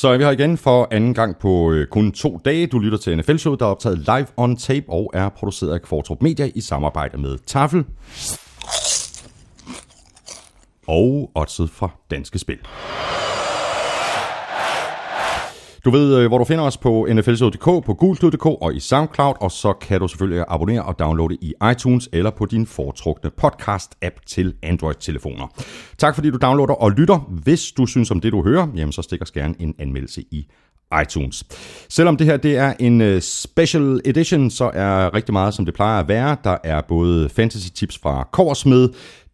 Så er vi her igen for anden gang på øh, kun to dage. Du lytter til NFL-showet, der er optaget live on tape og er produceret af Kvartrup Media i samarbejde med Tafel og Otset fra Danske Spil. Du ved, øh, hvor du finder os på nflshow.dk, på gulklud.dk og i SoundCloud, og så kan du selvfølgelig abonnere og downloade i iTunes eller på din foretrukne podcast-app til Android-telefoner. Tak fordi du downloader og lytter. Hvis du synes om det, du hører, jamen så stik os gerne en anmeldelse i iTunes. Selvom det her det er en øh, special edition, så er rigtig meget, som det plejer at være. Der er både fantasy tips fra Korsmed,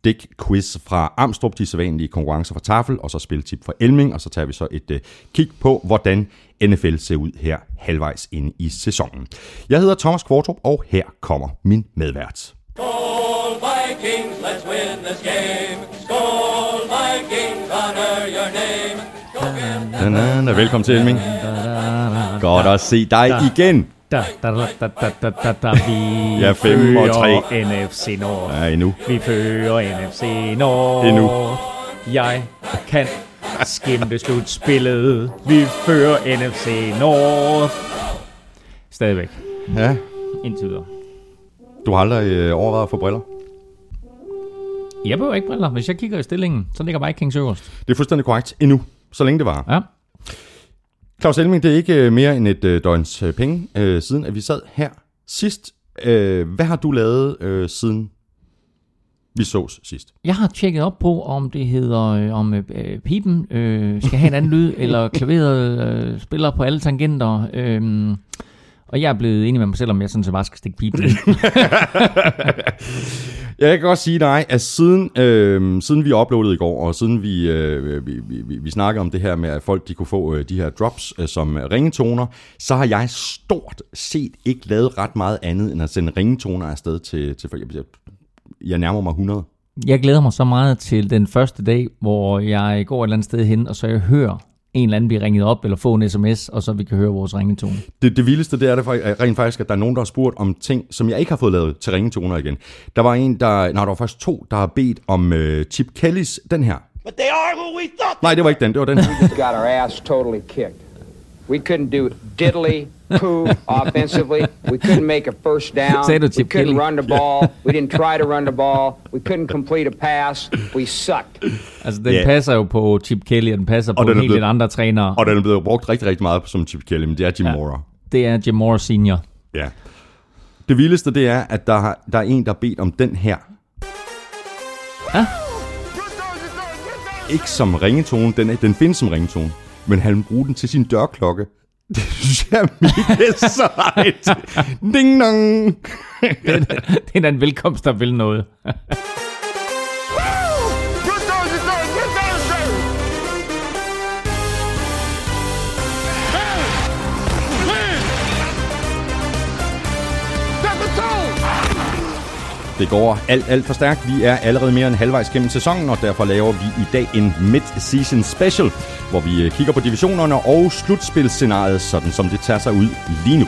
Dick Quiz fra Amstrup, de sædvanlige konkurrencer fra Tafel, og så spiltip fra Elming, og så tager vi så et uh, kig på, hvordan NFL ser ud her halvvejs inde i sæsonen. Jeg hedder Thomas Kvartrup, og her kommer min medvært. Skål Vikings, let's win this game. Skål Vikings, honor your name. Na, na, velkommen til Elming. Godt at se dig igen. Da, da, da, da, da, da, da, da, vi Ja, fem og tre. NFC Nord. Ja, endnu. Vi fører NFC Nord. Endnu. Jeg kan skimte slutspillet. Vi fører NFC Nord. Stadigvæk. Ja, Indtil videre. du har aldrig øh, overvejet at få briller. Jeg behøver ikke briller. Hvis jeg kigger i stillingen, så ligger Vikings øverst. Det er fuldstændig korrekt. Endnu. Så længe det var. Ja. Claus Elming, det er ikke øh, mere end et øh, døgns øh, penge øh, siden, at vi sad her sidst. Øh, hvad har du lavet øh, siden vi sås sidst? Jeg har tjekket op på, om det hedder, øh, om øh, øh, pipen øh, skal have en anden lyd, eller klaveret øh, spiller på alle tangenter. Øh, og jeg er blevet enig med mig selv, om jeg sådan set bare skal stikke pipen. Jeg kan godt sige dig, at siden, øh, siden vi uploadede i går, og siden vi, øh, vi, vi, vi, vi snakkede om det her med, at folk de kunne få øh, de her drops øh, som ringetoner, så har jeg stort set ikke lavet ret meget andet, end at sende ringetoner afsted til, til folk. Jeg, jeg nærmer mig 100. jeg glæder mig så meget til den første dag, hvor jeg går et eller andet sted hen, og så jeg hører en eller anden blive ringet op, eller få en sms, og så vi kan høre vores ringetone. Det, det vildeste, det er det for- rent faktisk, at der er nogen, der har spurgt om ting, som jeg ikke har fået lavet til ringetoner igen. Der var en, der... Nej, der var faktisk to, der har bedt om øh, Chip Kellys, den her. But they are who we thought Nej, det var ikke den, det var den her. got our ass totally kicked. We couldn't do diddly poo offensively. We couldn't make a first down. We couldn't run the ball. We didn't try to run the ball. We couldn't complete a pass. We sucked. Altså, den yeah. passer jo på Chip Kelly, og den passer på den er en hel blevet- andre trænere. Og den er blevet brugt rigtig, rigtig meget som Chip Kelly, men det er Jim Ja. Mora. Det er Jim Moore Senior. Ja. Det vildeste, det er, at der, har, der er en, der har bedt om den her. Ja. Ikke som ringetone, den, er, den findes som ringetone, men han vil bruge den til sin dørklokke. Det synes jeg er mega sejt. Ding dong. det er da en velkomst, der vil noget. Det går alt, alt for stærkt. Vi er allerede mere end halvvejs gennem sæsonen, og derfor laver vi i dag en mid-season special, hvor vi øh, kigger på divisionerne og slutspilscenariet, sådan som det tager sig ud lige nu.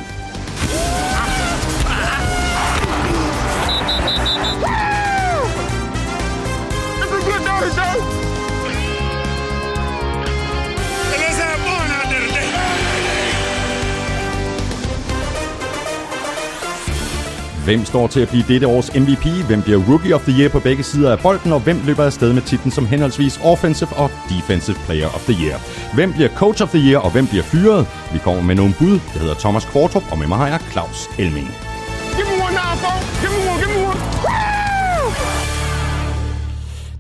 Hvem står til at blive dette års MVP? Hvem bliver Rookie of the Year på begge sider af bolden? Og hvem løber afsted med titlen som henholdsvis Offensive og Defensive Player of the Year? Hvem bliver Coach of the Year, og hvem bliver fyret? Vi kommer med nogle bud. Jeg hedder Thomas Kvartrup, og med mig har jeg Claus Elming. Give me one now, folks. Give me one. Give me one.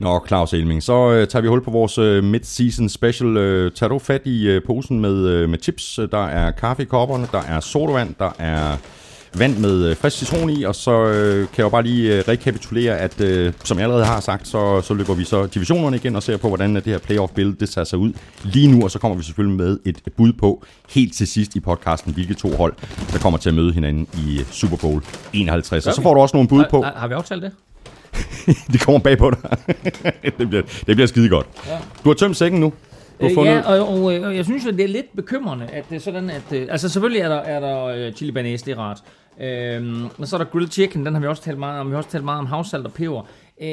Nå, Claus Elming, så øh, tager vi hul på vores øh, mid-season special. Øh, tager du fat i øh, posen med, øh, med chips? Der er kaffe i kopperne, der er sodavand, der er vand med øh, frisk citron i, og så øh, kan jeg jo bare lige øh, rekapitulere, at øh, som jeg allerede har sagt, så, så løber vi så divisionerne igen og ser på, hvordan det her playoff-billede det tager sig ud lige nu, og så kommer vi selvfølgelig med et bud på helt til sidst i podcasten, hvilke to hold, der kommer til at møde hinanden i Super Bowl 51. Og så får du også nogle bud på, Har, har vi aftalt det? det kommer bag på dig. det, bliver, det bliver skide godt. Du har tømt sækken nu. Du Øh, fundet... ja, og, og, øh, og jeg synes jo, det er lidt bekymrende, at det er sådan, at... Øh, altså selvfølgelig er der, er der chili banæs, det er rart. Øhm, men så er der grilled chicken, den har vi også talt meget om. Vi har også talt meget om havsalt og peber. Øh,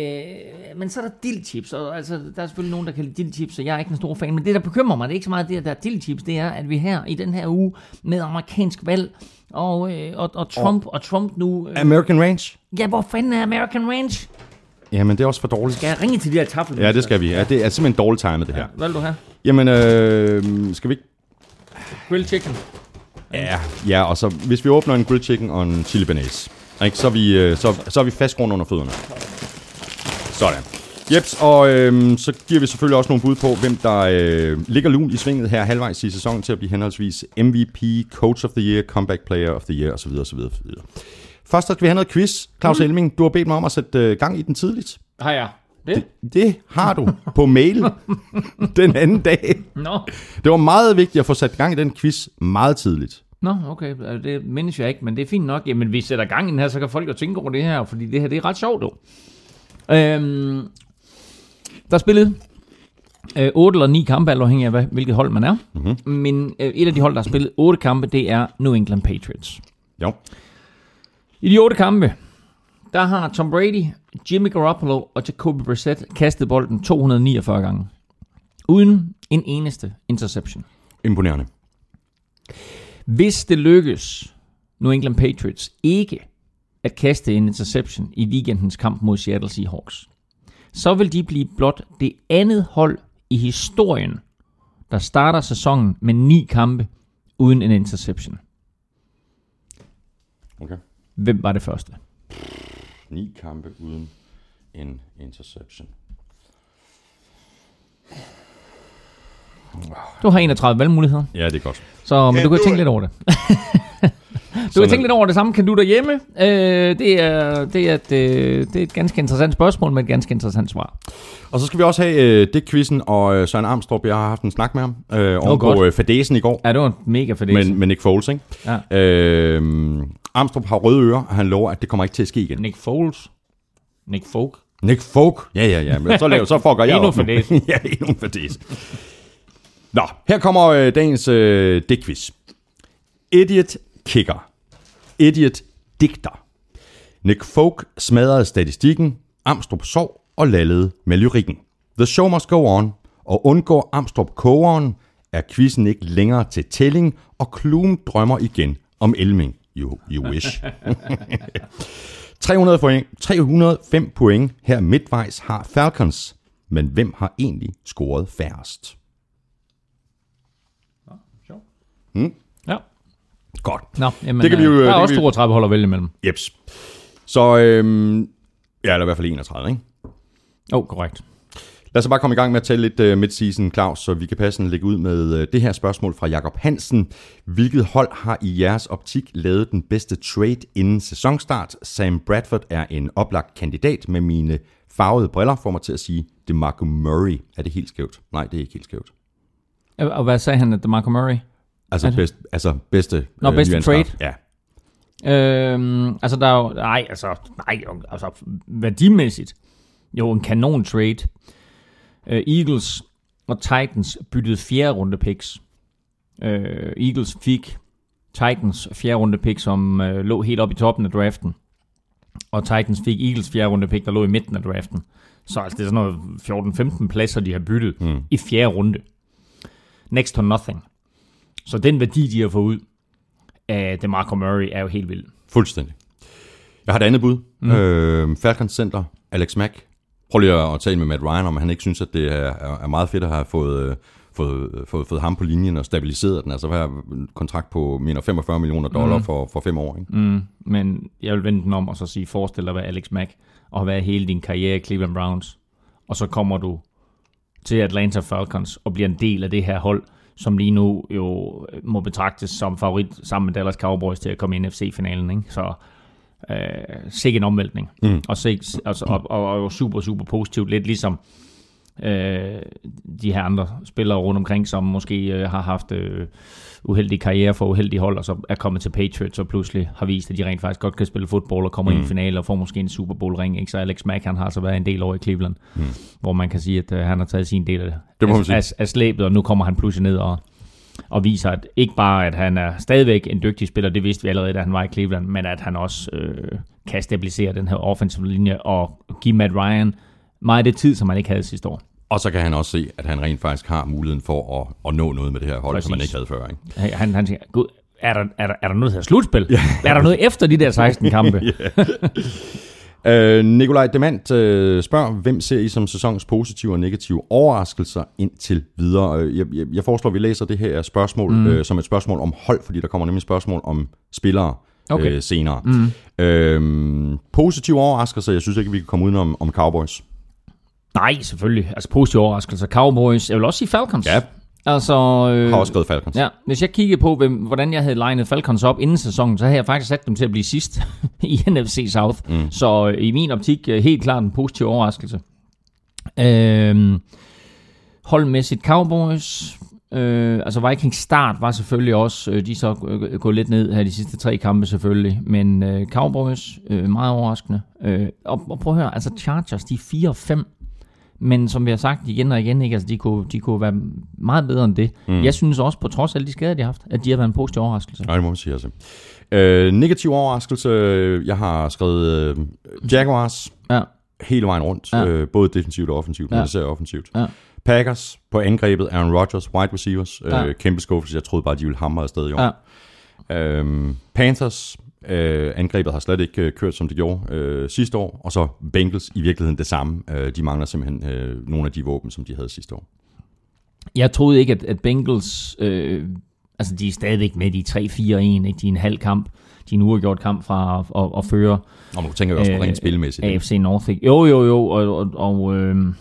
men så er der dildchips, og altså, der er selvfølgelig nogen, der kan lide dildchips, og jeg er ikke en stor fan, men det, der bekymrer mig, det er ikke så meget det, at der er dildchips, det er, at vi her i den her uge med amerikansk valg, og, øh, og, og Trump, og, og Trump nu... Øh, American Range? ja, hvor fanden er American Range? Jamen, det er også for dårligt. Skal jeg ringe til de her tafler? Ja, det skal vi. Ja, det er simpelthen dårligt timet, det her. Hvad vil du have? Jamen, øh, skal vi ikke... Grilled chicken. Ja, ja, og så hvis vi åbner en grilled chicken og en chili banase, ikke, så, er vi, øh, så, så er vi fast grund under fødderne. Sådan. Jeps, og øhm, så giver vi selvfølgelig også nogle bud på, hvem der øh, ligger lun i svinget her halvvejs i sæsonen til at blive henholdsvis MVP, Coach of the Year, Comeback Player of the Year osv. osv., osv. Først skal vi have noget quiz. Claus mm. Elming, du har bedt mig om at sætte øh, gang i den tidligt. Har jeg? Det? Det, det har du på mail den anden dag. Nå. Det var meget vigtigt at få sat gang i den quiz meget tidligt. Nå, okay. Altså, Det mindes jeg ikke, men det er fint nok. Jamen, vi sætter gang i den her, så kan folk jo tænke over det her, fordi det her, det er ret sjovt, dog. Øhm, der er spillet øh, 8 eller 9 kampe, alt afhængig af, hvad- hvilket hold man er. Mm-hmm. Men øh, et af de hold, der har spillet 8 kampe, det er New England Patriots. Jo. I de 8 kampe, der har Tom Brady, Jimmy Garoppolo og Jacoby Brissett kastet bolden 249 gange. Uden en eneste interception. Imponerende. Hvis det lykkes New England Patriots ikke at kaste en interception i weekendens kamp mod Seattle Seahawks, så vil de blive blot det andet hold i historien, der starter sæsonen med ni kampe uden en interception. Okay. Hvem var det første? Ni kampe uden en interception. Du har 31 valgmuligheder, Ja, det er godt. så men du kan tænke lidt over det. Du kan tænke lidt over det samme. Kan du derhjemme? Øh, det, er, det, er et, det er et ganske interessant spørgsmål med et ganske interessant svar. Og så skal vi også have øh, det quizzen og øh, Søren Armstrong. Jeg har haft en snak med ham øh, godt. på øh, fadesen i går. Ja, det var mega det. Men, men Nick Foles, ikke? Ja. Øh, Armstrong har røde ører, og han lover, at det kommer ikke til at ske igen. Nick Foles. Nick Folk. Nick Folk? Ja, ja, ja. Men så, laver, så fucker jeg Endnu op nu. fadæsen. ja, endnu en fadæs. Nå, her kommer øh, dagens øh, digtquiz. Idiot kicker. Idiot digter. Nick Folk smadrede statistikken, Amstrup sov og lallede med lyrikken. The show must go on, og undgår Amstrup kogeren, er quizzen ikke længere til tælling, og Klum drømmer igen om Elming. You, you wish. 300 point, 305 point her midtvejs har Falcons, men hvem har egentlig scoret færrest? Ja. Godt. Nå, jamen, Det kan vi jo- øh, Der er kan også vi- 32 hold at vælge imellem. Jeps. Så, øhm, ja, eller i hvert fald 31, ikke? Åh, oh, korrekt. Lad os bare komme i gang med at tælle lidt uh, midseason, Claus, så vi kan passende lægge ud med uh, det her spørgsmål fra Jakob Hansen. Hvilket hold har i jeres optik lavet den bedste trade inden sæsonstart? Sam Bradford er en oplagt kandidat med mine farvede briller, får mig til at sige DeMarco Murray. Er det helt skævt? Nej, det er ikke helt skævt. Og hvad sagde han, at Marco Murray? Altså, Altså- bedst, altså bedste... Nå, bedste nyanskaf. trade. Ja. Øhm, altså, der er jo... Nej, altså, nej, altså, værdimæssigt. Jo, en kanon trade. Uh, Eagles og Titans byttede fjerde runde picks. Uh, Eagles fik Titans fjerde runde pick, som uh, lå helt oppe i toppen af draften. Og Titans fik Eagles fjerde runde pick, der lå i midten af draften. Så altså, det er sådan noget 14-15 pladser, de har byttet mm. i fjerde runde. Next to nothing. Så den værdi, de har fået ud af DeMarco Murray, er jo helt vild. Fuldstændig. Jeg har et andet bud. Mm. Øh, Falcons Center, Alex Mack. Prøv lige at tale med Matt Ryan, om han ikke synes, at det er, er er meget fedt at have fået, øh, fået, fået, fået ham på linjen og stabiliseret den. Altså hvad en kontrakt på mener 45 millioner dollar mm. for, for fem år. Ikke? Mm, men jeg vil vende den om og så sige, forestil dig at være Alex Mack og have været hele din karriere i Cleveland Browns. Og så kommer du til Atlanta Falcons og bliver en del af det her hold, som lige nu jo må betragtes som favorit sammen med Dallas Cowboys til at komme i NFC-finalen. Ikke? Så øh, sikke en omvæltning. Mm. Og, sig, altså, og, og, og, super, super positivt. Lidt ligesom øh, de her andre spillere rundt omkring, som måske øh, har haft øh, uheldige karriere for uheldige hold, og så er kommet til Patriots og pludselig har vist, at de rent faktisk godt kan spille fodbold og kommer mm. i en finale og får måske en Super Bowl ring. Ikke? Så Alex Mack, han har så været en del over i Cleveland, mm. hvor man kan sige, at øh, han har taget sin del af, Det af, af, af slæbet, og nu kommer han pludselig ned og, og viser at ikke bare, at han er stadigvæk en dygtig spiller, det vidste vi allerede, da han var i Cleveland, men at han også øh, kan stabilisere den her offensive linje og give Matt Ryan meget af det tid, som han ikke havde sidste år. Og så kan han også se, at han rent faktisk har muligheden for at, at nå noget med det her hold, Præcis. som han ikke havde før. Ikke? Han, han siger, Gud, er der, er, der, er der noget her slutspil? Ja. Er der noget efter de der 16 kampe? Øh, Nikolaj Demand øh, spørger, hvem ser I som sæsonens positive og negative overraskelser indtil videre? Øh, Jeg, jeg, jeg foreslår, at vi læser det her spørgsmål mm. øh, som et spørgsmål om hold, fordi der kommer nemlig et spørgsmål om spillere Okay. øh, senere. Mm. Øh, positive overraskelser, jeg synes ikke, vi kan komme udenom om Cowboys. Nej, selvfølgelig. Altså positive overraskelser. Cowboys. Jeg vil også sige Falcons. Ja. Altså, øh, har også skrevet Falcons. Ja, hvis jeg kiggede på, hvem, hvordan jeg havde legnet Falcons op inden sæsonen, så havde jeg faktisk sat dem til at blive sidst i NFC South. Mm. Så øh, i min optik øh, helt klart en positiv overraskelse. Øhm, holdmæssigt Cowboys. Øh, altså Vikings start var selvfølgelig også, øh, de så øh, gået lidt ned her de sidste tre kampe selvfølgelig, men øh, Cowboys, øh, meget overraskende. Øh, og, og prøv at høre, altså Chargers, de er 4 og 5, men som vi har sagt igen og igen, ikke, altså de, kunne, de kunne være meget bedre end det. Mm. Jeg synes også, på trods af alle de skader, de har haft, at de har været en positiv overraskelse. Nej, det må man sige altså. Øh, negativ overraskelse, jeg har skrevet øh, Jaguars Ja, hele vejen rundt, Ja. øh, både defensivt og offensivt, men Ja. især offensivt. Ja. Packers på angrebet, Aaron Rodgers, wide receivers, Ja. øh, kæmpe skuffelse, jeg troede bare, de ville hamre afsted i år. ja. Øhm, Panthers, øh, angrebet har slet ikke øh, kørt, som det gjorde øh, sidste år, og så Bengals i virkeligheden det samme. Øh, de mangler simpelthen øh, nogle af de våben, som de havde sidste år. Jeg troede ikke, at, at Bengals, øh, altså de er stadigvæk med, de er 3-4-1, ikke? de er en halv kamp, de er en uafgjort kamp fra at, at, at føre Og nu tænker jeg også på Øh, rent spilmæssigt. AFC North. Ikke? Jo, jo, jo, og, og, og øh,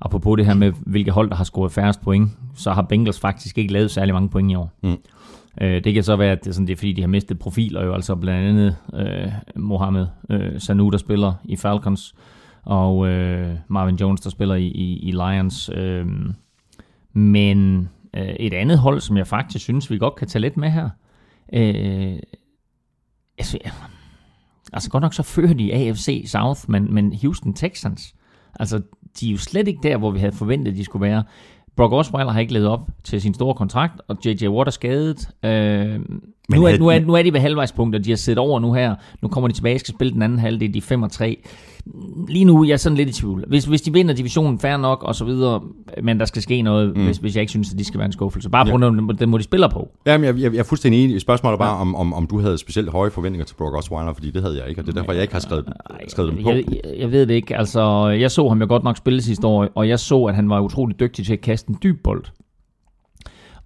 apropos det her med, hvilke hold, der har scoret færrest point, så har Bengals faktisk ikke lavet særlig mange point i år. Mm. Øh, det kan så være, at det er, sådan, det er fordi, de har mistet profiler jo, altså blandt andet øh, Mohamed øh, Sanu, der spiller i Falcons, og øh, Marvin Jones, der spiller i, i, i Lions. Øh, men øh, et andet hold, som jeg faktisk synes, vi godt kan tage lidt med her, øh, altså, altså godt nok så fører de AFC South, men, men Houston Texans, altså de er jo slet ikke der, hvor vi havde forventet, de skulle være. Brock Osweiler har ikke levet op til sin store kontrakt, og J.J. Watt er skadet. Øh, nu, er, nu, er, nu er de ved halvvejspunkt, og de har set over nu her. Nu kommer de tilbage og skal spille den anden halvdel, de er 5 og 3. Lige nu er jeg sådan lidt i tvivl. Hvis, hvis de vinder divisionen, fair nok, og så videre, men der skal ske noget, mm. hvis, hvis jeg ikke synes, at de skal være en skuffelse. Bare på grund af den- måde, de spiller på. Jamen, jeg, jeg, jeg er fuldstændig enig. Spørgsmålet er bare, om, om, om du havde specielt høje forventninger til Brock Osweiler, fordi det havde jeg ikke, og det er derfor, jeg ikke har skrevet, skrevet dem på. Jeg, jeg, jeg ved det ikke. Altså, jeg så ham jo godt nok spille sidste år, og jeg så, at han var utrolig dygtig til at kaste en dyb bold.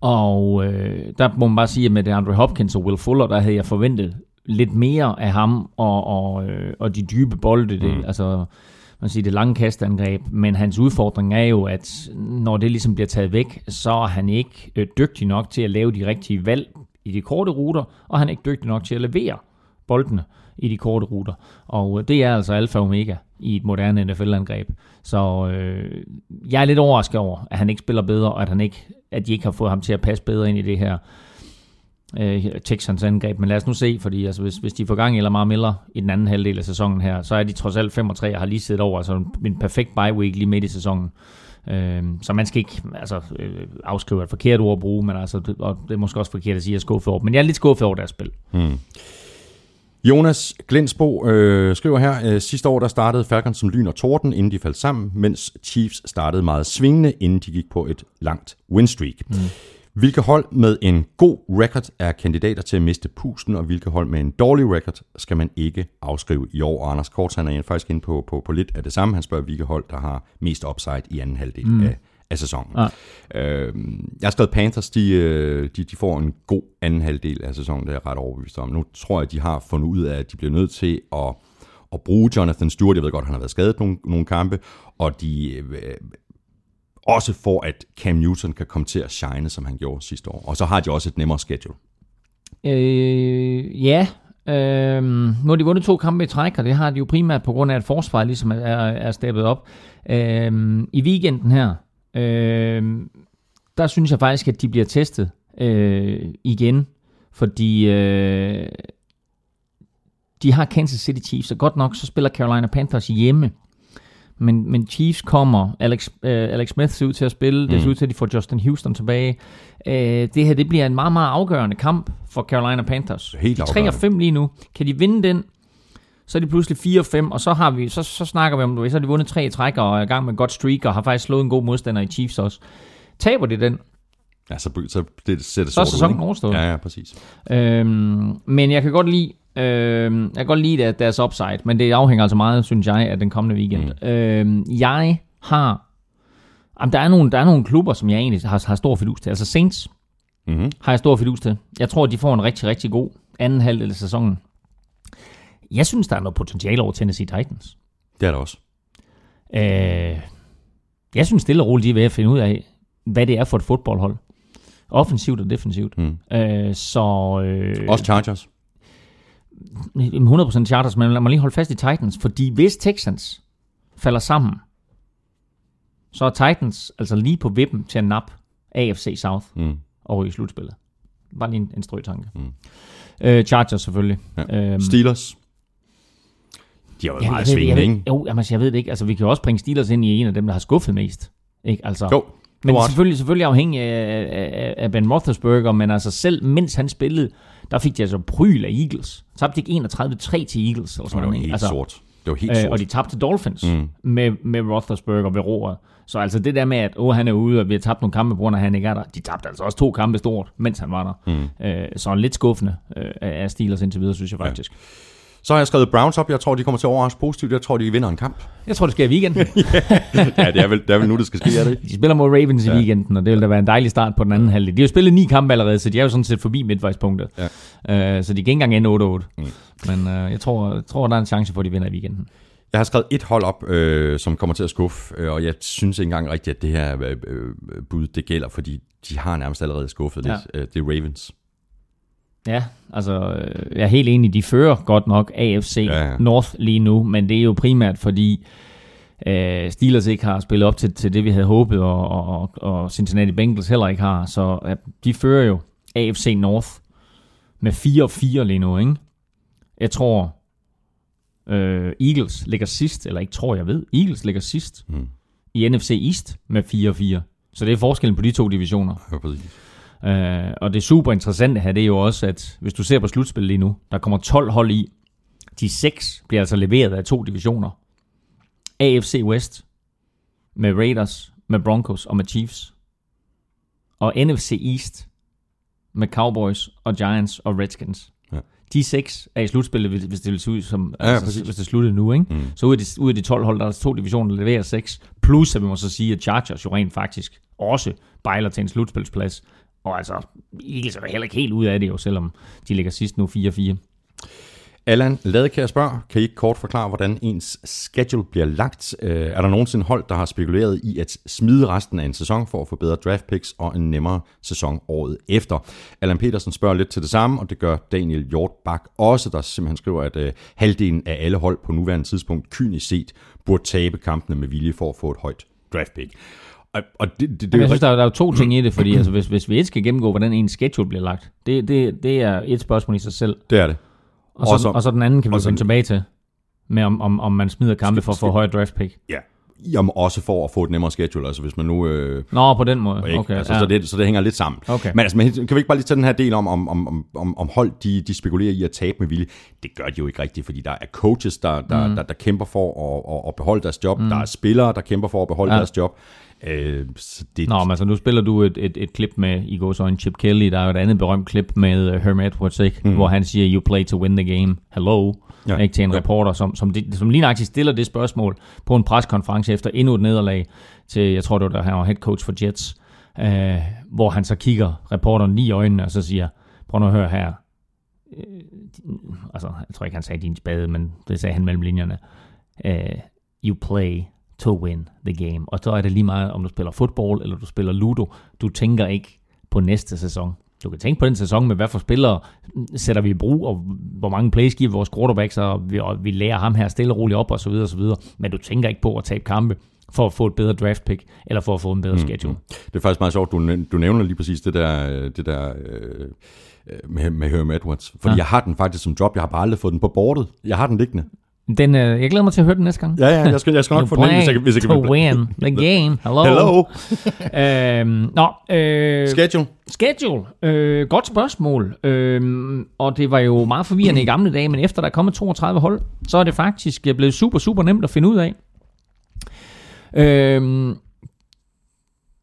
Og øh, der må man bare sige, at med det Andre Hopkins og Will Fuller, der havde jeg forventet lidt mere af ham og, og, øh, og de dybe bolde. Det, Altså, man siger, det lange kastangreb. Men hans udfordring er jo, at når det ligesom bliver taget væk, så er han ikke øh, dygtig nok til at lave de rigtige valg i de korte ruter, og han er ikke dygtig nok til at levere boldene i de korte ruter. Og øh, det er altså alfa og omega i et moderne NFL-angreb. Så øh, jeg er lidt overrasket over, at han ikke spiller bedre, og at, han ikke, at de ikke har fået ham til at passe bedre ind i det her øh, Texans angreb. Men lad os nu se, fordi altså, hvis, hvis de får gang i Lamar Miller i den anden halvdel af sæsonen her, så er de trods alt 5 og 3 og har lige siddet over, altså en, perfekt bye week lige midt i sæsonen. Øh, så man skal ikke altså, øh, afskrive et forkert ord at bruge, men altså, det, og det er måske også forkert at sige, at jeg er skuffet over. Men jeg er lidt skuffet over deres spil. Mm. Jonas Glensbo øh, skriver her, øh, sidste år der startede Falcons som lyn og torden, inden de faldt sammen, mens Chiefs startede meget svingende, inden de gik på et langt win streak. Mm. Hvilke hold med en god record er kandidater til at miste pusten, og hvilke hold med en dårlig record skal man ikke afskrive i år? Og Anders Kort, han er faktisk inde på, på, på lidt af det samme. Han spørger, hvilke hold, der har mest upside i anden halvdel mm. af, af sæsonen. Ja. Øh, jeg har skrevet Panthers, de, øh, de, de får en god anden halvdel af sæsonen, det er jeg ret overbevist om. Nu tror jeg, de har fundet ud af, at de bliver nødt til at, at bruge Jonathan Stewart. Jeg ved godt, han har været skadet nogle, nogle kampe, og de øh, også for, at Cam Newton kan komme til at shine, som han gjorde sidste år. Og så har de også et nemmere schedule. Øh, ja. Øh, nu har de vundet to kampe i træk, og det har de jo primært på grund af, at forsvaret ligesom er, er steppet op. Øh, I weekenden her, øh, der synes jeg faktisk, at de bliver testet øh, igen, fordi øh, de har Kansas City Chiefs, og godt nok så spiller Carolina Panthers hjemme. Men, men Chiefs kommer, Alex, øh, Alex Smith ser ud til at spille, mm. det ser ud til, at de får Justin Houston tilbage. Øh, det her, det bliver en meget, meget afgørende kamp for Carolina Panthers. Helt de er 3 afgørende. og 5 lige nu. Kan de vinde den, så er de pludselig 4 og 5, og så, har vi, så, så snakker vi om, du ved, så har de vundet tre i træk, og er i gang med et godt streak, og har faktisk slået en god modstander i Chiefs også. Taber de den, Ja, så, så det ser det så er ud, sæsonen ikke? overstået. Ja, ja, præcis. Øhm, men jeg kan godt lide, øhm, jeg kan godt lide at deres upside, men det afhænger altså meget, synes jeg, af den kommende weekend. Mm. Øhm, jeg har, jamen, der, er nogle, der er nogle klubber, som jeg egentlig har, har stor fidus til. Altså Saints Mm-hmm. har jeg stor fidus til. Jeg tror, de får en rigtig, rigtig god anden halvdel af sæsonen. Jeg synes, der er noget potentiale over Tennessee Titans. Det er der også. Øh, jeg synes stille og roligt, de er ved at finde ud af, hvad det er for et fodboldhold. Offensivt og defensivt. Mm. Øh, så... Øh, Også Chargers. 100% Chargers, men lad mig lige holde fast i Titans, fordi hvis Texans falder sammen, så er Titans altså lige på vippen til at nappe AFC South Mm. over i slutspillet. Bare lige en, en strøtanke. Mm. Mm. Øh, Chargers selvfølgelig. Ja. Øhm, Steelers. De har jo jeg, meget svingende, ved, ikke? jo, jamen, altså, jeg ved det ikke. Altså, vi kan jo også bringe Steelers ind i en af dem, der har skuffet mest. Ikke? Altså, Jo, men ret. selvfølgelig, selvfølgelig afhængig af, af, af Ben Roethlisberger, men altså selv mens han spillede, der fik de altså pryl af Eagles. Tabte ikke 31-3 til Eagles. Eller Det sådan var noget, ikke? helt altså, sort. Det var helt Øh, sort. og de tabte Dolphins Mm. med, med Roethlisberger ved roret. Så altså det der med, at åh, han er ude, og vi har tabt nogle kampe, på grund af, han ikke er der. De tabte altså også to kampe stort, mens han var der. Mm. Øh, så lidt skuffende øh, af Steelers indtil videre, synes jeg faktisk. Ja. Så har jeg skrevet Browns op. Jeg tror, de kommer til at overraske positivt. Jeg tror, de vinder en kamp. Jeg tror, det sker i weekenden. ja, det er vel, det er vel nu, det skal ske, er det ikke? De spiller mod Ravens ja. i weekenden, og det vil da være en dejlig start på den anden halvdel. De har jo spillet ni kampe allerede, så de er jo sådan set forbi midtvejspunktet. Ja. Øh, så de kan ikke engang ende 8-8. Mm. Men øh, jeg tror, tror, der er en chance for, at de vinder i weekenden. Jeg har skrevet et hold op, øh, som kommer til at skuffe, øh, og jeg synes ikke engang rigtigt, at det her øh, øh, bud, det gælder, fordi de har nærmest allerede skuffet Ja. lidt. Øh, det er Ravens. Ja, altså øh, jeg er helt enig, de fører godt nok AFC Ja, ja, ja. ja. North lige nu, men det er jo primært fordi øh, Steelers ikke har spillet op til, til det, vi havde håbet, og, og, og Cincinnati Bengals heller ikke har, så øh, de fører jo AFC North med 4-4 lige nu, ikke? Jeg tror, øh, Eagles ligger sidst, eller ikke tror, jeg ved, Eagles ligger sidst Mm. i NFC East med 4-4. Så det er forskellen på de to divisioner. Ja, præcis. Øh, og det super interessante her, det er jo også, at hvis du ser på slutspillet lige nu, der kommer 12 hold i. De seks bliver altså leveret af to divisioner. AFC West med Raiders, med Broncos og med Chiefs. Og NFC East med Cowboys og Giants og Redskins. Ja. De seks er i slutspillet, hvis hvis det vil se ud som, Ja, altså, præcis. hvis det slutter nu, ikke? Mm. Så ud af, de, ud af de 12 hold, der er der to divisioner, der leverer 6. Plus, at vi må så sige, at Chargers jo rent faktisk også bejler til en slutspilsplads. Og altså, Eagles er heller ikke helt ud af det jo, selvom de ligger sidst nu 4-4. Allan Ladekær spørger, kan I ikke kort forklare, hvordan ens schedule bliver lagt? Øh, er der nogensinde hold, der har spekuleret i at smide resten af en sæson for at få bedre draft picks og en nemmere sæson året efter? Allan Petersen spørger lidt til det samme, og det gør Daniel Hjortbak også, der simpelthen skriver, at øh, halvdelen af alle hold på nuværende tidspunkt kynisk set burde tabe kampene med vilje for at få et højt draft pick. Og, og det, det, det, jeg synes, der er, der er to ting i det, fordi altså, hvis, hvis vi ikke skal gennemgå, hvordan en schedule bliver lagt, det, det, det er et spørgsmål i sig selv. det er det. Og så, Og så- og så den anden kan vi vende tilbage til, med om, om, om man smider kampe for at få højt draft pick. Ja. Jamen også for at få et nemmere schedule, altså hvis man nu... Øh, Nå, på den måde. Ikke? Okay, altså, ja. så, det, så det hænger lidt sammen. Okay. Men, altså, men kan vi ikke bare lige tage den her del om, om, om, om- om, hold, de, de spekulerer i at tabe med vilje? Det gør de jo ikke rigtigt, fordi der er coaches, der, der, mm. der, der kæmper for at, at, at beholde deres job. Mm. Der er spillere, der kæmper for at beholde Ja. deres job. Øh, så det, Nå, men altså nu spiller du et, et, et klip med, i går så en Chip Kelly, der er jo et andet berømt klip med uh, Herm Edwards, ikke? Mm. hvor han siger, you play to win the game, hello, Ja. ja. ikke til en Ja. reporter, som, som, de, som lige nøjagtigt stiller det spørgsmål på en preskonference efter endnu et nederlag til, jeg tror det var, da han var head coach for Jets, øh, hvor han så kigger reporteren lige i øjnene, og så siger, prøv nu at høre her, øh, din- altså jeg tror ikke, han sagde din spade, men det sagde han mellem linjerne, øh, you play to win the game. Og så er det lige meget, om du spiller fodbold eller du spiller ludo. Du tænker ikke på næste sæson. Du kan tænke på den sæson med, hvad for spillere sætter vi i brug, og hvor mange plays giver vores quarterbacks, og vi, og vi lærer ham her stille og roligt op, og så videre, og så videre. Men du tænker ikke på at tabe kampe for at få et bedre draft pick, eller for at få en bedre schedule. det er faktisk meget sjovt, du, du nævner lige præcis det der, øh, det der øh, med, med Herm Edwards. Fordi ja. Jeg har den faktisk som job, jeg har bare aldrig fået den på bordet. Jeg har den liggende. Den, øh, jeg glæder mig til at høre den næste gang. Ja, ja, jeg skal, jeg skal nok få den hvis jeg, hvis jeg kan... to win the game. Hello. Hello. Øhm, nå, øh, Schedule. schedule. Øh, godt spørgsmål. Øh, og det var jo meget forvirrende i gamle dage, men efter der er kommet 32 hold, så er det faktisk blevet super, super nemt at finde ud af. Øh,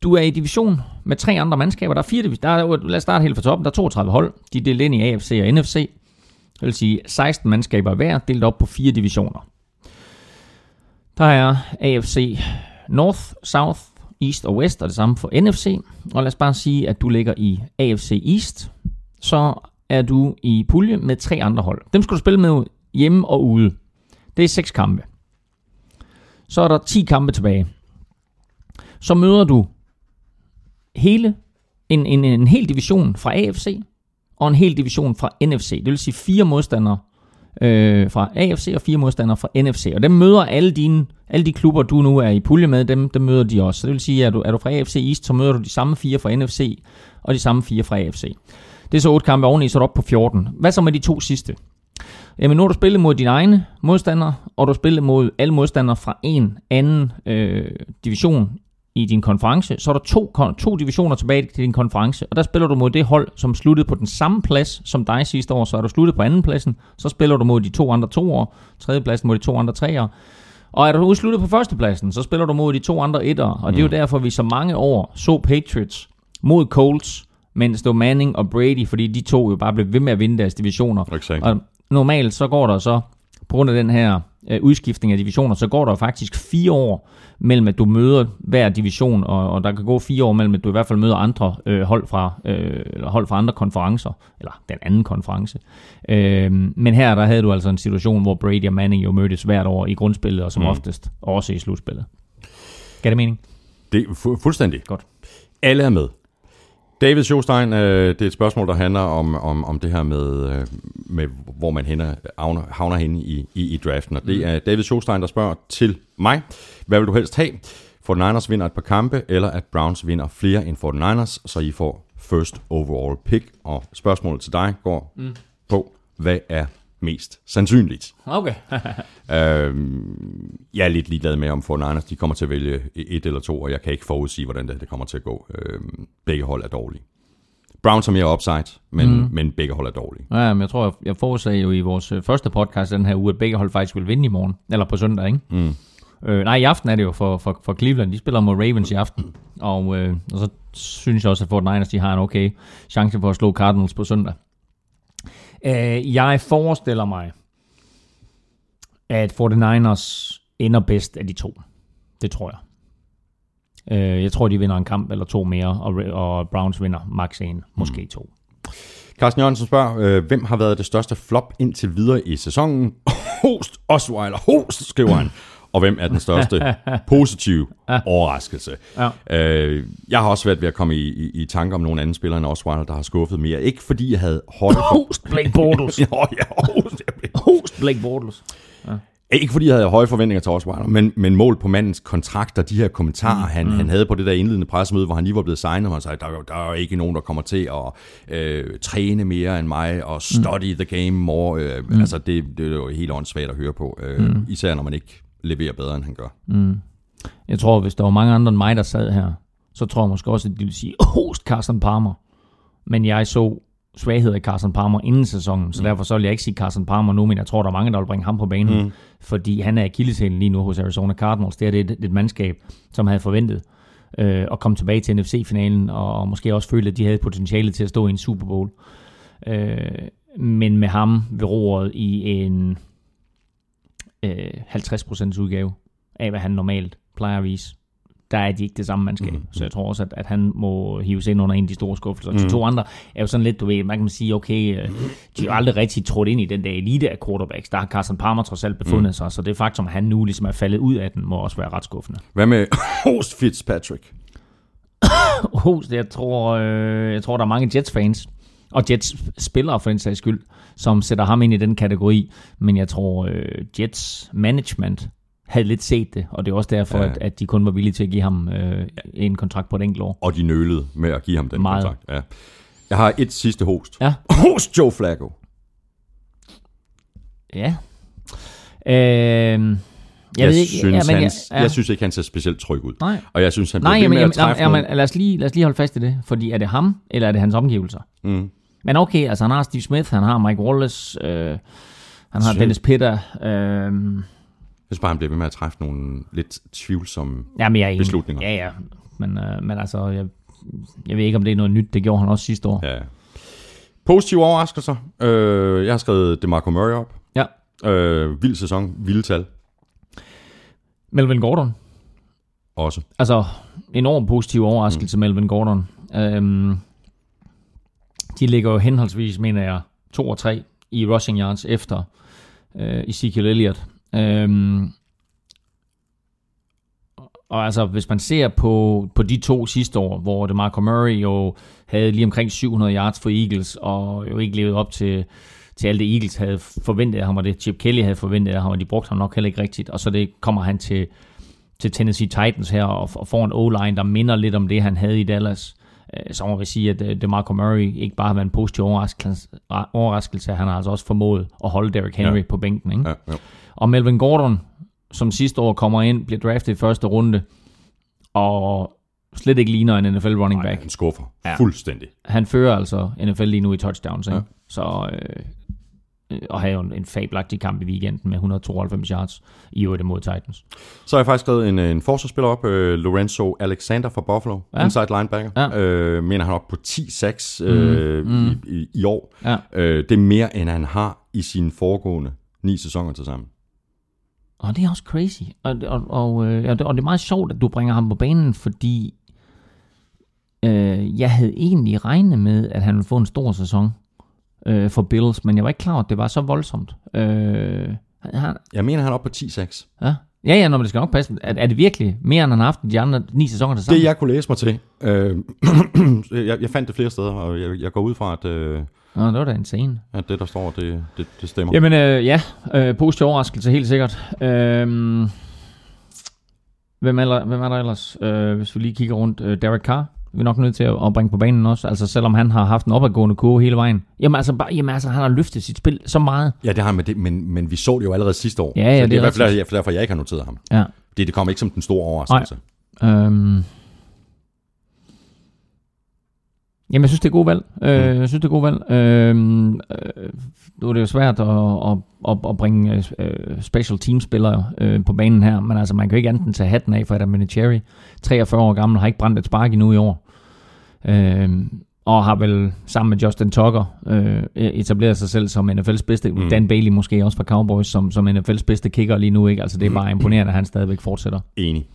du er i division med tre andre mandskaber. Der er fire. Der er, lad os starte helt fra toppen. Der er 32 hold. De er delt ind i AFC og NFC. Det vil sige 16 mandskaber hver, delt op på fire divisioner. Der er AFC North, South, East og West, og det samme for NFC. Og lad os bare sige, at du ligger i AFC East, så er du i pulje med tre andre hold. Dem skal du spille med hjemme og ude. Det er seks kampe. Så er der 10 kampe tilbage. Så møder du hele en, en, en hel division fra AFC og en hel division fra NFC. Det vil sige fire modstandere øh, fra AFC og fire modstandere fra NFC. Og dem møder alle dine, alle de klubber, du nu er i pulje med, dem, dem møder de også. Så det vil sige, at er du, er du fra AFC East, så møder du de samme fire fra NFC og de samme fire fra AFC. Det er så otte kampe oveni, så er du op på 14. Hvad så med de to sidste? Jamen nu har du spillet mod dine egne modstandere, og du har spillet mod alle modstandere fra en anden øh, division i din konference. Så er der to, to divisioner tilbage til din konference, og der spiller du mod det hold, som sluttede på den samme plads som dig sidste år. Så er du sluttet på anden pladsen, så spiller du mod de to andre toer, tredje pladsen mod de to andre treer. Og er du udsluttet på førstepladsen, så spiller du mod de to andre etter. Og det er jo derfor, vi så mange år så Patriots mod Colts, mens det var Manning og Brady, fordi de to jo bare blev ved med at vinde deres divisioner. Exakt. Og normalt så går der så, på grund af den her øh, udskiftning af divisioner, så går der faktisk fire år mellem, at du møder hver division, og, og der kan gå fire år mellem, at du i hvert fald møder andre øh, hold, fra, øh, eller hold fra andre konferencer, eller den anden konference. Øh, men her der havde du altså en situation, hvor Brady og Manning jo mødtes hvert år i grundspillet, og som mm. oftest også i slutspillet. Gav det mening? Det er fu- fuldstændig. Godt. Alle er med. David Schostein, øh, det er et spørgsmål, der handler om, om, om det her med, øh, med hvor man hænder, havner, havner henne i, i, i draften. Og det er David Schostein, der spørger til mig. Hvad vil du helst have? 49ers vinder et par kampe, eller at Browns vinder flere end 49ers, så I får first overall pick. Og spørgsmålet til dig går mm. på, hvad er mest sandsynligt? Okay. Øhm, jeg er lidt ligeglad med, om 49ers de kommer til at vælge et eller to, og jeg kan ikke forudsige, hvordan det, det kommer til at gå. Øhm, begge hold er dårlige. Browns har mere upside, men, mm. men begge hold er dårlige. Ja, men jeg tror, jeg, jeg forudsagde jo i vores øh, første podcast den her uge, at begge hold faktisk vil vinde i morgen. Eller på søndag, ikke? Mm. Øh, nej, i aften er det jo for, for, for Cleveland. De spiller mod Ravens i aften. Og, øh, og så synes jeg også, at Fort Niners de har en okay chance for at slå Cardinals på søndag. Øh, jeg forestiller mig, at 49ers ender bedst af de to. Det tror jeg. Øh, jeg tror, de vinder en kamp eller to mere, og, og Browns vinder max en, måske to. Carsten Jørgensen spørger, øh, hvem har været det største flop indtil videre i sæsonen? Host, Osweiler, host, skriver han. Og hvem er den største positive overraskelse? Ja. Øh, jeg har også været ved at komme i, i, i tanke om nogle andre spillere end Osweiler, der har skuffet mere. Ikke fordi jeg havde høje... Host Blake Bortles. Nå, ja, host. Host Blake Bortles. Ikke fordi jeg havde høje forventninger til Osweiler, men, men mål på mandens kontrakt og de her kommentarer, mm, han, mm. han havde på det der indledende pressemøde, hvor han lige var blevet signet, og han sagde, der, er jo- der er jo ikke nogen, der kommer til at øh, træne mere end mig, og study mm. the game more. Øh, mm. Altså, det, det er jo helt åndssvagt at høre på, øh, mm. især når man ikke leverer bedre, end han gør. Jeg tror, hvis der var mange andre end mig, der sad her, så tror jeg måske også, at de ville sige, host Carson Palmer. Men jeg så svagheder i Carson Palmer inden sæsonen, så mm. derfor så vil jeg ikke sige Carson Palmer nu, men jeg tror, der er mange, der vil bringe ham på banen, mm. fordi han er akilleshælen lige nu hos Arizona Cardinals. Det er et, et mandskab, som havde forventet øh, at komme tilbage til NFC-finalen, og, og måske også føle, at de havde potentiale til at stå i en Super Bowl. Øh, men med ham ved roret i en øh, 50% udgave af, hvad han normalt plejer at vise, der er de ikke det samme mandskab. Mm. Så jeg tror også, at, at han må hives ind under en af de store skuffelser. Mm. De to andre er jo sådan lidt, du ved, man kan sige, okay, øh, de jo aldrig rigtig trådt ind i den der elite af quarterbacks. Der har Carson Palmer trods alt befundet mm. sig, så det faktum, at han nu ligesom er faldet ud af den, må også være ret skuffende. Hvad med host Fitzpatrick? Host, jeg tror, øh, jeg tror, der er mange Jets-fans, og Jets-spillere for den sags skyld, som sætter ham ind i den kategori. Men jeg tror, øh, Jets management havde lidt set det, og det er også derfor, Ja. ja. at, at de kun var villige til at give ham øh, en kontrakt på et enkelt år. Og de nølede med at give ham den Meget. kontrakt. Ja. Jeg har et sidste host. Ja. Host Joe Flacco. Ja. Øh, jeg, Jeg, ved ikke, synes, ja, men, han, ja, jeg synes ikke, han ser specielt tryg ud. Nej. Og jeg synes, han bliver Nej, ved jamen, med jamen, at træffe jamen, nogle... lad, os lige, lad os lige holde fast i det, fordi er det ham, eller er det hans omgivelser? Mm. Men okay, altså han har Steve Smith, han har Mike Wallace, øh, han har Shit. Dennis Pitter. Øh, Jeg synes bare, han bliver ved med at træffe nogle lidt tvivlsomme... jamen, jeg er enig. Beslutninger. Ja, ja. Men, øh, men altså, jeg, jeg ved ikke, om det er noget nyt. Det gjorde han også sidste år. Ja. Positive overraskelser. Øh, jeg har skrevet DeMarco Murray op. Ja. Øh, vild sæson, vilde tal Melvin Gordon. også. Altså, enormt positiv overraskelse, mm. Melvin Gordon. Øhm, de ligger jo henholdsvis, mener jeg, 2 og 3 i rushing yards efter øh, Ezekiel Elliott. Øhm, og altså, hvis man ser på, på de to sidste år, hvor det Marco Murray jo havde lige omkring 700 yards for Eagles, og jo ikke levet op til, til alt det Eagles havde forventet af ham, og det Chip Kelly havde forventet af ham, og de brugte ham nok heller ikke rigtigt. Og så det kommer han til, til Tennessee Titans her, og, og får en O-line, der minder lidt om det, han havde i Dallas. Øh, Så må vi sige, at øh, DeMarco Murray ikke bare har været en positiv overraskelse, overraskelse han har altså også formået at holde Derrick Henry Ja. på bænken. Ikke? Ja, ja. Og Melvin Gordon, som sidste år kommer ind, bliver draftet i første runde, og slet ikke ligner en NFL running Nej, back. han skuffer. Ja. Fuldstændig. Han fører altså NFL lige nu i touchdowns, ikke? Ja. Så, øh, øh, og havde jo en, en fabelagtig kamp i weekenden med 192 yards i øvrigt mod Titans. Så har jeg faktisk skrevet en, en forsvarsspiller op, øh, Lorenzo Alexander fra Buffalo, ja. Inside linebacker. Ja. Øh, mener han op på 10-6 øh, mm. I, i, i år. Ja. Øh, det er mere, end han har i sine foregående ni sæsoner til sammen. Og det er også crazy. Og, og, og, øh, og, det, og det er meget sjovt, at du bringer ham på banen, fordi øh, jeg havde egentlig regnet med, at han ville få en stor sæson øh, for Bills, men jeg var ikke klar over, at det var så voldsomt. Øh, han, Jeg mener, han er op på 10-6. ja. Ja, ja, når det skal nok passe. Er, er det virkelig mere, end han har haft de andre ni sæsoner til sammen? Det jeg kunne læse mig til, øh, jeg, jeg fandt det flere steder, og jeg, jeg går ud fra, at, øh, Nå, det var da insane. at det, der står, det, det, det stemmer. Jamen øh, ja, øh, positiv overraskelse, helt sikkert. Øh, hvem, er, hvem er der ellers, øh, hvis vi lige kigger rundt? Øh, Derek Carr, vi er nok nødt til at, bringe på banen også, altså selvom han har haft en opadgående kurve hele vejen. Jamen altså, bare, jamen, altså han har løftet sit spil så meget. Ja, det har han, men, det, men, men vi så det jo allerede sidste år. Ja, ja, så det det er i hvert fald derfor, derfor, jeg ikke har noteret ham. Ja. Det, det kom ikke som den store overraskelse. Øhm. Jamen, jeg synes, det er god valg. Øh, jeg synes, det er god valg. Øhm, øh, nu er det jo svært at, at, at, at bringe øh, special team-spillere øh, på banen her, men altså, man kan jo ikke enten tage hatten af for Adam Vinatieri. 43 år gammel, har ikke brændt et spark endnu i år. Øhm, og har vel sammen med Justin Tucker øh, etableret sig selv som NFL's bedste, Mm. mm. Dan Bailey måske også fra Cowboys, som, som NFL's bedste kicker lige nu. ikke. Altså det er bare imponerende, at han stadigvæk fortsætter. Enig.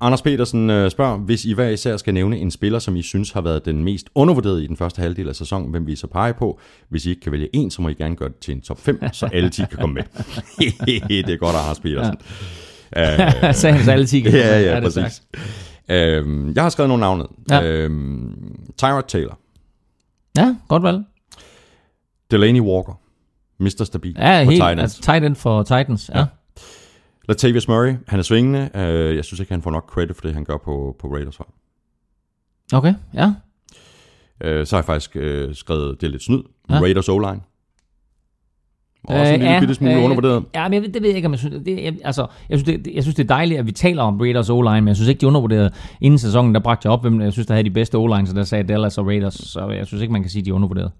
Anders Petersen øh, spørger, hvis I hver især skal nævne en spiller, som I synes har været den mest undervurderede i den første halvdel af sæsonen, hvem vi så peger på. Hvis I ikke kan vælge en, så må I gerne gøre det til en top 5, så alle 10 kan komme med. det er godt, Anders Petersen. Ja. Sagde han så alle 10 ja, ja, det er præcis. Øhm, jeg har skrevet nogle navne. Ja. Øhm, Tyrod Taylor, Ja, godt valg. Delaney Walker, Mr. Stabil Ja, på helt, Titans. altså tight end for Titans. Ja. Ja. Latavius Murray, han er svingende. Øh, jeg synes ikke, han får nok credit for det, han gør på, på Raiders hold. Okay, ja. Øh, så har jeg faktisk øh, skrevet, det er lidt snyd, ja. Raiders O-line. Også en Øh, lille ja, bitte smule øh, undervurderet. Ja, men jeg, ved- det ved jeg ikke, om jeg synes. Det, jeg, altså, jeg, synes, det, jeg synes, det er dejligt, at vi taler om Raiders O-line, men jeg synes ikke, de er undervurderet. Inden sæsonen, der bragte jeg op, hvem jeg synes, der havde de bedste O-line, så der sagde Dallas og Raiders, så jeg synes ikke, man kan sige, de er undervurderet.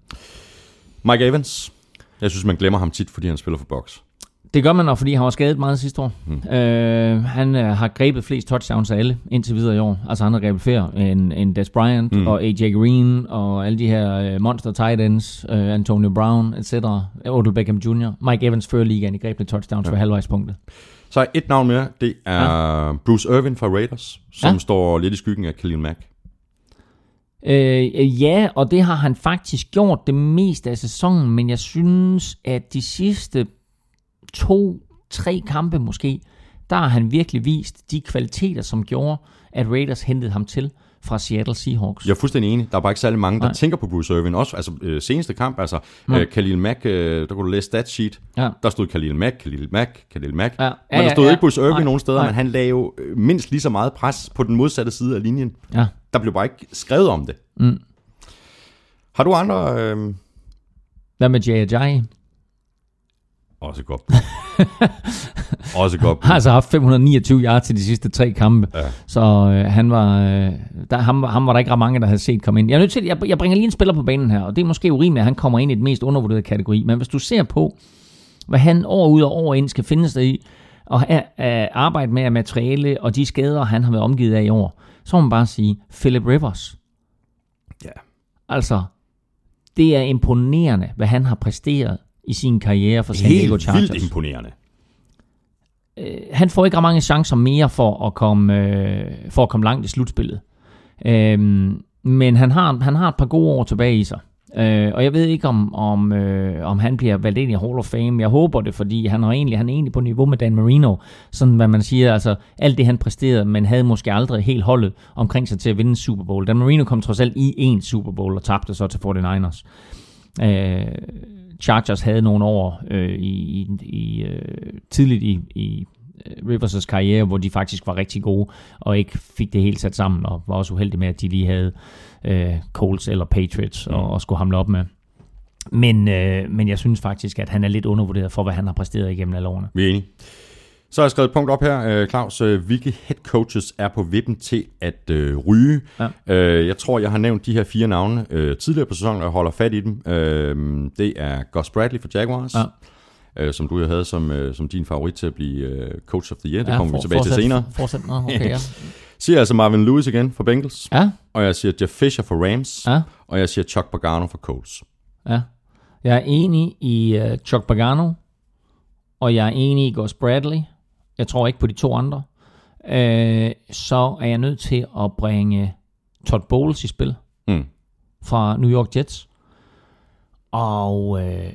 Mike Evans. Jeg synes, man glemmer ham tit, fordi han spiller for box. Det gør man nok, fordi han var skadet meget sidste år. Mm. Øh, han øh, har grebet flest touchdowns af alle indtil videre i år. Altså han har grebet flere end, end Des Bryant mm. og AJ Green og alle de her øh, monster tight ends, øh, Antonio Brown, etc. Odell Beckham Jr. Mike Evans fører ligaen i grebne touchdowns ja. ved halvvejspunktet. Så et navn mere. Det er ja. Bruce Irvin fra Raiders, som ja. står lidt i skyggen af Khalil Mack. Øh, ja, og det har han faktisk gjort det meste af sæsonen, men jeg synes, at de sidste to, tre kampe måske, der har han virkelig vist de kvaliteter, som gjorde, at Raiders hentede ham til fra Seattle Seahawks. Jeg er fuldstændig enig. Der er bare ikke særlig mange, der Nej. Tænker på Bruce Irvin. Også altså, øh, seneste kamp, altså øh, Khalil Mack, øh, der kunne du læse statsheet. Ja. Der stod Khalil Mack, Khalil Mack, Khalil Mack. Ja. Ja, Men der ja, stod ja. ikke Bruce Irvin Nej, nogen steder, nej. men han lagde jo øh, mindst lige så meget pres på den modsatte side af linjen. Ja. Der blev bare ikke skrevet om det. Mm. Har du andre... Øh, Hvad med Jay Ajayi? Også godt. Også godt. har altså haft 529 yards til de sidste tre kampe. Ja. Så øh, han var, øh, der, ham, ham var der ikke ret mange, der havde set komme ind. Jeg, er nødt til, jeg, jeg bringer lige en spiller på banen her, og det er måske urimeligt, at han kommer ind i den mest undervurderede kategori. Men hvis du ser på, hvad han år ud og år ind skal finde sig i, og have, uh, arbejde med materiale og de skader, han har været omgivet af i år, så må man bare sige, Philip Rivers. Ja. Altså, det er imponerende, hvad han har præsteret i sin karriere for San Diego Helt Chargers. vildt imponerende. han får ikke mange chancer mere for at komme, øh, for at komme langt i slutspillet. Øhm, men han har, han har et par gode år tilbage i sig. Øh, og jeg ved ikke, om, om, øh, om han bliver valgt ind i Hall of Fame. Jeg håber det, fordi han, har egentlig, han er egentlig på niveau med Dan Marino. Sådan hvad man siger, altså alt det han præsterede, men havde måske aldrig helt holdet omkring sig til at vinde Super Bowl. Dan Marino kom trods alt i en Super Bowl og tabte så til 49ers. Øh, Chargers havde nogle år øh, i, i, i øh, tidligt i, i øh, Rivers' karriere, hvor de faktisk var rigtig gode, og ikke fik det helt sat sammen, og var også uheldige med, at de lige havde øh, Colts eller Patriots og, og skulle hamle op med. Men, øh, men jeg synes faktisk, at han er lidt undervurderet for, hvad han har præsteret igennem alle årene. Vi er enige. Så har jeg skrevet et punkt op her, øh, Claus. Øh, Hvilke head coaches er på vippen til at øh, ryge? Ja. Øh, jeg tror, jeg har nævnt de her fire navne øh, tidligere på sæsonen, og jeg holder fat i dem. Øh, det er Gus Bradley for Jaguars, Ja. øh, som du jo havde som, øh, som din favorit til at blive øh, coach of the year. Det Ja, kommer vi for- tilbage til fortsæt- senere. Fortsæt. Nå, okay, ja. Siger altså Marvin Lewis igen for Bengals, ja, og jeg siger Jeff Fisher for Rams, ja, og jeg siger Chuck Pagano for Colts. ja. Jeg er enig i uh, Chuck Pagano, og jeg er enig i Gus Bradley. Jeg tror ikke på de to andre. Øh, så er jeg nødt til at bringe Todd Bowles i spil. Mm. fra New York Jets. Og øh,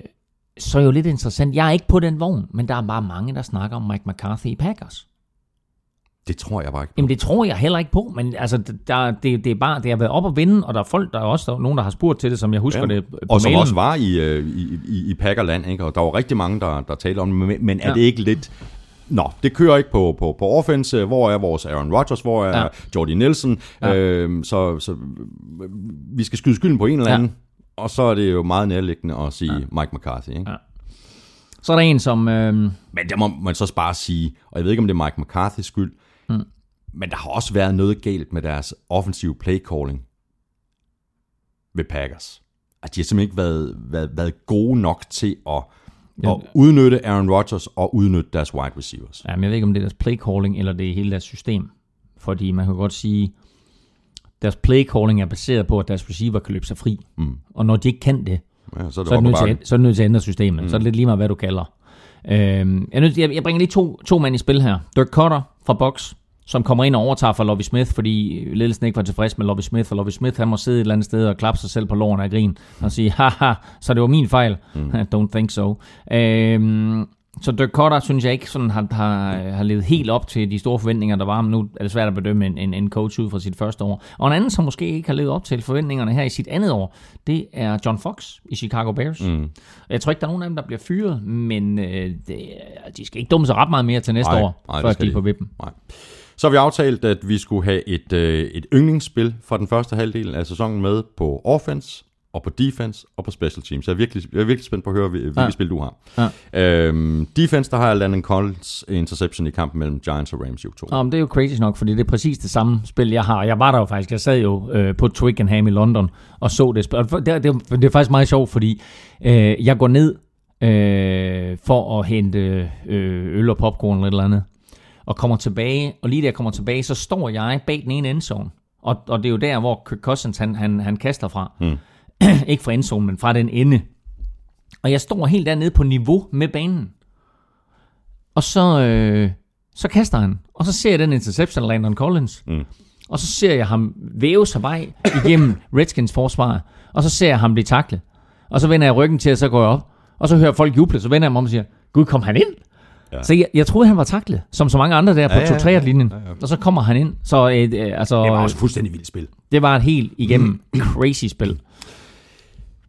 så er jo lidt interessant, jeg er ikke på den vogn, men der er bare mange, der snakker om Mike McCarthy i Packers. Det tror jeg bare ikke. Jamen det tror jeg heller ikke på, men altså, der, det, det er bare, det har været op at vinde, og der er folk, der er også der er nogen, der har spurgt til det, som jeg husker Ja. det på Og som mailen. også var i, øh, i, i, i Packerland, ikke? og der var rigtig mange, der, der talte om det, men, men er Ja. det ikke lidt... Nå, det kører ikke på, på, på offense. Hvor er vores Aaron Rodgers? Hvor er Ja. ja. Jordy Nelson? Ja. Ja. Øhm, så, så vi skal skyde skylden på en eller Ja. anden. Og så er det jo meget nærliggende at sige ja. Mike McCarthy. Ikke? Ja. Ja. Så er der en, som... Øh, Men der må man så bare sige, og jeg ved ikke, om det er Mike McCarthy's skyld, mm. men der har også været noget galt med deres offensive play calling ved Packers. At de har simpelthen ikke været, været, været gode nok til at, Ja. at udnytte Aaron Rodgers og udnytte deres wide receivers. ja, men jeg ved ikke, om det er deres play calling, eller det er hele deres system. Fordi man kan godt sige, deres play calling er baseret på, at deres receiver kan løbe sig fri. Mm. Og når de ikke kan det, Ja, så er det så er, det nødt til, så er det nødt til at ændre systemet. Mm. Så er det lidt lige meget, hvad du kalder. Øhm, jeg, nødt, jeg, jeg bringer lige to, to mænd i spil her. Dirk Cutter fra Box, som kommer ind og overtager for Lovie Smith, fordi ledelsen ikke var tilfreds med Lovie Smith, og Lovie Smith han må sidde et eller andet sted og klappe sig selv på låren af grin og sige, haha, så det var min fejl. Mm. Don't think so. Øhm, så Dirk Cutter, synes jeg ikke sådan, har, har, har levet helt op til de store forventninger, der var. Men nu er det svært at bedømme en, en, en coach ud fra sit første år. Og en anden, som måske ikke har levet op til forventningerne her i sit andet år, det er John Fox i Chicago Bears. Mm. Jeg tror ikke, der er nogen af dem, der bliver fyret, men øh, det, de skal ikke dumme sig ret meget mere til næste Nej, år, nej, det før skal de de på vippen. Nej. Så har vi aftalt, at vi skulle have et, øh, et yndlingsspil for den første halvdel af sæsonen med på offense, og på defense, og på special teams. Jeg er virkelig, jeg er virkelig spændt på at høre, hvil- hvilke Ja. spil du har. Ja. Øhm, defense, der har jeg Landon Collins interception i kampen mellem Giants og Rams i oktober. Nå, men det er jo crazy nok, fordi det er præcis det samme spil, jeg har. Jeg var der jo faktisk. Jeg sad jo øh, på Twickenham i London og så det spil. Og Det, det, det er faktisk meget sjovt, fordi øh, jeg går ned øh, for at hente øh, øl og popcorn eller et eller andet, og kommer tilbage, og lige da jeg kommer tilbage, så står jeg bag den ene endzone. Og, og det er jo der, hvor Kirk Cousins han, han, han kaster fra. Mm. Ikke fra endzone, men fra den ende. Og jeg står helt dernede på niveau med banen. Og så, øh, så kaster han. Og så ser jeg den interception af Landon Collins. Mm. Og så ser jeg ham væve sig vej igennem Redskins forsvar. Og så ser jeg ham blive taklet. Og så vender jeg ryggen til, og så går jeg op. Og så hører folk juble. Så vender jeg mig om og siger, Gud, kom han ind? Ja. Så jeg, jeg troede, han var taklet, som så mange andre der på Ja, ja, ja. 2-3-linjen. Og så kommer han ind. Så øh, øh, altså, Det var også fuldstændig vildt spil. det var et helt igennem crazy spil.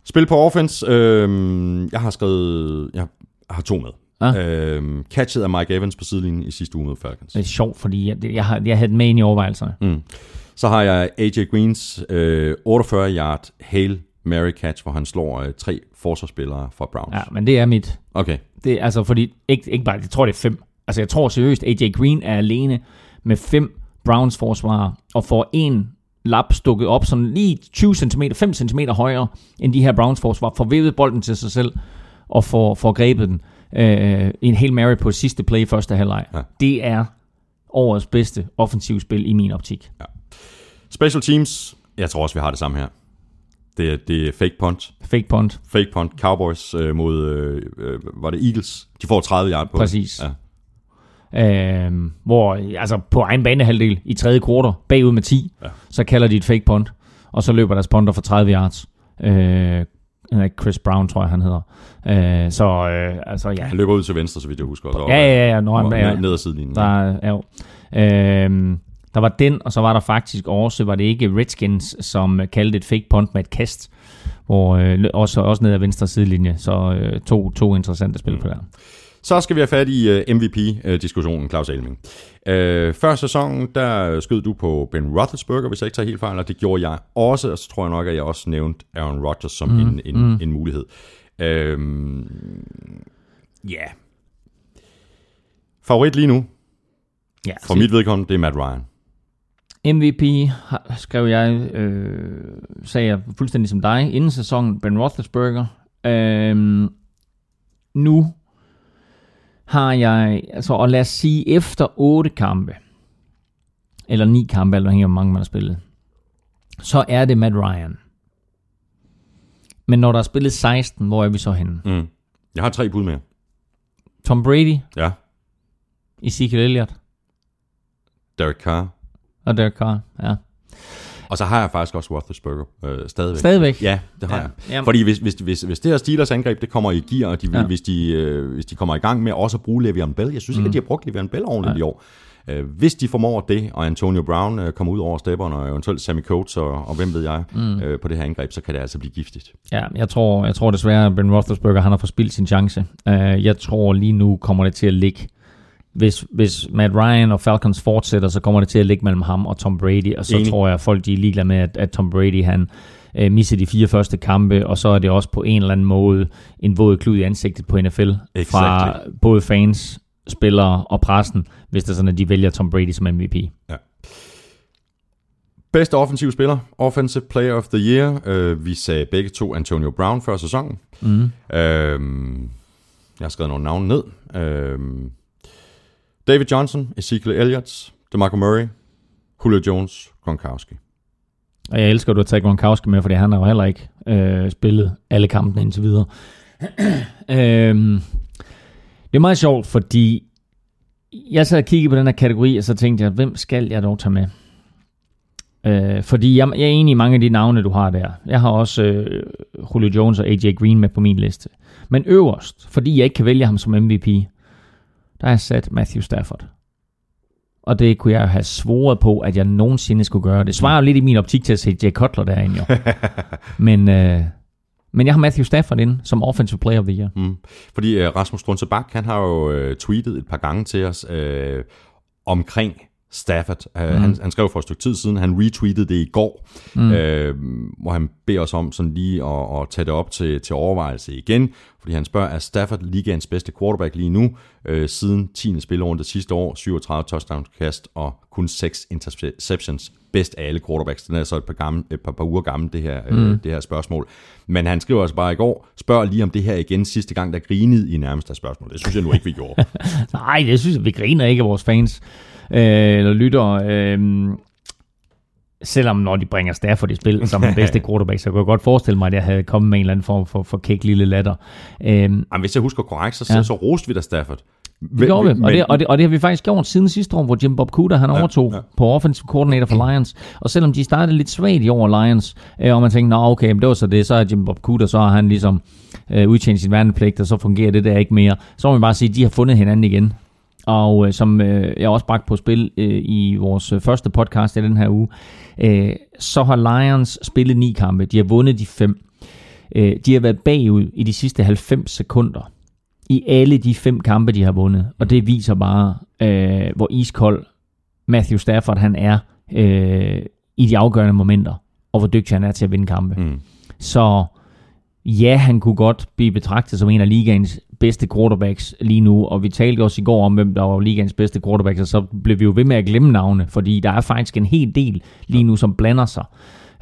Spil på offense. Øhm, jeg har skrevet... Jeg har to med. Ah. Øhm, catchet af Mike Evans på sidelinjen i sidste uge mod Falcons. Det er sjovt, fordi jeg, jeg, har, jeg havde den med ind i overvejelserne. Mm. Så har jeg AJ Greens øh, 48 yard Hail Mary Catch, hvor han slår øh, tre forsvarsspillere fra Browns. Ja, men det er mit. Okay, Det altså fordi, ikke, ikke bare, jeg tror det er fem. Altså jeg tror seriøst, AJ Green er alene med fem Browns forsvarer, og får en lap stukket op sådan lige 20 cm, 5 cm højere end de her Browns forsvar, får vævet bolden til sig selv, og får, får grebet den. Øh, en hel Mary på sidste play i første halvleg. Ja. Ja. Det er årets bedste offensivspil i min optik. special teams. Jeg tror også, vi har det samme her. Det er, det er fake punt. Fake punt. Fake punt. Cowboys øh, mod, øh, øh, var det Eagles? De får 30 yard på det. Præcis. Ja. Øh, hvor altså på egen banehalvdel i tredje kvartal, bagud med 10, Ja. ja. så kalder de et fake punt, og så løber deres punter for 30 yards. Øh, han er ikke Chris Brown, tror jeg, han hedder. Øh, så øh, altså, ja. Han løber ud til venstre, så vidt jeg husker. Var- Ja, ja, ja. Når han, ned, ja ned ad sidelinjen. der, er jo. Øh, der var den, og så var der faktisk også, var det ikke Redskins, som kaldte et fake punt med et kast, hvor øh, også, også ned ad venstre sidelinje. Så øh, to, to interessante spil på der. Så skal vi have fat i uh, MVP-diskussionen, Claus Elming. Uh, før sæsonen, der skød du på Ben Roethlisberger, hvis jeg ikke tager helt fejl, og det gjorde jeg også, og så tror jeg nok, at jeg også nævnte Aaron Rodgers som mm, en, en, mm. en mulighed. Uh, ja. Favorit lige nu, Ja, for mit vedkommende, det er Matt Ryan. MVP skrev jeg, øh, sagde jeg fuldstændig som dig, inden sæsonen, Ben Roethlisberger. Øh, nu har jeg, altså, og lad os sige, efter otte kampe, eller ni kampe, eller hvor mange man har spillet, så er det Matt Ryan. Men når der er spillet 16, hvor er vi så henne? Mm. Jeg har tre bud mere. Tom Brady, Ja. Ezekiel Elliott Derek Carr. Og Derek Carr. Ja. Og så har jeg faktisk også Roethlisberger øh, stadigvæk. Stadigvæk. Ja, det har Ja. jeg. Jamen. Fordi hvis, hvis, hvis, hvis det her Steelers angreb, det kommer i gear, og de, ja. Hvis, de, øh, hvis de kommer i gang med også at bruge Le'Veon Bell, jeg synes ikke, Mm. at de har brugt Le'Veon Bell ordentligt i år. Øh, hvis de formår det, og Antonio Brown øh, kommer ud over stepperne, og eventuelt Sammy Coates, og, og hvem ved jeg, mm. øh, på det her angreb, så kan det altså blive giftigt. Ja, jeg tror, jeg tror desværre, at Ben Roethlisberger han har forspildt sin chance. Uh, jeg tror lige nu kommer det til at ligge. Hvis, hvis Matt Ryan og Falcons fortsætter, så kommer det til at ligge mellem ham og Tom Brady. Og så Enig. tror jeg, at folk de er ligeglade med, at, at Tom Brady han uh, misser de fire første kampe, og så er det også på en eller anden måde en våd klud i ansigtet på NFL. Fra Exactly. både fans, spillere og pressen, hvis det er sådan, at de vælger Tom Brady som MVP. Bedste offensiv spiller, Offensive Player of the Year. Øh, vi sagde begge to Antonio Brown før sæsonen. Mm. Øh, jeg har skrevet nogle navne ned. Øh, David Johnson, Ezekiel Elliott, DeMarco Murray, Julio Jones, Gronkowski. Og jeg elsker, at du har taget Gronkowski med, fordi han har jo heller ikke øh, spillet alle kampene indtil videre. øhm, det er meget sjovt, fordi jeg sad og kiggede på den her kategori, og så tænkte jeg, hvem skal jeg dog tage med? Øh, fordi jeg, jeg er enig i mange af de navne, du har der. Jeg har også øh, Julio Jones og AJ Green med på min liste. Men øverst, fordi jeg ikke kan vælge ham som MVP, der har jeg sat Matthew Stafford. Og det kunne jeg have svoret på, at jeg nogensinde skulle gøre. Det svarer jo lidt i min optik til at se Jay Cutler derinde, jo. men, øh, men jeg har Matthew Stafford ind som Offensive Player of the Year. Mm. Fordi øh, Rasmus Strunse Bak, han har jo øh, tweetet et par gange til os øh, omkring Stafford. Uh, mm. han, han skrev for et stykke tid siden, han retweetede det i går, mm. øh, hvor han beder os om sådan lige at, at tage det op til, til overvejelse igen, fordi han spørger, er Stafford ligaens bedste quarterback lige nu, øh, siden 10. spillerunde sidste år, 37 touchdown-kast og kun 6 interceptions, bedst af alle quarterbacks. Den er så et par, gamle, et par, par uger gammel, det her, mm. øh, det her spørgsmål. Men han skriver altså bare i går, spørg lige om det her igen sidste gang, der grinede i nærmest af spørgsmål. Det synes jeg nu ikke, vi gjorde. Nej, det synes jeg, vi griner ikke af vores fans øh, eller lyttere. Øh, selvom når de bringer Stafford i spil som den bedste quarterback, så kunne jeg godt forestille mig, at jeg havde kommet med en eller anden form for, for kæk lille latter. Øh, Jamen, hvis jeg husker korrekt, så. Ja. så roste vi da Stafford. Det gjorde vi, og det, og, det, og det har vi faktisk gjort siden sidste år, hvor Jim Bob Cooter han overtog ja. ja, på offensive coordinator for Lions. Og selvom de startede lidt svagt i år, Lions, øh, og man tænkte, nå okay, men det var så det, så er Jim Bob Cooter, så har han ligesom øh, udtjent sin værnepligt, og så fungerer det der ikke mere. Så må man bare sige, at de har fundet hinanden igen. Og øh, som øh, jeg også bragt på spil øh, i vores øh, første podcast i den her uge, øh, så har Lions spillet ni kampe. De har vundet de fem. Øh, de har været bagud i de sidste 90 sekunder i alle de fem kampe, de har vundet. Og det viser bare, øh, hvor iskold Matthew Stafford han er øh, i de afgørende momenter, og hvor dygtig han er til at vinde kampe. Mm. Så ja, han kunne godt blive betragtet som en af ligaens bedste quarterbacks lige nu, og vi talte også i går om, hvem der var ligaens bedste quarterbacks, og så blev vi jo ved med at glemme navne, fordi der er faktisk en hel del lige nu, som blander sig.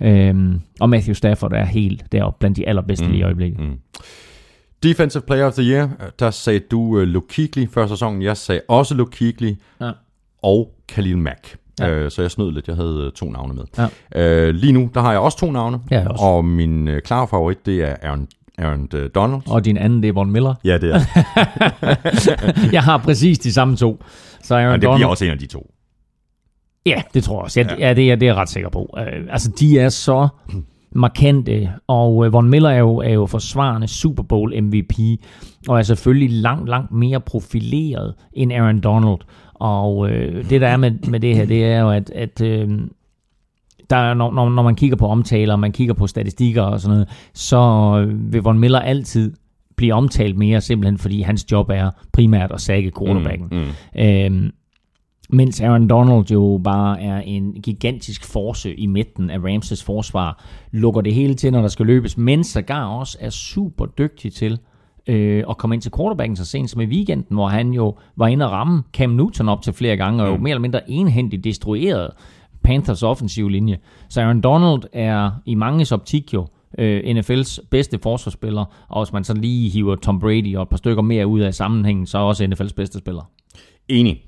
Øhm, og Matthew Stafford er helt deroppe blandt de allerbedste mm. lige i øjeblikket. Mm. Defensive Player of the Year, der sagde du uh, Luke Kuechly før sæsonen. Jeg sagde også Luke Kuechly Ja. og Khalil Mack. Ja. Uh, så jeg snød lidt. Jeg havde uh, to navne med. Ja. Lige nu, der har jeg også to navne. Ja, også. Og min uh, klare favorit, det er Aaron, Aaron uh, Donald. Og din anden, det er Von Miller. Ja, det er. jeg har præcis de samme to. Så Aaron Men det Donald, bliver også en af de to. Ja, det tror jeg også. Ja, Ja. ja det, er, det er jeg ret sikker på. Uh, altså, de er så markante, og uh, Von Miller er jo, er jo forsvarende Super Bowl MVP, og er selvfølgelig langt, langt mere profileret end Aaron Donald. Og uh, det, der er med, med det her, det er jo, at, at uh, der er, når, når, når man kigger på omtaler, man kigger på statistikker og sådan noget, så vil Von Miller altid blive omtalt mere, simpelthen fordi hans job er primært at sække quarterbacken. Mm, mm. Øhm, mens Aaron Donald jo bare er en gigantisk force i midten af Ramses forsvar, lukker det hele til, når der skal løbes, men sågar også er super dygtig til øh, at komme ind til quarterbacken så sent som i weekenden, hvor han jo var inde og ramme Cam Newton op til flere gange, og jo mere eller mindre enhændigt destrueret Panthers offensive linje. Så Aaron Donald er i manges optik jo øh, NFL's bedste forsvarsspiller, og hvis man så lige hiver Tom Brady og et par stykker mere ud af sammenhængen, så er også NFL's bedste spiller. Enig.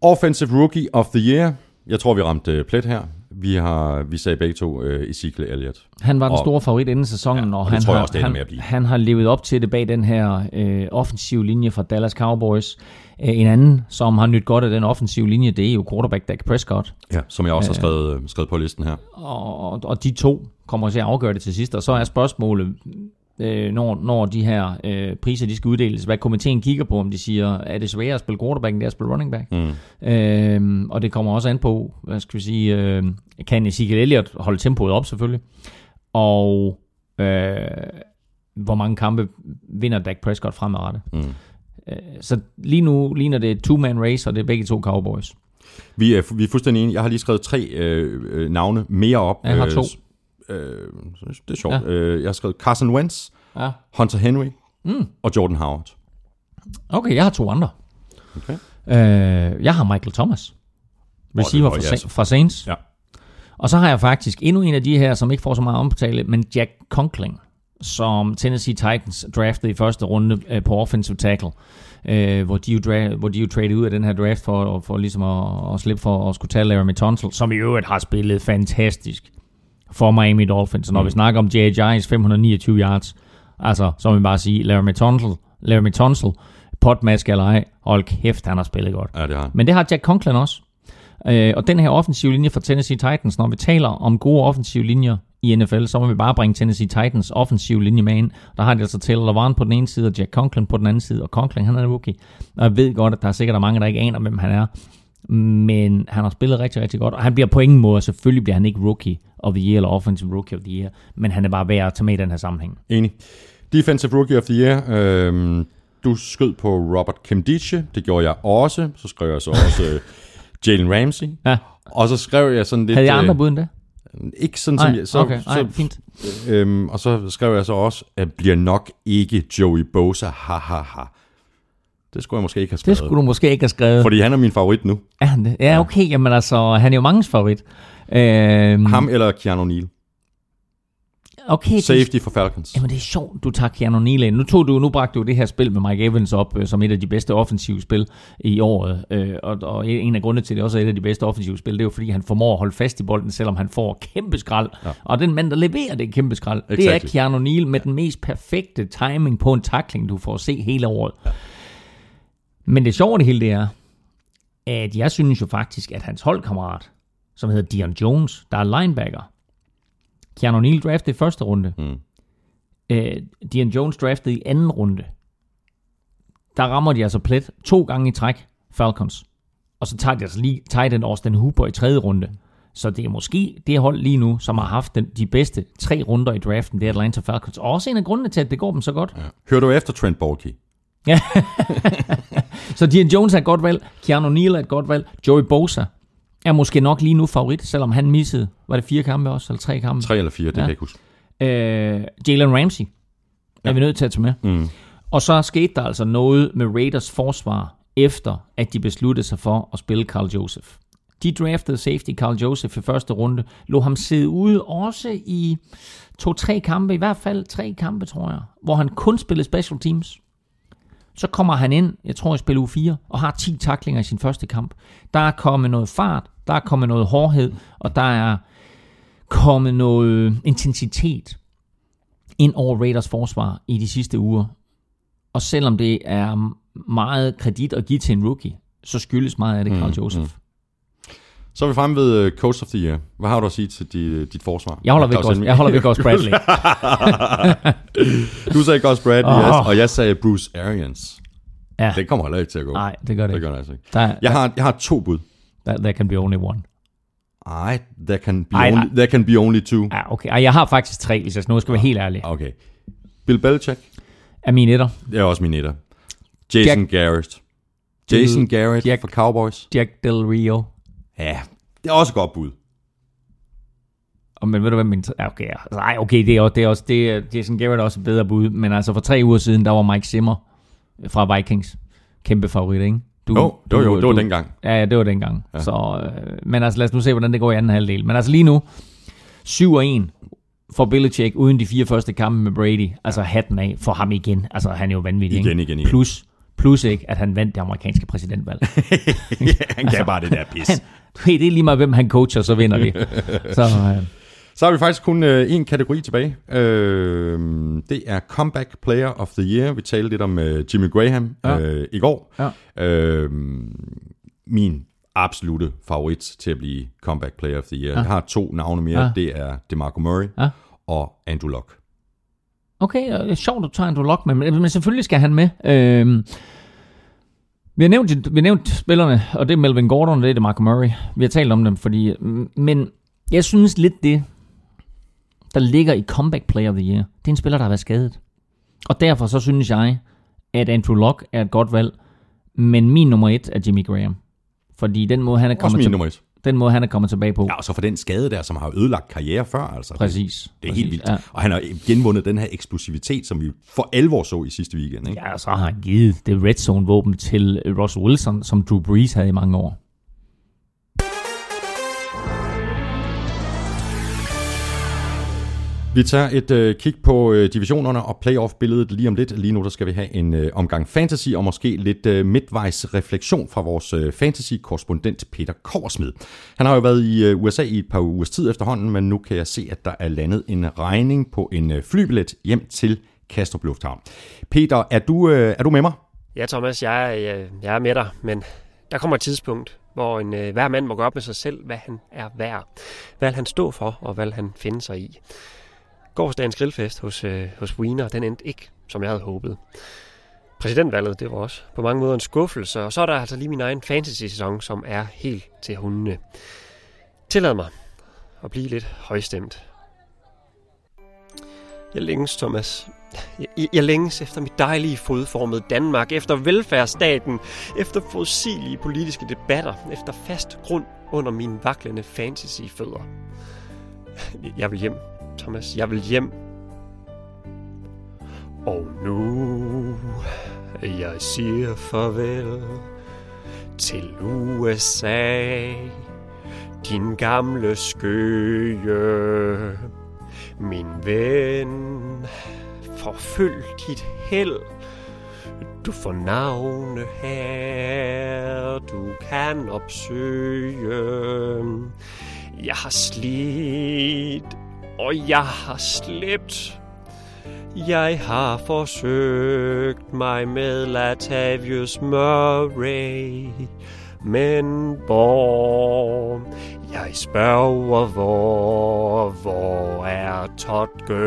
Offensive Rookie of the Year. Jeg tror, vi ramte øh, plet her. Vi har vi sagde begge to uh, Ezekiel Elliott. Han var den Og- store favorit inden sæsonen, Ja, og, og han, tror jeg har, også, han, han har levet op til det bag den her øh, offensive linje fra Dallas Cowboys. Øh, en anden, som har nyt godt af den offensive linje, det er jo quarterback Dak Prescott. Ja. Som jeg også har skrevet, uh, skrevet på listen her. Og, og, og de to kommer til at afgøre det til sidst. Og så er spørgsmålet, øh, når, når de her øh, priser de skal uddeles, hvad komiteen kigger på, om de siger, er det sværere at spille quarterback, end det er at spille running back? Mm. Øh, og det kommer også an på, hvad skal vi sige, øh, kan Ezekiel Elliott holde tempoet op selvfølgelig, og øh, hvor mange kampe vinder Dak Prescott fremadrettet. Mm. Øh, så lige nu ligner det et two-man race, og det er begge to Cowboys. Vi er, vi er fuldstændig enige. Jeg har lige skrevet tre øh, øh, navne mere op. Jeg har to. Øh, det er sjovt. Ja. Øh, jeg har skrevet Carson Wentz, Ja. Hunter Henry Mm. og Jordan Howard. Okay, jeg har to andre. Okay. Øh, jeg har Michael Thomas, receiver det fra, ja, Sa- fra Saints. Ja. Og så har jeg faktisk endnu en af de her, som ikke får så meget omtale, men Jack Conkling, som Tennessee Titans draftede i første runde øh, på offensive tackle, øh, hvor, de jo dra- hvor de jo traded ud af den her draft for, for ligesom at, at slippe for at skulle tage Laramie Tunsil, som i øvrigt har spillet fantastisk for Miami Dolphins. Og når mm. vi snakker om J.J.'s 529 yards, altså, så må vi bare sige, Laramie Tunsil, Laramie Tunsil, potmask eller ej, hold kæft, han har spillet godt. Ja, det har. Men det har Jack Conklin også. Øh, og den her offensive linje for Tennessee Titans, når vi taler om gode offensive linjer i NFL, så må vi bare bringe Tennessee Titans offensive linje med ind. Der har de altså Taylor Levan på den ene side, og Jack Conklin på den anden side, og Conklin han er en rookie. Og jeg ved godt, at der er sikkert mange, der ikke aner, hvem han er. Men han har spillet rigtig, rigtig godt, og han bliver på ingen måde, selvfølgelig bliver han ikke rookie of the year, eller offensive rookie of the year, men han er bare værd at tage med i den her sammenhæng. Enig. Defensive Rookie of the Year. Øhm, du skød på Robert Kemdiche. Det gjorde jeg også. Så skrev jeg så også øh, Jalen Ramsey. Ja. Og så skrev jeg sådan lidt... Havde jeg andre øh, bud end det? Ikke sådan som Nej, jeg... Så, okay, så, nej, fint. Øhm, og så skrev jeg så også, at bliver nok ikke Joey Bosa. Ha, ha, ha. Det skulle jeg måske ikke have Det skrevet. skulle du måske ikke have skrevet. Fordi han er min favorit nu. Er han det? Ja, okay. Jamen altså, han er jo mangens favorit. Øhm, Ham eller Keanu Neal. okay, det, Safety for Falcons. Jamen det er sjovt, du tager Keanu Neal ind. Nu, tog du, nu bragte du det her spil med Mike Evans op øh, som et af de bedste offensive spil i året. Øh, og, og en af grundene til, at det også er et af de bedste offensive spil, det er jo fordi, han formår at holde fast i bolden, selvom han får kæmpe skrald. Ja. Og den mand, der leverer det kæmpe skrald, det er Exactly. Keanu Neal med den mest perfekte timing på en tackling, du får at se hele året. Ja. Men det sjove det hele, det er, at jeg synes jo faktisk, at hans holdkammerat, som hedder Dion Jones, der er linebacker, Keanu Neal draftede i første runde. Mm. Øh, Dion Jones draftede i anden runde. Der rammer de altså plet to gange i træk, Falcons. Og så tager de altså lige tight end Austin Hooper i tredje runde. Så det er måske det hold lige nu, som har haft den, de bedste tre runder i draften, det er Atlanta Falcons. Og også en af grundene til, at det går dem så godt. Ja. Hører du efter Trent Baalke? Så Dion Jones er et godt valg, Keanu Neal er et godt valg, Joey Bosa er måske nok lige nu favorit, selvom han missede, var det fire kampe også, eller tre kampe? Tre eller fire, det Ja. ja. kan jeg ikke huske. Øh, Jalen Ramsey er vi nødt til at tage med. Mm. Og så skete der altså noget med Raiders forsvar, efter at de besluttede sig for at spille Carl Joseph. De draftede safety Carl Joseph i første runde, lå ham sidde ude også i to-tre kampe, i hvert fald tre kampe, tror jeg, hvor han kun spillede special teams. Så kommer han ind, jeg tror, jeg spiller u 4, og har 10 taklinger i sin første kamp. Der er kommet noget fart, der er kommet noget hårdhed, og der er kommet noget intensitet ind over Raiders forsvar i de sidste uger. Og selvom det er meget kredit at give til en rookie, så skyldes meget af det Carl Joseph. Mm. Så er vi fremme ved øh, Coach of the Year. Hvad har du at sige til dit, dit forsvar? Jeg holder ved Gus, jeg holder ved Gus Bradley. Du sagde Gus Bradley, Åh. yes, og jeg sagde Bruce Arians. ja, Det kommer heller ikke til at gå. nej, det gør det det gør det altså ikke. Der, Jeg har, jeg har to bud. there, there can be only one. Ej, there can be, Ej, only, nej. there can be only two. Ja, okay. Ej, jeg har faktisk tre, hvis jeg nu skal være helt ærlig. Okay. Bill Belichick, Er min etter. det er også min etter. Jason Jack- Garrett. Jason Garrett Jack- for Cowboys. Jack Del Rio. Ja, det er også et godt bud. Og men ved du hvad min... Okay, ja. Altså, okay, det er også, det er også det er, Jason Garrett er også et bedre bud. Men altså for tre uger siden, der var Mike Zimmer fra Vikings. Kæmpe favorit, ikke? Du, Jo, det var, jo, det var dengang. Ja, ja, det var dengang. Ja. Så, øh, men altså lad os nu se, hvordan det går i anden halvdel. Men altså lige nu, 7-1 for Belichick uden de fire første kampe med Brady. Altså hatten af for ham igen. Altså han er jo vanvittig, Igen, ikke? igen, igen. Plus, plus ikke, at han vandt det amerikanske præsidentvalg. ja, han kan bare det der pis. han, det er lige meget, hvem han coacher, så vinder de. så øh, Så har vi faktisk kun øh, en kategori tilbage. Øh, det er Comeback Player of the Year. Vi talte lidt om øh, Jimmy Graham Ja. øh, i går. Ja. Øh, min absolute favorit til at blive Comeback Player of the Year. Jeg har to navne mere. Ja. Det er DeMarco Murray Ja. og Andrew Luck. Okay, er sjovt, at du tager Andrew Luck med, men, selvfølgelig skal han med. Øhm, vi, har nævnt, vi har nævnt spillerne, og det er Melvin Gordon, og det er det Marco Murray. Vi har talt om dem, fordi... Men jeg synes lidt det, der ligger i Comeback Player of the Year, det er en spiller, der har været skadet. Og derfor så synes jeg, at Andrew Luck er et godt valg, men min nummer et er Jimmy Graham. Fordi den måde, han er Også kommet, min til, nummer et. Den måde, han er kommet tilbage på. Ja, og så for den skade der, som har ødelagt karriere før. Altså. Præcis. Det er præcis, helt vildt. Ja. Og han har genvundet den her eksplosivitet, som vi for alvor så i sidste weekend. Ikke? Ja, og så har han givet det red zone våben til Russell Wilson, som Drew Brees havde i mange år. Vi tager et øh, kig på øh, divisionerne og playoff-billedet lige om lidt. Lige nu der skal vi have en øh, omgang fantasy og måske lidt øh, midtvejs refleksion fra vores øh, fantasy-korrespondent Peter Korsmed. Han har jo været i øh, USA i et par ugers tid efterhånden, men nu kan jeg se, at der er landet en regning på en øh, flybillet hjem til Kastrup Lufthavn. Peter, er du, øh, er du med mig? Ja, Thomas, jeg, er- øh, jeg, er med dig, men der kommer et tidspunkt, hvor en, øh, hver mand må gå op med sig selv, hvad han er værd. Hvad han stå for, og hvad han finder sig i. Gårdsdagens grillfest hos, øh, hos Wiener, den endte ikke, som jeg havde håbet. Præsidentvalget, det var også på mange måder en skuffelse, og så er der altså lige min egen fantasy-sæson, som er helt til hundene. Tillad mig at blive lidt højstemt. Jeg længes, Thomas. Jeg, jeg længes efter mit dejlige fodformede Danmark, efter velfærdsstaten, efter fossilige politiske debatter, efter fast grund under mine vaklende fantasy-fødder. Jeg vil hjem, Thomas. Jeg vil hjem. Og nu jeg siger farvel til USA, din gamle skøge, min ven. Forfølg dit held. Du får navne her, du kan opsøge. Jeg har slidt, og jeg har slæbt. Jeg har forsøgt mig med Latavius Murray, men hvor? Jeg spørger, hvor, hvor er Todd Gurley?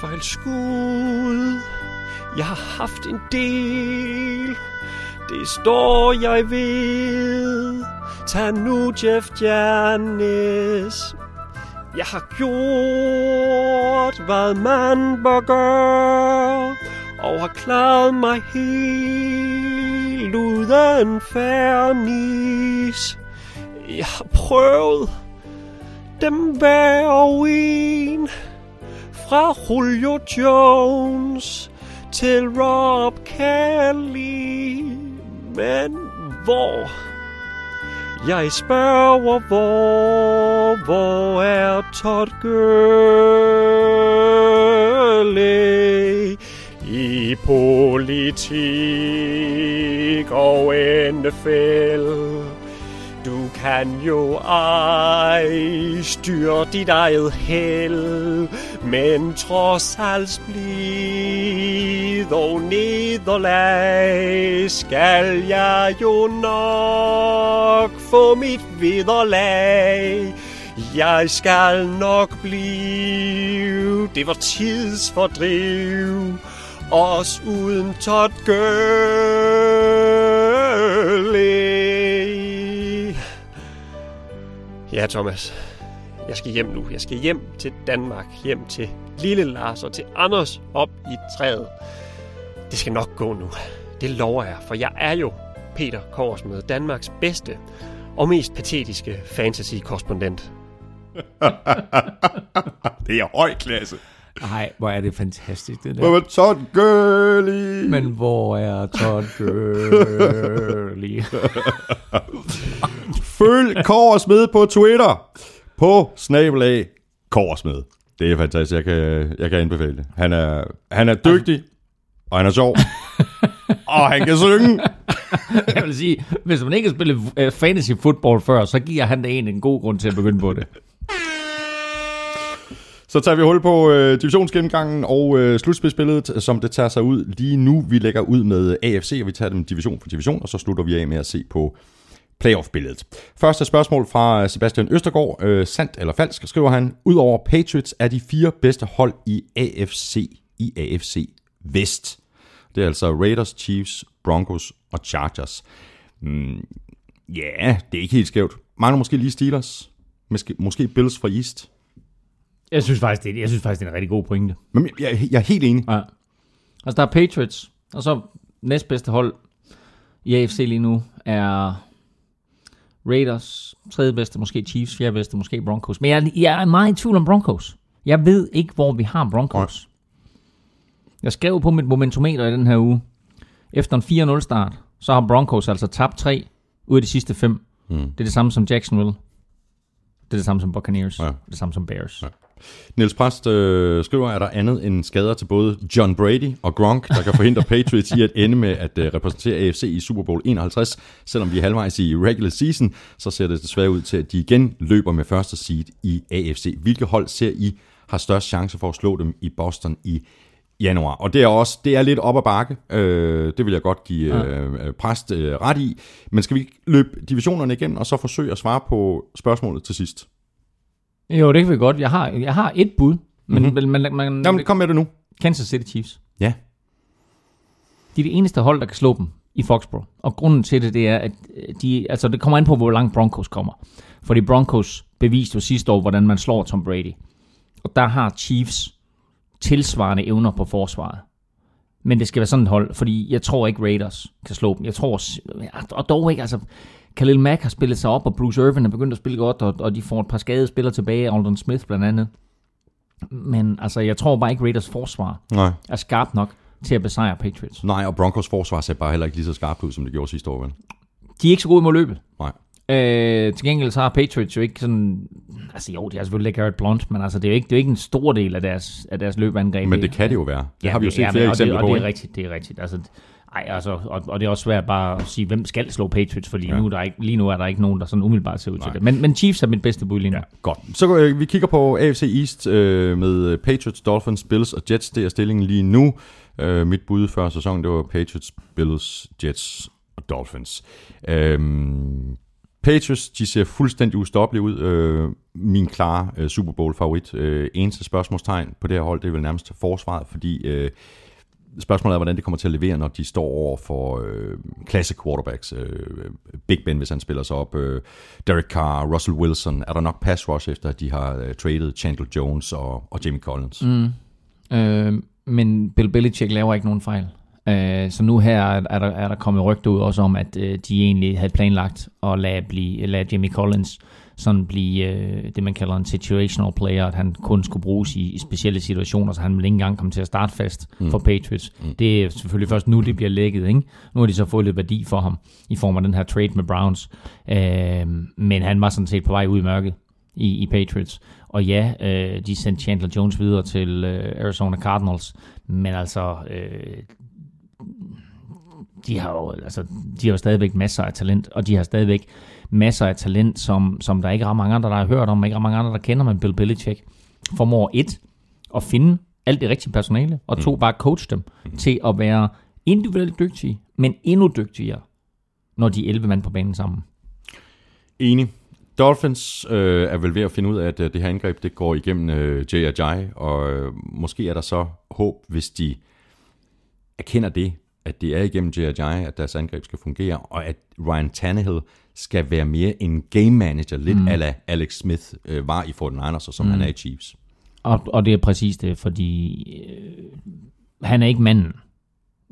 Fejlskud, jeg har haft en del, det står jeg ved. Tag nu Jeff Janis. Jeg har gjort, hvad man bør gøre, og har klaret mig helt uden færnis. Jeg har prøvet dem hver og en. Fra Julio Jones til Rob Kelly. Men hvor? Jeg spørger, hvor, hvor er Todd Gurley i politik og NFL? Du kan jo ej styre dit eget held, men trods alt blid og nederlag, skal jeg jo nok få mit vederlag. Jeg skal nok blive, det var tidsfordriv, os uden tot Gurley. Ja, Thomas. Jeg skal hjem nu. Jeg skal hjem til Danmark. Hjem til lille Lars og til Anders op i træet. Det skal nok gå nu. Det lover jeg, for jeg er jo Peter Korsmed, Danmarks bedste og mest patetiske fantasy-korrespondent. Det er høj klasse. Nej, hvor er det fantastisk, det Hvor der. er Todd Gurley? Men hvor er Todd Gurley? Følg Korsmed på Twitter. På snabelag Korsmed. Det er fantastisk. Jeg kan, jeg kan anbefale det. Han er, han er dygtig, og han er sjov. og han kan synge. Jeg vil sige, hvis man ikke har spillet øh, fantasy football før, så giver han da en en god grund til at begynde på det. Så tager vi hul på øh, divisionsgennemgangen og øh, slutspidsbilledet, som det tager sig ud lige nu. Vi lægger ud med AFC, og vi tager dem division for division, og så slutter vi af med at se på playoff-billedet. Første spørgsmål fra Sebastian Østergaard. Øh, sandt eller falsk, skriver han. Udover Patriots er de fire bedste hold i AFC i AFC Vest. Det er altså Raiders, Chiefs, Broncos og Chargers. Mm, ja, det er ikke helt skævt. Mangler måske lige Steelers. Måske, måske Bills fra East. Jeg synes faktisk, det er, jeg synes faktisk, det er en rigtig god pointe. Men jeg, jeg er helt enig. Ja. Altså, der er Patriots, og så næstbedste hold i AFC lige nu er Raiders, tredje bedste måske Chiefs, fjerde bedste måske Broncos. Men jeg, jeg er meget i tvivl om Broncos. Jeg ved ikke, hvor vi har Broncos. Jeg skrev på mit momentometer i den her uge. Efter en 4-0 start, så har Broncos altså tabt tre ud af de sidste fem. Mm. Det er det samme som Jacksonville. Det er det samme som Buccaneers. Ja. Det er det samme som Bears. Ja. Niels Præst øh, skriver, er der andet end skader til både John Brady og Gronk, der kan forhindre Patriots i at ende med at øh, repræsentere AFC i Super Bowl 51. Selvom vi er halvvejs i regular season, så ser det desværre ud til, at de igen løber med første seed i AFC. Hvilke hold ser I har størst chance for at slå dem i Boston i januar. Og det er også det er lidt op ad bakke. Øh, det vil jeg godt give øh, præst øh, ret i. Men skal vi løbe divisionerne igen, og så forsøge at svare på spørgsmålet til sidst? Jo, det kan vi godt. Jeg har, jeg har et bud, men, Mhm. mm-hmm. men, men, men Jamen, kom med det nu. Kansas City Chiefs. Ja. De er det eneste hold, der kan slå dem i Foxborough. Og grunden til det, det er, at de, altså det kommer an på, hvor langt Broncos kommer. Fordi Broncos beviste jo sidste år, hvordan man slår Tom Brady. Og der har Chiefs tilsvarende evner på forsvaret. Men det skal være sådan et hold, fordi jeg tror ikke Raiders kan slå dem. Jeg tror, og dog ikke, altså Khalil Mack har spillet sig op, og Bruce Irvin er begyndt at spille godt, og, og de får et par skadede spillere tilbage, Aldon Smith blandt andet. Men altså, jeg tror bare ikke Raiders forsvar Nej. er skarp nok til at besejre Patriots. Nej, og Broncos forsvar ser bare heller ikke lige så skarpt ud, som det gjorde sidste år, vel? De er ikke så gode mod løbet. Nej. Øh, til gengæld så har Patriots jo ikke sådan... Altså jo, de har selvfølgelig ikke Garrett Blunt, men altså, det er jo ikke, det er jo ikke en stor del af deres, af deres løbeangreb. Men det kan det jo være. Det har vi jo set ja, flere men- eksempler og på. og det er rigtigt, det er rigtigt. Altså, ej, altså, og, og det er også svært bare at sige, hvem skal slå Patriots, for lige, Ja. nu, er der ikke, lige nu er der ikke nogen, der sådan umiddelbart ser ud Nej. til det. Men, men Chiefs er mit bedste bud lige nu. Ja. Godt. Så øh, vi kigger på AFC East øh, med Patriots, Dolphins, Bills og Jets. Det er stillingen lige nu. Øh, mit bud før sæsonen, det var Patriots, Bills, Jets og Dolphins. Øhm, Patriots, de ser fuldstændig ustoppelige ud. Øh, min klare øh, Super Bowl favorit. Øh, eneste spørgsmålstegn på det her hold, det er vel nærmest forsvaret, fordi øh, spørgsmålet er, hvordan det kommer til at levere, når de står over for øh, klasse quarterbacks. Øh, Big Ben, hvis han spiller sig op. Øh, Derek Carr, Russell Wilson. Er der nok pass rush, efter at de har øh, traded Chandler Jones og, og Jimmy Collins? Mm. Øh, men Bill Belichick laver ikke nogen fejl. Øh, så nu her er, er, der, er der kommet rygter ud også om, at øh, de egentlig havde planlagt at lade, blive, lade Jimmy Collins sådan blive øh, det, man kalder en situational player, at han kun skulle bruges i, i specielle situationer, så han ville ikke engang komme til at starte fast mm. for Patriots. Mm. Det er selvfølgelig først nu, det bliver lækket. Ikke? Nu har de så fået lidt værdi for ham i form af den her trade med Browns. Øh, men han var sådan set på vej ud i mørket i, i Patriots. Og ja, øh, de sendte Chandler Jones videre til øh, Arizona Cardinals, men altså... Øh, de har jo altså, de har jo stadigvæk masser af talent, og de har stadigvæk masser af talent, som, som der ikke er mange andre, der har hørt om, ikke er mange andre, der kender, men Bill Belichick formår et, at finde alt det rigtige personale, og to, mm. bare coach dem mm. til at være individuelt dygtige, men endnu dygtigere, når de er 11 mand på banen sammen. Enig. Dolphins øh, er vel ved at finde ud af, at øh, det her angreb det går igennem øh, Jay Ajay, og øh, måske er der så håb, hvis de erkender det, at det er igennem Ajay, at deres angreb skal fungere, og at Ryan Tannehill skal være mere en game manager, lidt mm. ala Alex Smith øh, var i 49ers, og som mm. han er i Chiefs. Og, og det er præcis det, fordi øh, han er ikke manden,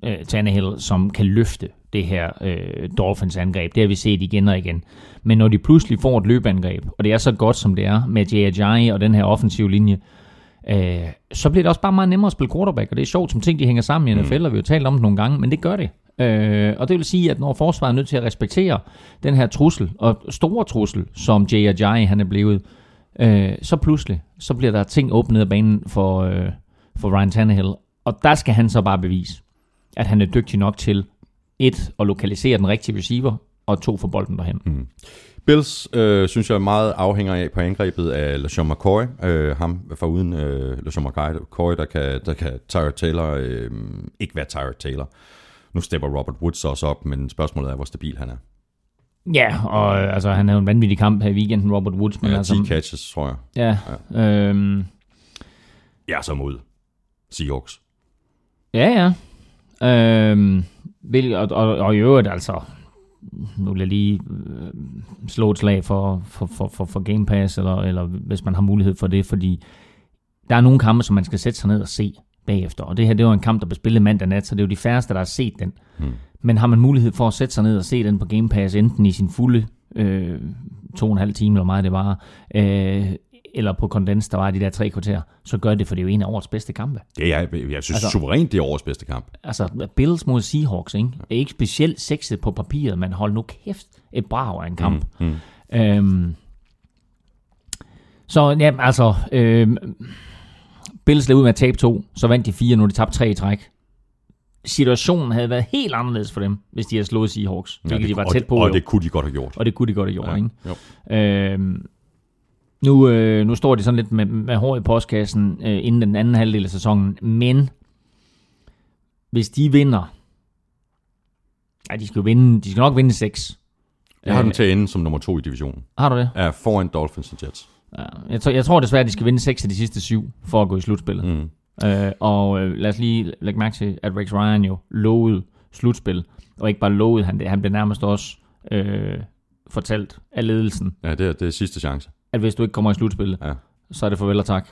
øh, Tannehill, som kan løfte det her øh, Dolphins angreb. Det har vi set igen og igen. Men når de pludselig får et løbeangreb, og det er så godt som det er, med Ajayi og den her offensive linje, øh, så bliver det også bare meget nemmere at spille quarterback, og det er sjovt, som ting de hænger sammen i NFL, mm. og vi har talt om det nogle gange, men det gør det. Øh, og det vil sige, at når forsvaret er nødt til at respektere den her trussel, og store trussel, som Jay Ajayi han er blevet, øh, så pludselig, så bliver der ting åbnet af banen for, øh, for Ryan Tannehill. Og der skal han så bare bevise, at han er dygtig nok til et, at lokalisere den rigtige receiver, og to, for bolden derhen. Mm. Bills, øh, synes jeg, meget afhænger af på angrebet af LeSean McCoy. Øh, ham for uden øh, LeSean McCoy, der kan, der kan Tyrod Taylor øh, ikke være Tyrod Taylor. Nu stepper Robert Woods også op, men spørgsmålet er, hvor stabil han er. Ja, og øh, altså, han havde en vanvittig kamp her i weekenden, Robert Woods. Men ja, altså, 10 catches, tror jeg. Ja. ja. Øhm, ja, så mod Seahawks. Ja, ja. Øhm, og, og, og i øvrigt, altså, nu vil jeg lige øh, slå et slag for, for, for, for, for Game Pass, eller, eller hvis man har mulighed for det, fordi der er nogle kampe, som man skal sætte sig ned og se bagefter. Og det her, det var en kamp, der blev spillet mandag nat, så det er jo de færreste, der har set den. Hmm. Men har man mulighed for at sætte sig ned og se den på Game Pass, enten i sin fulde øh, to og en halv time, eller meget det var, øh, eller på kondens, der var de der tre kvarter, så gør det, for det er jo en af årets bedste kampe. Det er, jeg, jeg synes altså, suverænt, det er årets bedste kamp. Altså, Bills mod Seahawks, ikke? er ikke specielt sexet på papiret, men hold nu kæft, et brav af en kamp. Mm, mm. Øhm, så ja, altså, øhm, Bills lavede ud med at tabe to, så vandt de fire, nu de tabte tre i træk. Situationen havde været helt anderledes for dem, hvis de havde slået Seahawks, ja, det, de var tæt på. Og, og det kunne de godt have gjort. Og det kunne de godt have gjort, ja, ikke? Jo. Øhm, nu, øh, nu står de sådan lidt med, med hår i postkassen øh, inden den anden halvdel af sæsonen, men hvis de vinder, ja, de skal jo vinde, de skal nok vinde 6. Jeg har dem til at ende som nummer to i divisionen. Har du det? Ja, foran Dolphins og Jets. Ja, jeg, tror, jeg tror desværre, at de skal vinde 6 af de sidste syv for at gå i slutspillet. Mm. Øh, og øh, lad os lige lægge mærke til, at Rex Ryan jo lovede slutspil, og ikke bare lovede han det, han blev nærmest også øh, fortalt af ledelsen. Ja, det er, det er sidste chance. At hvis du ikke kommer i slutspillet, ja. så er det farvel og tak.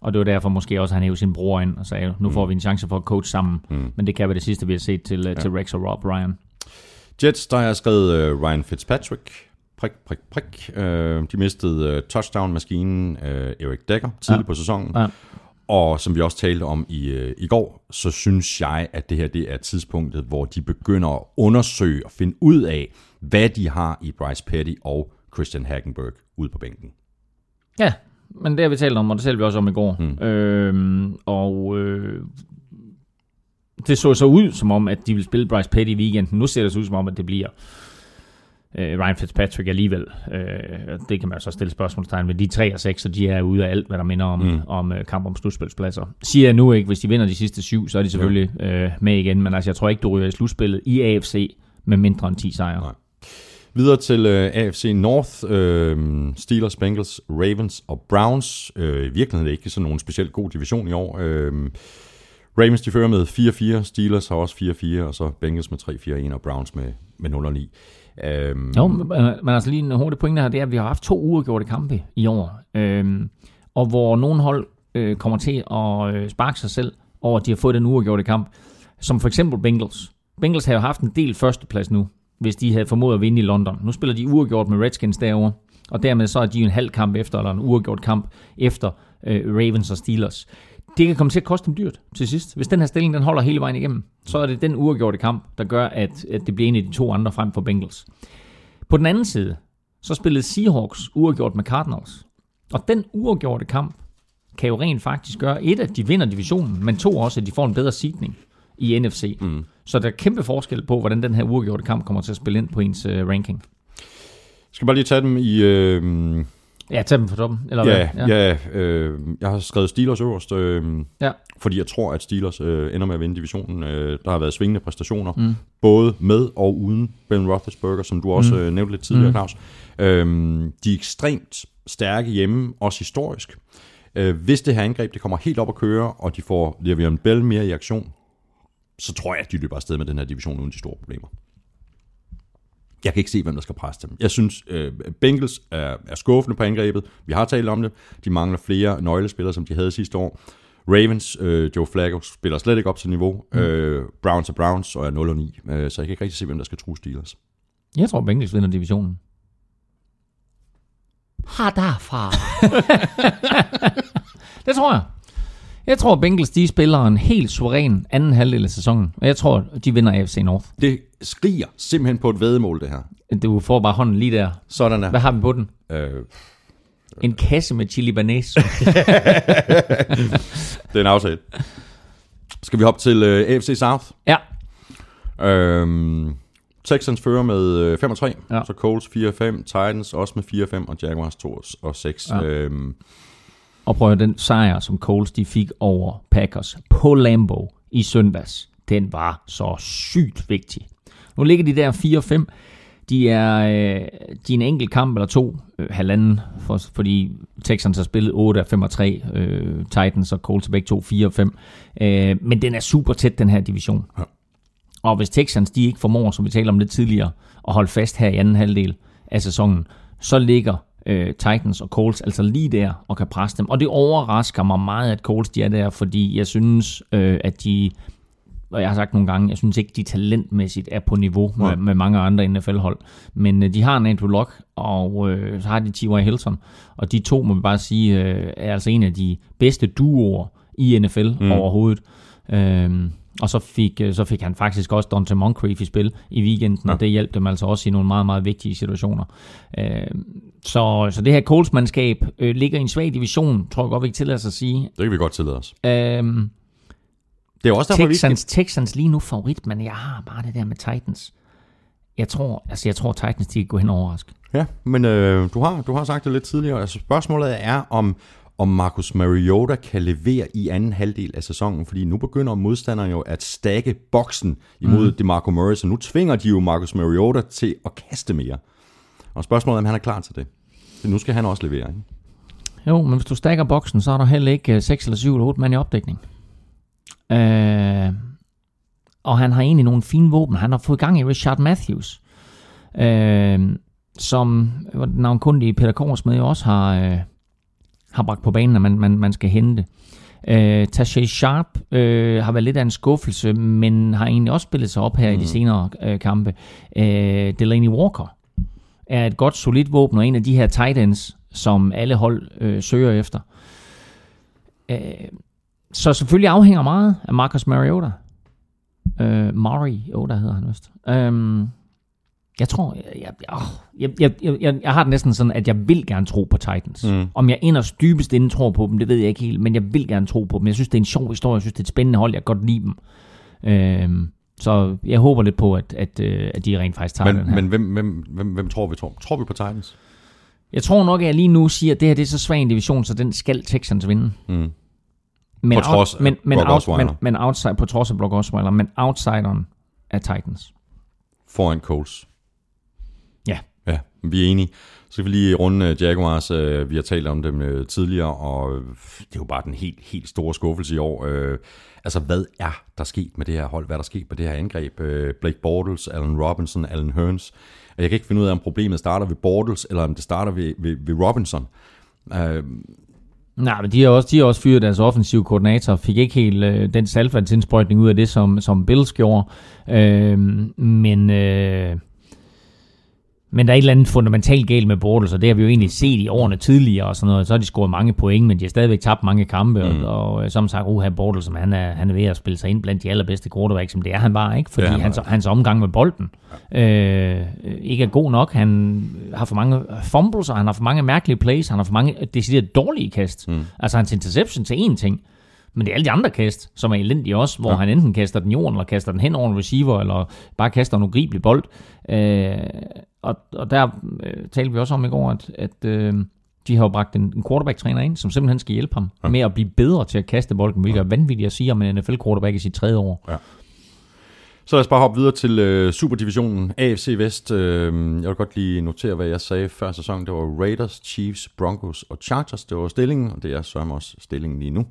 Og det var derfor måske også, at han hævde sin bror ind og sagde, nu får mm. vi en chance for at coach sammen. Mm. Men det kan være det sidste, vi har set til, øh, ja. til Rex og Rob Ryan. Jets, der har skrevet uh, Ryan Fitzpatrick, prik, prik, prik. Uh, de mistede uh, touchdown-maskinen uh, Eric Decker tidligt ja. på sæsonen. Ja. Og som vi også talte om i, uh, i går, så synes jeg, at det her det er tidspunktet, hvor de begynder at undersøge og finde ud af, hvad de har i Bryce Petty og Christian Hagenberg ud på bænken. Ja, men det har vi talt om, og det talte vi også om i går. Mm. Øhm, og øh, det så så ud som om, at de vil spille Bryce Petty i weekenden. Nu ser det så ud som om, at det bliver øh, Ryan Fitzpatrick alligevel. Øh, det kan man så stille spørgsmålstegn ved. De 3 og 6, så de er ude af alt, hvad der minder om, mm. om uh, kamp om slutspilspladser. Siger jeg nu ikke, hvis de vinder de sidste syv, så er de selvfølgelig øh, med igen. Men altså, jeg tror ikke, du ryger i slutspillet i AFC med mindre end 10 sejre. Nej. Videre til øh, AFC North, øh, Steelers, Bengals, Ravens og Browns. Øh, I virkeligheden er det ikke sådan nogen specielt god division i år. Øh, Ravens de fører med 4-4, Steelers har også 4-4, og så Bengals med 3-4-1 og Browns med, med 0-9. Øhm. Jo, men altså lige en hurtig pointe her, det er, at vi har haft to uafgjorte kampe i år, øhm, og hvor nogle hold øh, kommer til at øh, sparke sig selv over, at de har fået den uafgjorte kamp. som for eksempel Bengals. Bengals har jo haft en del førsteplads nu, hvis de havde formået at vinde i London. Nu spiller de uafgjort med Redskins derovre, og dermed så er de en halv kamp efter, eller en uafgjort kamp efter øh, Ravens og Steelers. Det kan komme til at koste dem dyrt til sidst. Hvis den her stilling den holder hele vejen igennem, så er det den uafgjorte kamp, der gør, at, at det bliver en af de to andre frem for Bengals. På den anden side, så spillede Seahawks uafgjort med Cardinals. Og den uafgjorte kamp kan jo rent faktisk gøre, et, at de vinder divisionen, men to også, at de får en bedre sidning i NFC. Mm. Så der er kæmpe forskel på, hvordan den her uafgjorte kamp kommer til at spille ind på ens uh, ranking. Skal bare lige tage dem i... Øh, Ja, tag dem for toppen, eller ja, hvad? ja, øh, jeg har skrevet Steelers øverst, øh, ja. fordi jeg tror, at Steelers øh, ender med at vinde divisionen. Øh, der har været svingende præstationer, mm. både med og uden Ben Roethlisberger, som du også mm. øh, nævnte lidt tidligere, Mm. Claus. Øh, de er ekstremt stærke hjemme, også historisk. Øh, hvis det her angreb det kommer helt op at køre, og de får Le'Veon Bell mere i aktion, så tror jeg, at de løber afsted med den her division uden de store problemer. Jeg kan ikke se, hvem der skal presse dem. Jeg synes, øh, Bengals er, er skuffende på angrebet. Vi har talt om det. De mangler flere nøglespillere, som de havde sidste år. Ravens, øh, Joe Flacco, spiller slet ikke op til niveau. Mm. Øh, Browns er Browns og er 0 og 9. Øh, så jeg kan ikke rigtig se, hvem der skal true Steelers. Jeg tror, Bengals vinder divisionen. Har derfra. det tror jeg. Jeg tror, Bengals de spiller en helt suveræn anden halvdel af sæsonen. Og jeg tror, de vinder AFC North. Det skriger simpelthen på et vedmål, det her. Du får bare hånden lige der. Sådan er. Hvad har vi på den? Øh, En kasse med chili banæs. det er en aftale. Skal vi hoppe til øh, AFC South? ja. Øhm, Texans fører med øh, 5 og 3, Ja. så Colts 4 og 5, Titans også med 4 og 5, og Jaguars 2 og 6. Ja. Ja. Øhm, Og prøv at den sejr, som Coles de fik over Packers på Lambeau i søndags, den var så sygt vigtig. Nu ligger de der 4-5. De er, øh, de er en enkelt kamp eller to, øh, halvanden, for, fordi Texans har spillet 8 af 5 og 3, øh, Titans og Colts begge to 4 og 5. Øh, men den er super tæt, den her division. Ja. Og hvis Texans de ikke formår, som vi talte om lidt tidligere, at holde fast her i anden halvdel af sæsonen, så ligger øh, Titans og Colts altså lige der og kan presse dem. Og det overrasker mig meget, at Colts de er der, fordi jeg synes, øh, at de, og jeg har sagt nogle gange, jeg synes ikke, de talentmæssigt er på niveau med, Nej. med mange andre NFL-hold. Men øh, de har en Andrew Luck, og øh, så har de T.Y. Hilton. Og de to, må vi bare sige, øh, er altså en af de bedste duoer i NFL mm. overhovedet. Øhm, og så fik, øh, så fik han faktisk også Dante Moncrief i spil i weekenden, ja. Ja. og det hjalp dem altså også i nogle meget, meget vigtige situationer. Øhm, så, så det her Colts-mandskab øh, ligger i en svag division, tror jeg godt, vi kan tillade os at sige. det kan vi godt tillade os. Øhm, Det er også derfor, Texans, Texans lige nu favorit, men jeg har bare det der med Titans. Jeg tror, altså jeg tror Titans, de kan gå hen og overraske. vi. Ja, men øh, du, har, du har sagt det lidt tidligere. Altså, spørgsmålet er, om, om Marcus Mariota kan levere i anden halvdel af sæsonen, fordi nu begynder modstanderen jo at stakke boksen imod mm. DeMarco Murray, så nu tvinger de jo Marcus Mariota til at kaste mere. Og spørgsmålet er, om han er klar til det. Så nu skal han også levere, ikke? Jo, men hvis du stakker boksen, så er der heller ikke 6 eller 7 eller 8 mand i opdækning. Øh, og han har egentlig nogle fine våben. Han har fået gang i Richard Matthews, øh, som navnkundige Peter Kors med jo også har, øh, har bragt på banen, at man, man, man skal hente. Øh, Tashay Sharp øh, har været lidt af en skuffelse, men har egentlig også spillet sig op her mm. i de senere øh, kampe. Øh, Delaney Walker er et godt, solidt våben, og en af de her tight ends, som alle hold øh, søger efter. Øh, så selvfølgelig afhænger meget af Marcus Mariota. Øh, Mariota hedder han vist. Øh, jeg tror, jeg, jeg, jeg, jeg, jeg, jeg, har det næsten sådan, at jeg vil gerne tro på Titans. Mm. Om jeg inderst dybest inden tror på dem, det ved jeg ikke helt, men jeg vil gerne tro på dem. Jeg synes, det er en sjov historie, jeg synes, det er et spændende hold, jeg kan godt lide dem. Øh, så jeg håber lidt på, at, at, øh, at de rent faktisk tager den Men, her. men hvem, hvem, hvem, hvem tror vi? Tror, tror vi på Titans? Jeg tror nok, at jeg lige nu siger, at det her det er så svag en division, så den skal Texans vinde. Mm. Men På trods af men, men, out, men, men outside, på trods af Brock Osweiler, men outsideren er Titans. Foran Coles. Ja. Ja, vi er enige. Så skal vi lige runde øh, Jaguars. Øh, vi har talt om dem øh, tidligere, og det er jo bare den helt, helt store skuffelse i år. Altså, hvad er der sket med det her hold? Hvad er der sket med det her angreb? Blake Bortles, Allen Robinson, Allen Hearns. Jeg kan ikke finde ud af, om problemet starter ved Bortles, eller om det starter ved, ved, ved Robinson. Nej, men de har også, de har også fyret deres offensive koordinator, fik ikke helt øh, den saltvandsindsprøjtning ud af det, som, som Bills gjorde. Øh, men, øh, men der er et eller andet fundamentalt galt med Bortles, og det har vi jo egentlig set i årene tidligere og sådan noget. Så har de scoret mange point, men de har stadigvæk tabt mange kampe, mm. og, og, som sagt, Uha Bortles, han er, han er ved at spille sig ind blandt de allerbedste quarterbacks, som det er han bare, ikke? Fordi han hans, hans omgang med bolden øh, ikke er god nok. Han har for mange fumbles, og han har for mange mærkelige plays, han har for mange decideret dårlige kast. Mm. Altså hans interception til én ting, men det er alle de andre kast, som er elendige også, hvor ja. han enten kaster den jorden, eller kaster den hen over en receiver, eller bare kaster en ugribelig bold. Øh, og, og der øh, talte vi også om i går, at, at øh, de har jo bragt en, en quarterback-træner ind, som simpelthen skal hjælpe ham ja. med at blive bedre til at kaste bolden, hvilket er vanvittigt at sige om en NFL-quarterback i sit tredje år. Ja. Så lad os bare hoppe videre til øh, Superdivisionen AFC Vest. Øh, jeg vil godt lige notere, hvad jeg sagde før sæsonen. Det var Raiders, Chiefs, Broncos og Chargers. Det var stillingen, og det er sørme også stillingen lige nu.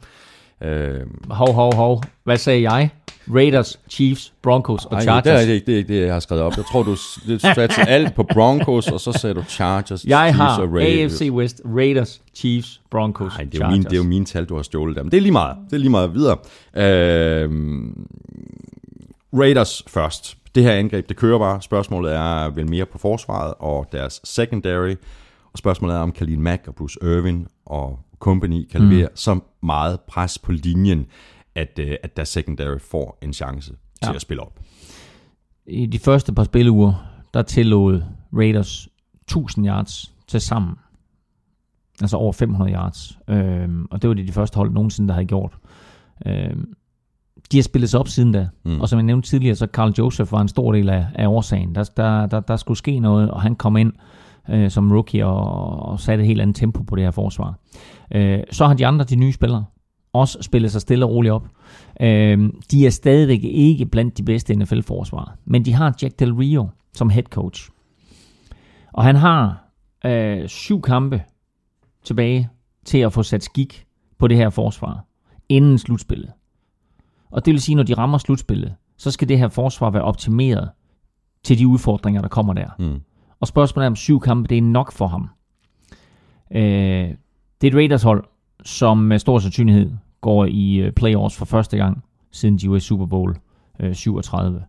Øh, Hov, hov, hov. Hvad sagde jeg? Raiders, Chiefs, Broncos og ej, Chargers. det er ikke det, er ikke det, jeg har skrevet op. Jeg tror, du satte alt på Broncos, og så sagde du Chargers, Jeg Chiefs har og Raiders. AFC West, Raiders, Chiefs, Broncos, Nej, det er, Chargers. mine, det er jo mine tal, du har stjålet der. Men det er lige meget. Det er lige meget videre. Øh, Raiders først. Det her angreb, det kører bare. Spørgsmålet er vel mere på forsvaret og deres secondary. Og spørgsmålet er, om Khalil Mack og Bruce Irvin og company kan levere mm. så meget pres på linjen, at, øh, at deres secondary får en chance til Ja. at spille op. I de første par spilleuger, der tillod Raiders 1000 yards til sammen. Altså over 500 yards. Øhm, og det var det de første hold nogensinde, der havde gjort. Øhm, de har spillet sig op siden da. Mm. Og som jeg nævnte tidligere, så Carl Joseph var en stor del af, af årsagen. Der, der, der, der skulle ske noget, og han kom ind øh, som rookie og, og satte et helt andet tempo på det her forsvar. Øh, så har de andre, de nye spillere, også spillet sig stille og roligt op. Øh, de er stadigvæk ikke blandt de bedste NFL-forsvar, men de har Jack Del Rio som head coach. Og han har øh, syv kampe tilbage til at få sat skik på det her forsvar inden slutspillet. Og det vil sige, når de rammer slutspillet, så skal det her forsvar være optimeret til de udfordringer, der kommer der. Mm. Og spørgsmålet er, om syv kampe, det er nok for ham. Øh, det er et Raiders-hold, som med stor sandsynlighed går i øh, playoffs for første gang, siden de var i Super Bowl øh, 37.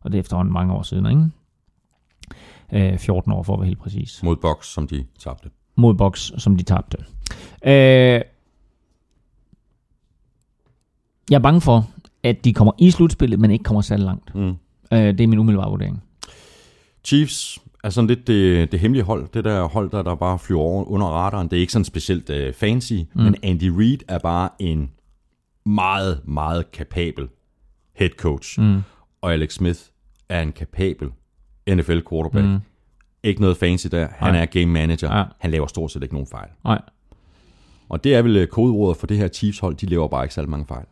Og det er efterhånden mange år siden, ikke? Øh, 14 år for at være helt præcis. Mod Box, som de tabte. Mod Box, som de tabte. Øh, jeg er bange for, at de kommer i slutspillet, men ikke kommer særlig langt. Mm. Øh, det er min umiddelbare vurdering. Chiefs er sådan lidt det, det hemmelige hold. Det der hold, der, der bare flyver over under radaren. Det er ikke sådan specielt uh, fancy, mm. men Andy Reid er bare en meget, meget kapabel head coach. Mm. Og Alex Smith er en kapabel NFL quarterback. Mm. Mm. Ikke noget fancy der. Han Nej. er game manager. Ja. Han laver stort set ikke nogen fejl. Nej. Og det er vel øh, kodeordet for det her Chiefs hold. De laver bare ikke særlig mange fejl.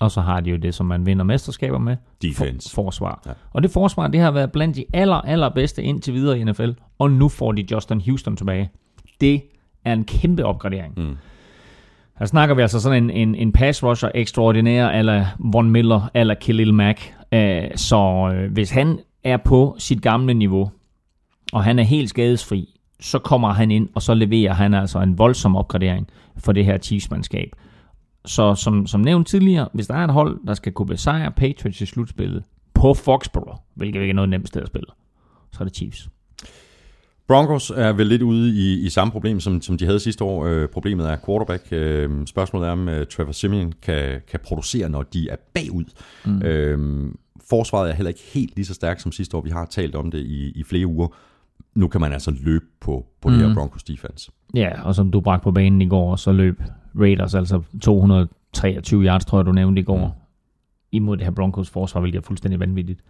Og så har de jo det, som man vinder mesterskaber med. Defense. For, forsvar. Ja. Og det forsvar, det har været blandt de aller, allerbedste indtil videre i NFL. Og nu får de Justin Houston tilbage. Det er en kæmpe opgradering. Mm. Her snakker vi altså sådan en, en, en pass rusher ekstraordinær, eller Von Miller, eller Khalil Mack. Øh, så øh, hvis han er på sit gamle niveau, og han er helt skadesfri, så kommer han ind, og så leverer han altså en voldsom opgradering for det her Chiefs-mandskab. Så som, som nævnt tidligere, hvis der er et hold, der skal kunne besejre Patriots i slutspillet på Foxborough, hvilket ikke er noget nemt sted at spille, så er det Chiefs. Broncos er vel lidt ude i, i samme problem, som, som de havde sidste år. Øh, problemet er quarterback. Øh, spørgsmålet er, om øh, Trevor Simeon kan, kan producere, når de er bagud. Mm. Øh, forsvaret er heller ikke helt lige så stærkt som sidste år. Vi har talt om det i, i flere uger. Nu kan man altså løbe på, på mm. det her Broncos defense. Ja, og som du bragte på banen i går, så løb Raiders altså 223 yards, tror jeg, du nævnte i går, mm. imod det her Broncos forsvar, hvilket er fuldstændig vanvittigt.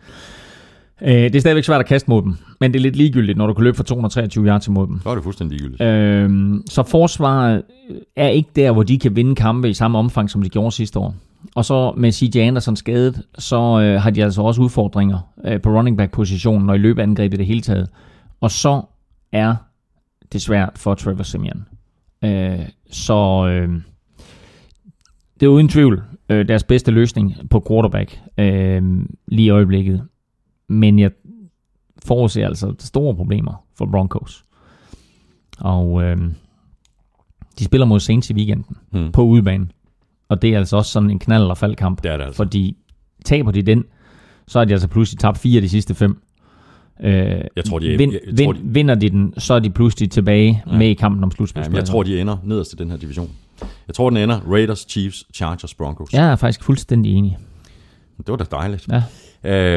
Øh, det er stadigvæk svært at kaste mod dem, men det er lidt ligegyldigt, når du kan løbe for 223 yards imod dem. Så er det fuldstændig ligegyldigt. Øh, så forsvaret er ikke der, hvor de kan vinde kampe i samme omfang, som de gjorde sidste år. Og så med CJ Anderson skadet, så øh, har de altså også udfordringer øh, på running back positionen og i løbeangrebet i det hele taget. Og så er det svært for Trevor Simeon. Øh, så øh, det er uden tvivl øh, deres bedste løsning på quarterback øh, lige i øjeblikket. Men jeg forudser altså store problemer for Broncos. Og øh, De spiller mod Saints i weekenden Hmm. på udebane. Og det er altså også sådan en knald- eller faldkamp. Det er det altså. Fordi taber de den, så er de altså pludselig tabt fire af de sidste fem. Øh, Jeg tror, de- vind, jeg- jeg vind, tror, de- Vinder de den, så er de pludselig tilbage Ja. ja. med i kampen om Ja, slutspillet. men jeg tror, de ender nederst i den her division. Jeg tror, den ender Raiders, Chiefs, Chargers, Broncos. Jeg er faktisk fuldstændig enig. Det var da dejligt. Ja.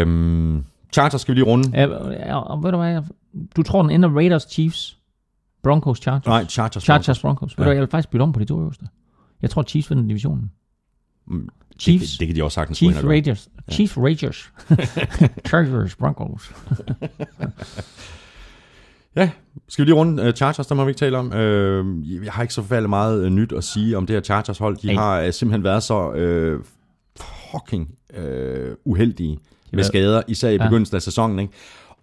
Øhm, Chargers skal vi lige runde. Ja, ja, og ved du hvad, du tror, den ender Raiders, Chiefs, Broncos, Chargers? Nej, Chargers. Chargers, Broncos. Ved Ja. du hvad, jeg vil faktisk bytte om på de to øverste. Jeg tror, Chiefs vinder divisionen. Chiefs, Det, det kan de også sagtens gå Chiefs, ind og gøre. Raiders. Chiefs. Chargers, Broncos. Ja, skal vi lige runde uh, Chargers, der må vi ikke tale om. Uh, jeg har ikke så forfærdeligt meget uh, nyt at sige om det her Chargers-hold. De Ej. har uh, simpelthen været så uh, fucking uh, uheldige med været- skader, især i Ja. begyndelsen af sæsonen. Ikke?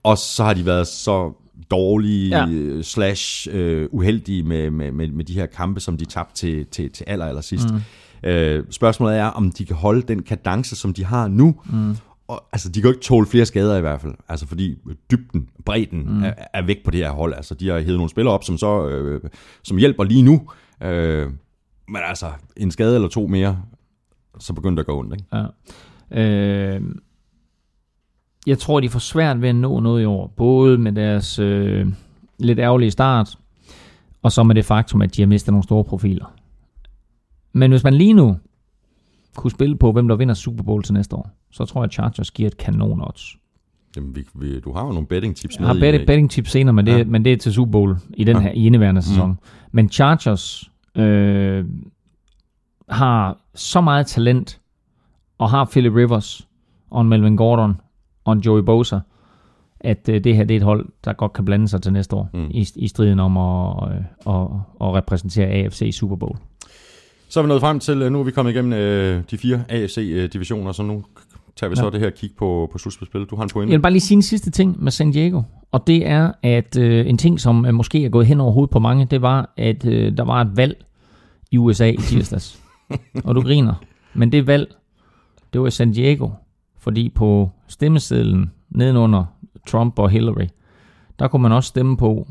Og så har de været så dårlige Ja. ja. slash uh, uheldige med, med, med, med de her kampe, som de tabte til, til, til aller, aller sidst. Mm. Uh, spørgsmålet er, om de kan holde den kadence, som de har nu, mm. Og, altså, de kan jo ikke tåle flere skader i hvert fald. Altså, fordi dybden, bredden mm. er, er væk på det her hold. Altså, de har hævet nogle spillere op, som så øh, som hjælper lige nu. Øh, men altså, en skade eller to mere, så begynder det at gå ondt, ikke? Ja. Øh, jeg tror, de får svært ved at nå noget i år. Både med deres øh, lidt ærgerlige start, og så med det faktum, at de har mistet nogle store profiler. Men hvis man lige nu kunne spille på, hvem der vinder Super Bowl til næste år, så tror jeg, at Chargers giver et kanon odds. Jamen, vi, vi, du har jo nogle betting tips Jeg har med betting, tips senere, men det, Ja. men det er til Super Bowl i, den Ja. her, i indeværende sæson. Mm. Men Chargers øh, har så meget talent, og har Philip Rivers, og en Melvin Gordon, og en Joey Bosa, at øh, det her det er et hold, der godt kan blande sig til næste år, mm. i, i striden om at, øh, at, at repræsentere AFC i Super Bowl. Så er vi nået frem til, øh, nu er vi kommet igennem øh, de fire AFC-divisioner, så nu tager vi Ja. så det her kig på, på slutspilspillet. Du har en Jeg pointe. vil bare lige sige en sidste ting med San Diego, og det er, at øh, en ting, som øh, måske er gået hen over hovedet på mange, det var, at øh, der var et valg i USA i tirsdags. og du griner. Men det valg, det var i San Diego, fordi på stemmesedlen nedenunder Trump og Hillary, der kunne man også stemme på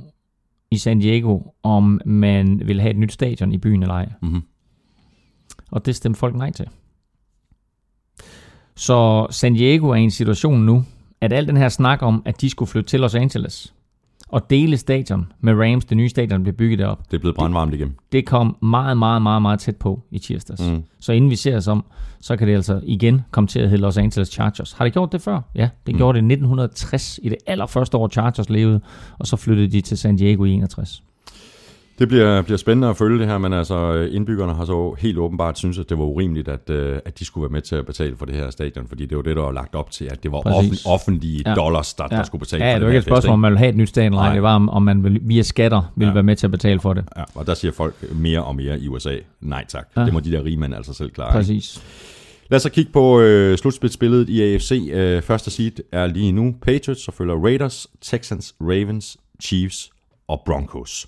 i San Diego, om man ville have et nyt stadion i byen eller ej. Mm-hmm. Og det stemte folk nej til. Så San Diego er i en situation nu, at al den her snak om, at de skulle flytte til Los Angeles og dele stadion med Rams, det nye stadion, blev bygget derop, Det er blevet brandvarmt igen. det kom meget, meget, meget, meget tæt på i tirsdags. Mm. Så inden vi ser os om, så kan det altså igen komme til at hedde Los Angeles Chargers. Har det gjort det før? Ja, det Mm. gjorde det i 1960, i det allerførste år Chargers levede, og så flyttede de til San Diego i 61. Det bliver, bliver spændende at følge det her, men altså indbyggerne har så helt åbenbart synes, at det var urimeligt, at, øh, at de skulle være med til at betale for det her stadion, fordi det var det, der var lagt op til, at det var offen, Præcis. offentlige Ja. dollars, der, der skulle betale ja, for det var den ikke et fest, spørgsmål, om man vil have et nyt stadion, eller. Nej. det var, om, man vil, via skatter vil Ja. ja. være med til at betale for det. Ja, og der siger folk mere og mere i USA, nej tak. Ja. Ja. Det må de der rige mænd altså selv klare. ikke? Præcis. Lad os så kigge på øh, slutspilsbilledet i AFC. Øh, første seed er lige nu Patriots, så følger Raiders, Texans, Ravens, Chiefs og Broncos.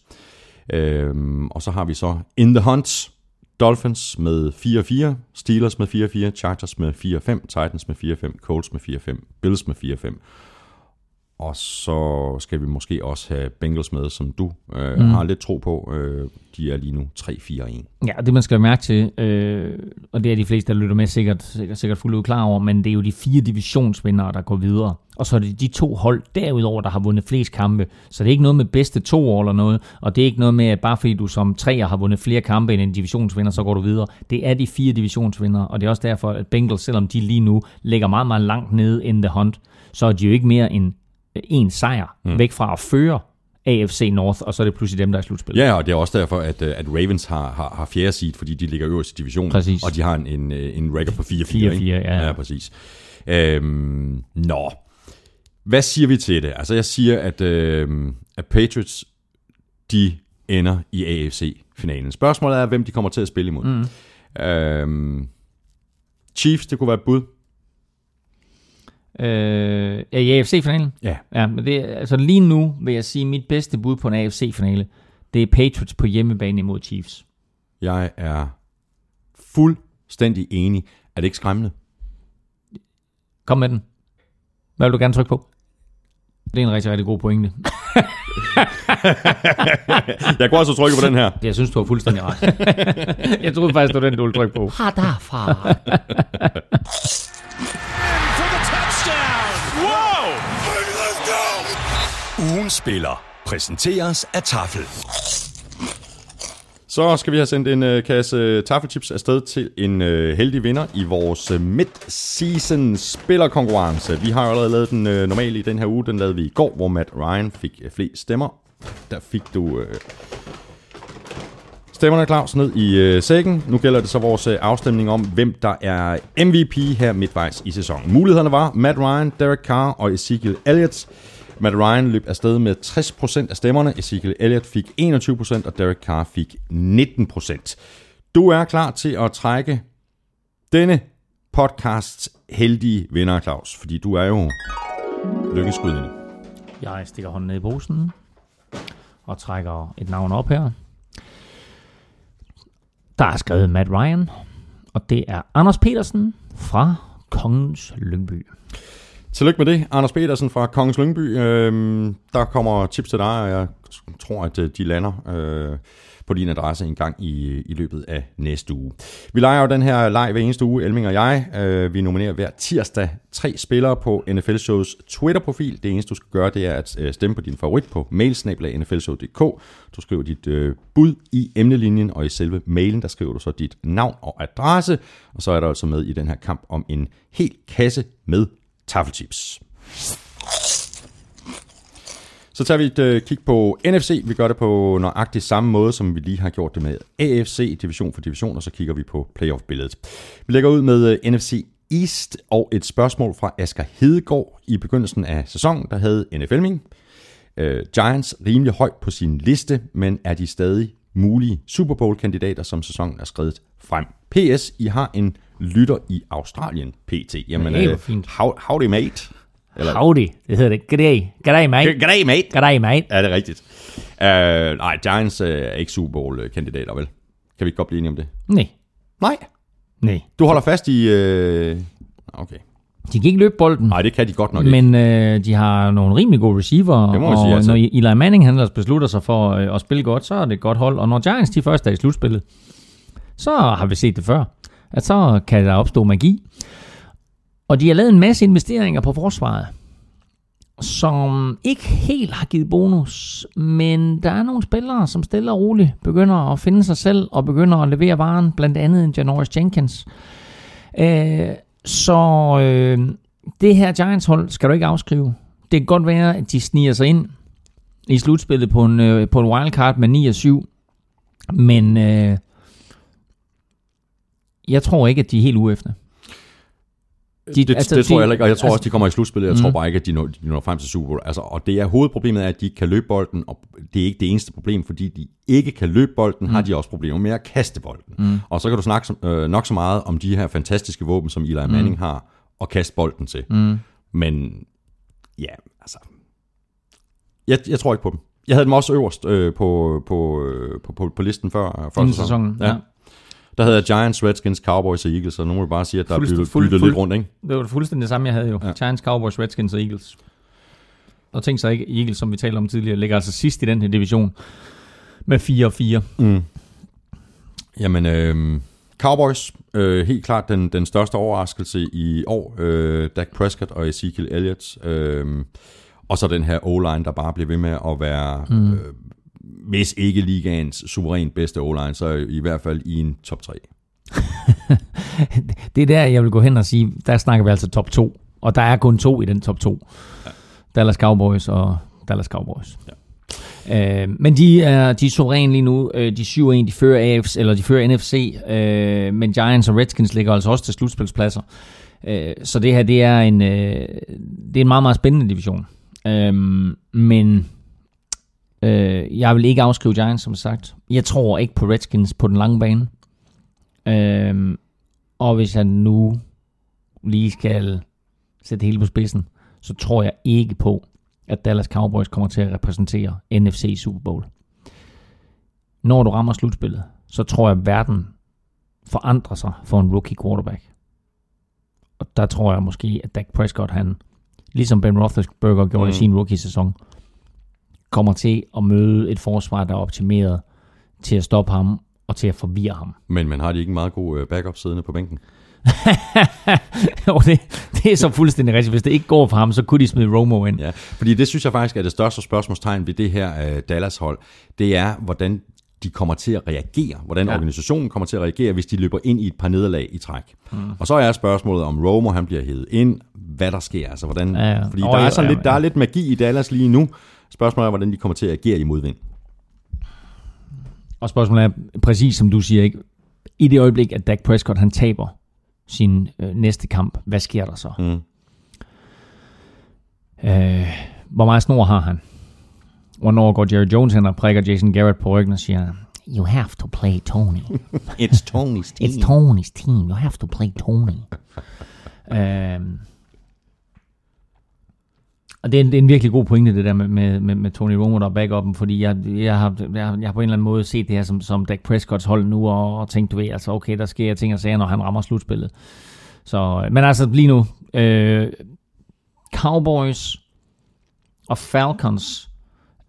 Øhm, og så har vi så In the Hunt, Dolphins med 4-4, Steelers med 4-4, Chargers med 4-5, Titans med 4-5, Colts med 4-5, Bills med 4-5. Og så skal vi måske også have Bengals med, som du øh, mm. Har lidt tro på. Øh, de er lige nu 3-4-1. Ja, det man skal mærke til, øh, og det er de fleste, der lytter med, sikkert, sikkert, sikkert fuldt ud klar over, men det er jo de fire divisionsvindere, der går videre. Og så er det de to hold derudover, der har vundet flest kampe. Så det er ikke noget med bedste to år eller noget, og det er ikke noget med, at bare fordi du som treer har vundet flere kampe end en divisionsvinder, så går du videre. Det er de fire divisionsvindere, og det er også derfor, at Bengals, selvom de lige nu ligger meget, meget langt nede in the hunt, så er de jo ikke mere end øh, en sejr mm. væk fra at føre AFC North, og så er det pludselig dem, der er slutspillet. Ja, og det er også derfor, at, øh, at Ravens har, har, har fjerde seed, fordi de ligger øverst i divisionen. Præcis. Og de har en, en, øh, en record på 4-4. 4-4, ikke? ja. Ja, præcis. Øhm, nå. Hvad siger vi til det? Altså, jeg siger, at, øh, at Patriots, de ender i AFC-finalen. Spørgsmålet er, hvem de kommer til at spille imod. Mm. Øhm, Chiefs, det kunne være et bud. Øh, ja, i AFC-finalen? Ja. Ja, men det, altså lige nu vil jeg sige, at mit bedste bud på en AFC-finale, det er Patriots på hjemmebane imod Chiefs. Jeg er fuldstændig enig. Er det ikke skræmmende? Kom med den. Hvad vil du gerne trykke på? Det er en rigtig, rigtig god pointe. Jeg kunne også trykke på den her. Jeg synes, du har fuldstændig ret. jeg troede faktisk, det var den, du ville trykke på. Ha derfra. for the touchdown. Whoa! Ugen spiller præsenteres af Tafel. Så skal vi have sendt en øh, kasse øh, taffelchips afsted til en øh, heldig vinder i vores øh, mid-season spillerkonkurrence. Vi har jo allerede lavet den øh, normale i den her uge. Den lavede vi i går, hvor Matt Ryan fik øh, flest stemmer. Der fik du øh, stemmerne, Claus, ned i øh, sækken. Nu gælder det så vores øh, afstemning om, hvem der er MVP her midtvejs i sæsonen. Mulighederne var Matt Ryan, Derek Carr og Ezekiel Elliott. Matt Ryan løb afsted med 60% af stemmerne, Ezekiel Elliott fik 21%, og Derek Carr fik 19%. Du er klar til at trække denne podcasts heldige vinder, Claus, fordi du er jo lykkeskrydende. Jeg stikker hånden ned i posen og trækker et navn op her. Der er skrevet Matt Ryan, og det er Anders Petersen fra Kongens Lyngby. Tillykke med det, Anders Petersen fra Kongens Lyngby. Øhm, der kommer tips til dig, og jeg tror, at øh, de lander øh, på din adresse en gang i, i løbet af næste uge. Vi leger jo den her leg hver eneste uge, Elming og jeg. Øh, vi nominerer hver tirsdag tre spillere på NFL Shows Twitter-profil. Det eneste, du skal gøre, det er at øh, stemme på din favorit på mailsnabla.nflshow.dk. Du skriver dit øh, bud i emnelinjen, og i selve mailen, der skriver du så dit navn og adresse. Og så er der altså med i den her kamp om en hel kasse med taffelchips. Så tager vi et øh, kig på NFC. Vi gør det på nøjagtig samme måde, som vi lige har gjort det med AFC, division for division, og så kigger vi på playoff-billedet. Vi lægger ud med øh, NFC East og et spørgsmål fra Asger Hedegaard i begyndelsen af sæsonen, der havde NFL-ming. Øh, Giants rimelig højt på sin liste, men er de stadig mulige Super Bowl-kandidater, som sæsonen er skrevet frem. PS, I har en lytter i Australien, PT. Jamen, hvor øh, fint. how, howdy mate. Eller- Howdy, det hedder det. Goddag. Goddag, mate. Goddag mate. Goddag, mate. Er det rigtigt? Uh, nej, Giants uh, er ikke Super Bowl-kandidater, vel? Kan vi ikke godt blive enige om det? Nej, Nej. nej. Du holder fast i... Uh... Okay. De kan ikke løbe bolden. Nej, det kan de godt nok ikke. Men øh, de har nogle rimelig gode receiver, Det må og sige, altså. når Eli Manning han ellers beslutter sig for øh, at spille godt, så er det et godt hold. Og når Giants de først er i slutspillet, så har vi set det før, at så kan der opstå magi. Og de har lavet en masse investeringer på forsvaret, som ikke helt har givet bonus, men der er nogle spillere, som stille og roligt begynder at finde sig selv og begynder at levere varen, blandt andet en Janoris Jenkins. Øh, så øh, det her Giants-hold skal du ikke afskrive. Det kan godt være, at de sniger sig ind i slutspillet på en, øh, på en wildcard med 9 og 7, men øh, jeg tror ikke, at de er helt ude efter. De, det, altså, det tror jeg heller ikke, og jeg tror altså- også, de kommer i slutspillet. Jeg Mm. tror bare ikke, at de når, de når frem til Super Bowl. Altså, og det er hovedproblemet er, at de ikke kan løbe bolden, og det er ikke det eneste problem, fordi de ikke kan løbe bolden, mm. har de også problemer med at kaste bolden. Mm. Og så kan du snakke øh, nok så meget om de her fantastiske våben, som Eli Manning mm. har, at kaste bolden til. Mm. Men ja, altså... Jeg, jeg tror ikke på dem. Jeg havde dem også øverst øh, på, på, øh, på, på, på listen før, før Inden sæsonen, ja. Der havde jeg Giants, Redskins, Cowboys og Eagles, så nu må vi bare sige, at der er byttet, byttet lidt rundt, ikke? Det var det fuldstændig det samme, jeg havde jo. Ja. Giants, Cowboys, Redskins og Eagles. Og tænk så ikke, Eagles, som vi talte om tidligere, ligger altså sidst i den her division med 4 og 4. Mm. Jamen, øh, Cowboys, øh, helt klart den, den største overraskelse i år. Øh, Dak Prescott og Ezekiel Elliott. Øh, og så den her O-line, der bare bliver ved med at være, mm. øh, hvis ikke ligaens suverænt bedste O-line, så i hvert fald i en top 3. Det er der, jeg vil gå hen og sige, der snakker vi altså top 2. Og der er kun to i den top 2. Ja. Dallas Cowboys og Dallas Cowboys. Ja. Øh, men de er, de er suveræne lige nu. Øh, De 7 1 de fører AFC, eller de fører NFC. Øh, men Giants og Redskins ligger altså også til slutspilspladser. Øh, så det her, det er en, øh, det er en meget, meget spændende division. Øh, men jeg vil ikke afskrive Giants, som sagt. Jeg tror ikke på Redskins på den lange bane. Øh, og hvis jeg nu lige skal sætte hele på spidsen, så tror jeg ikke på, at Dallas Cowboys kommer til at repræsentere NFC i Super Bowl. Når du rammer slutspillet, så tror jeg, at verden forandrer sig for en rookie quarterback. Og der tror jeg måske, at Dak Prescott, han, ligesom Ben Roethlisberger gjorde mm. i sin rookie-sæson, kommer til at møde et forsvar, der er optimeret til at stoppe ham og til at forvirre ham. Men man har de ikke en meget god øh, backup siddende på bænken? jo, det, det er så fuldstændig rigtigt. Hvis det ikke går for ham, så kunne de smide Romo ind. Ja, fordi det synes jeg faktisk er det største spørgsmålstegn ved det her øh, Dallas-hold. Det er, hvordan de kommer til at reagere, hvordan Ja. organisationen kommer til at reagere, hvis de løber ind i et par nederlag i træk. Mm. Og så er spørgsmålet, om Romo han bliver hævet ind, hvad der sker, altså hvordan, Ja, ja. fordi Åh, der er, sådan ja, lidt, der er lidt magi i Dallas lige nu. Spørgsmålet er, hvordan de kommer til at agere i modvind. Og spørgsmålet er præcis som du siger, ikke? I det øjeblik, at Dak Prescott han taber sin øh, næste kamp, hvad sker der så? Mm. Øh, hvor meget snor har han? Hvornår går Jerry Jones hen og prikker Jason Garrett på ryggen og siger, You have to play Tony. It's Tony's team. It's Tony's team. You have to play Tony. øhm, og det er, en, det er en virkelig god pointe, det der med, med, med, med Tony Romo, der er backuppen, fordi jeg, jeg, har, jeg, jeg har på en eller anden måde set det her som, som Dak Prescotts hold nu, og, og tænkt, du ved, altså okay, der sker ting og sager, når han rammer slutspillet. Så, men altså lige nu, øh, Cowboys og Falcons,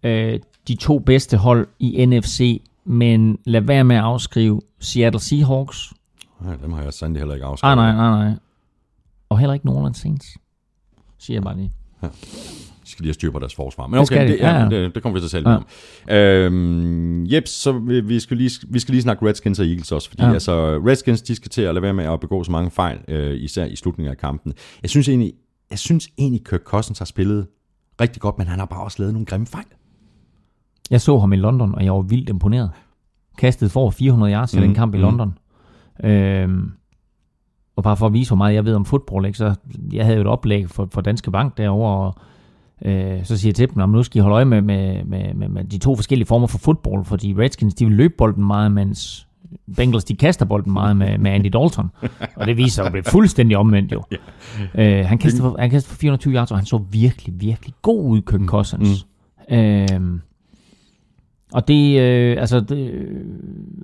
øh, de to bedste hold i NFC, men lad være med at afskrive Seattle Seahawks. Nej, dem har jeg sandelig heller ikke afskrevet. Ah, nej, nej, nej. Og heller ikke New Orleans Saints, siger jeg bare lige. De skal lige have styr på deres forsvar. Men Det okay, skal de. det, ja, Ja, ja. det, det kommer vi til at tale ja. om. Øhm, Jeps, så vi, vi, skal lige, vi skal lige snakke Redskins og Eagles også, fordi Ja. ja. altså, Redskins de skal til at lade være med at begå så mange fejl, øh, især i slutningen af kampen. Jeg synes egentlig, jeg synes egentlig Kirk Cousins har spillet rigtig godt, men han har bare også lavet nogle grimme fejl. Jeg så ham i London, og jeg var vildt imponeret. Kastet for over 400 yards i Mm, den kamp i mm. London. Øhm, og bare for at vise, hvor meget jeg ved om fodbold, ikke, så jeg havde jo et oplæg for, for Danske Bank derovre, og øh, så siger jeg til dem, at nu skal I holde øje med, med, med, med, med de to forskellige former for fodbold, fordi Redskins, de vil løbe bolden meget, mens Bengals, de kaster bolden meget med, med Andy Dalton. Og det viser sig at blive fuldstændig omvendt jo. Øh, han, kastede for, han kastede for 420 yards, og han så virkelig, virkelig god ud, Kirk Cousins. Mm. Øh, og det, øh, altså, det, øh,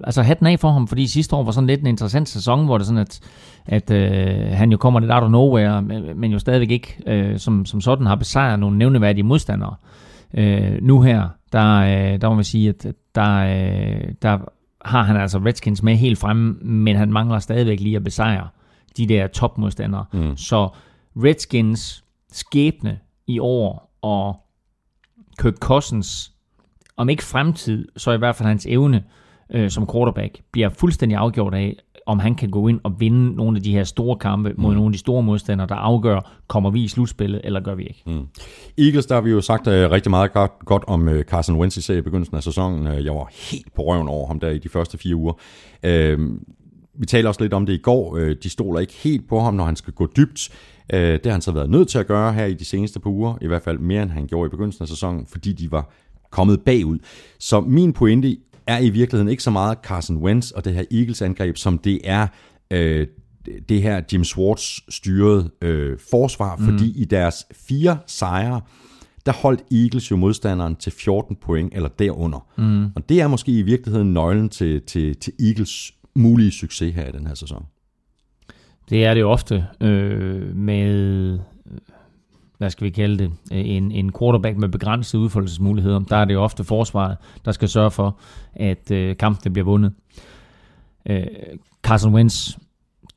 altså hatten af for ham, fordi sidste år var sådan lidt en interessant sæson, hvor det sådan, at, at øh, han jo kommer lidt out of nowhere, men, jo stadigvæk ikke øh, som, som sådan har besejret nogle nævneværdige modstandere. Øh, nu her, der, øh, der må man sige, at der, øh, der har han altså Redskins med helt fremme, men han mangler stadigvæk lige at besejre de der topmodstandere. Mm. Så Redskins skæbne i år og Kirk Cousins om ikke fremtid, så i hvert fald hans evne øh, som quarterback, bliver fuldstændig afgjort af, om han kan gå ind og vinde nogle af de her store kampe mod nogle af de store modstandere, der afgør, kommer vi i slutspillet, eller gør vi ikke. Mm. Eagles, der har vi jo sagt øh, rigtig meget godt, godt om øh, Carson Wentz især i begyndelsen af sæsonen. Øh, jeg var helt på røven over ham der i de første fire uger. Øh, vi talte også lidt om det i går. Øh, de stoler ikke helt på ham, når han skal gå dybt. Øh, det har han så været nødt til at gøre her i de seneste par uger. I hvert fald mere, end han gjorde i begyndelsen af sæsonen, fordi de var kommet bagud. Så min pointe er i virkeligheden ikke så meget Carson Wentz og det her Eagles-angreb, som det er øh, det her Jim Schwartz styrede øh, forsvar, mm. fordi i deres fire sejre, der holdt Eagles jo modstanderen til 14 point eller derunder. Mm. Og det er måske i virkeligheden nøglen til, til, til Eagles mulige succes her i den her sæson. Det er det ofte øh, med, hvad skal vi kalde det, en, en quarterback med begrænsede udfoldelsesmuligheder. Der er det jo ofte forsvaret, der skal sørge for, at øh, kampen bliver vundet. Øh, Carson Wentz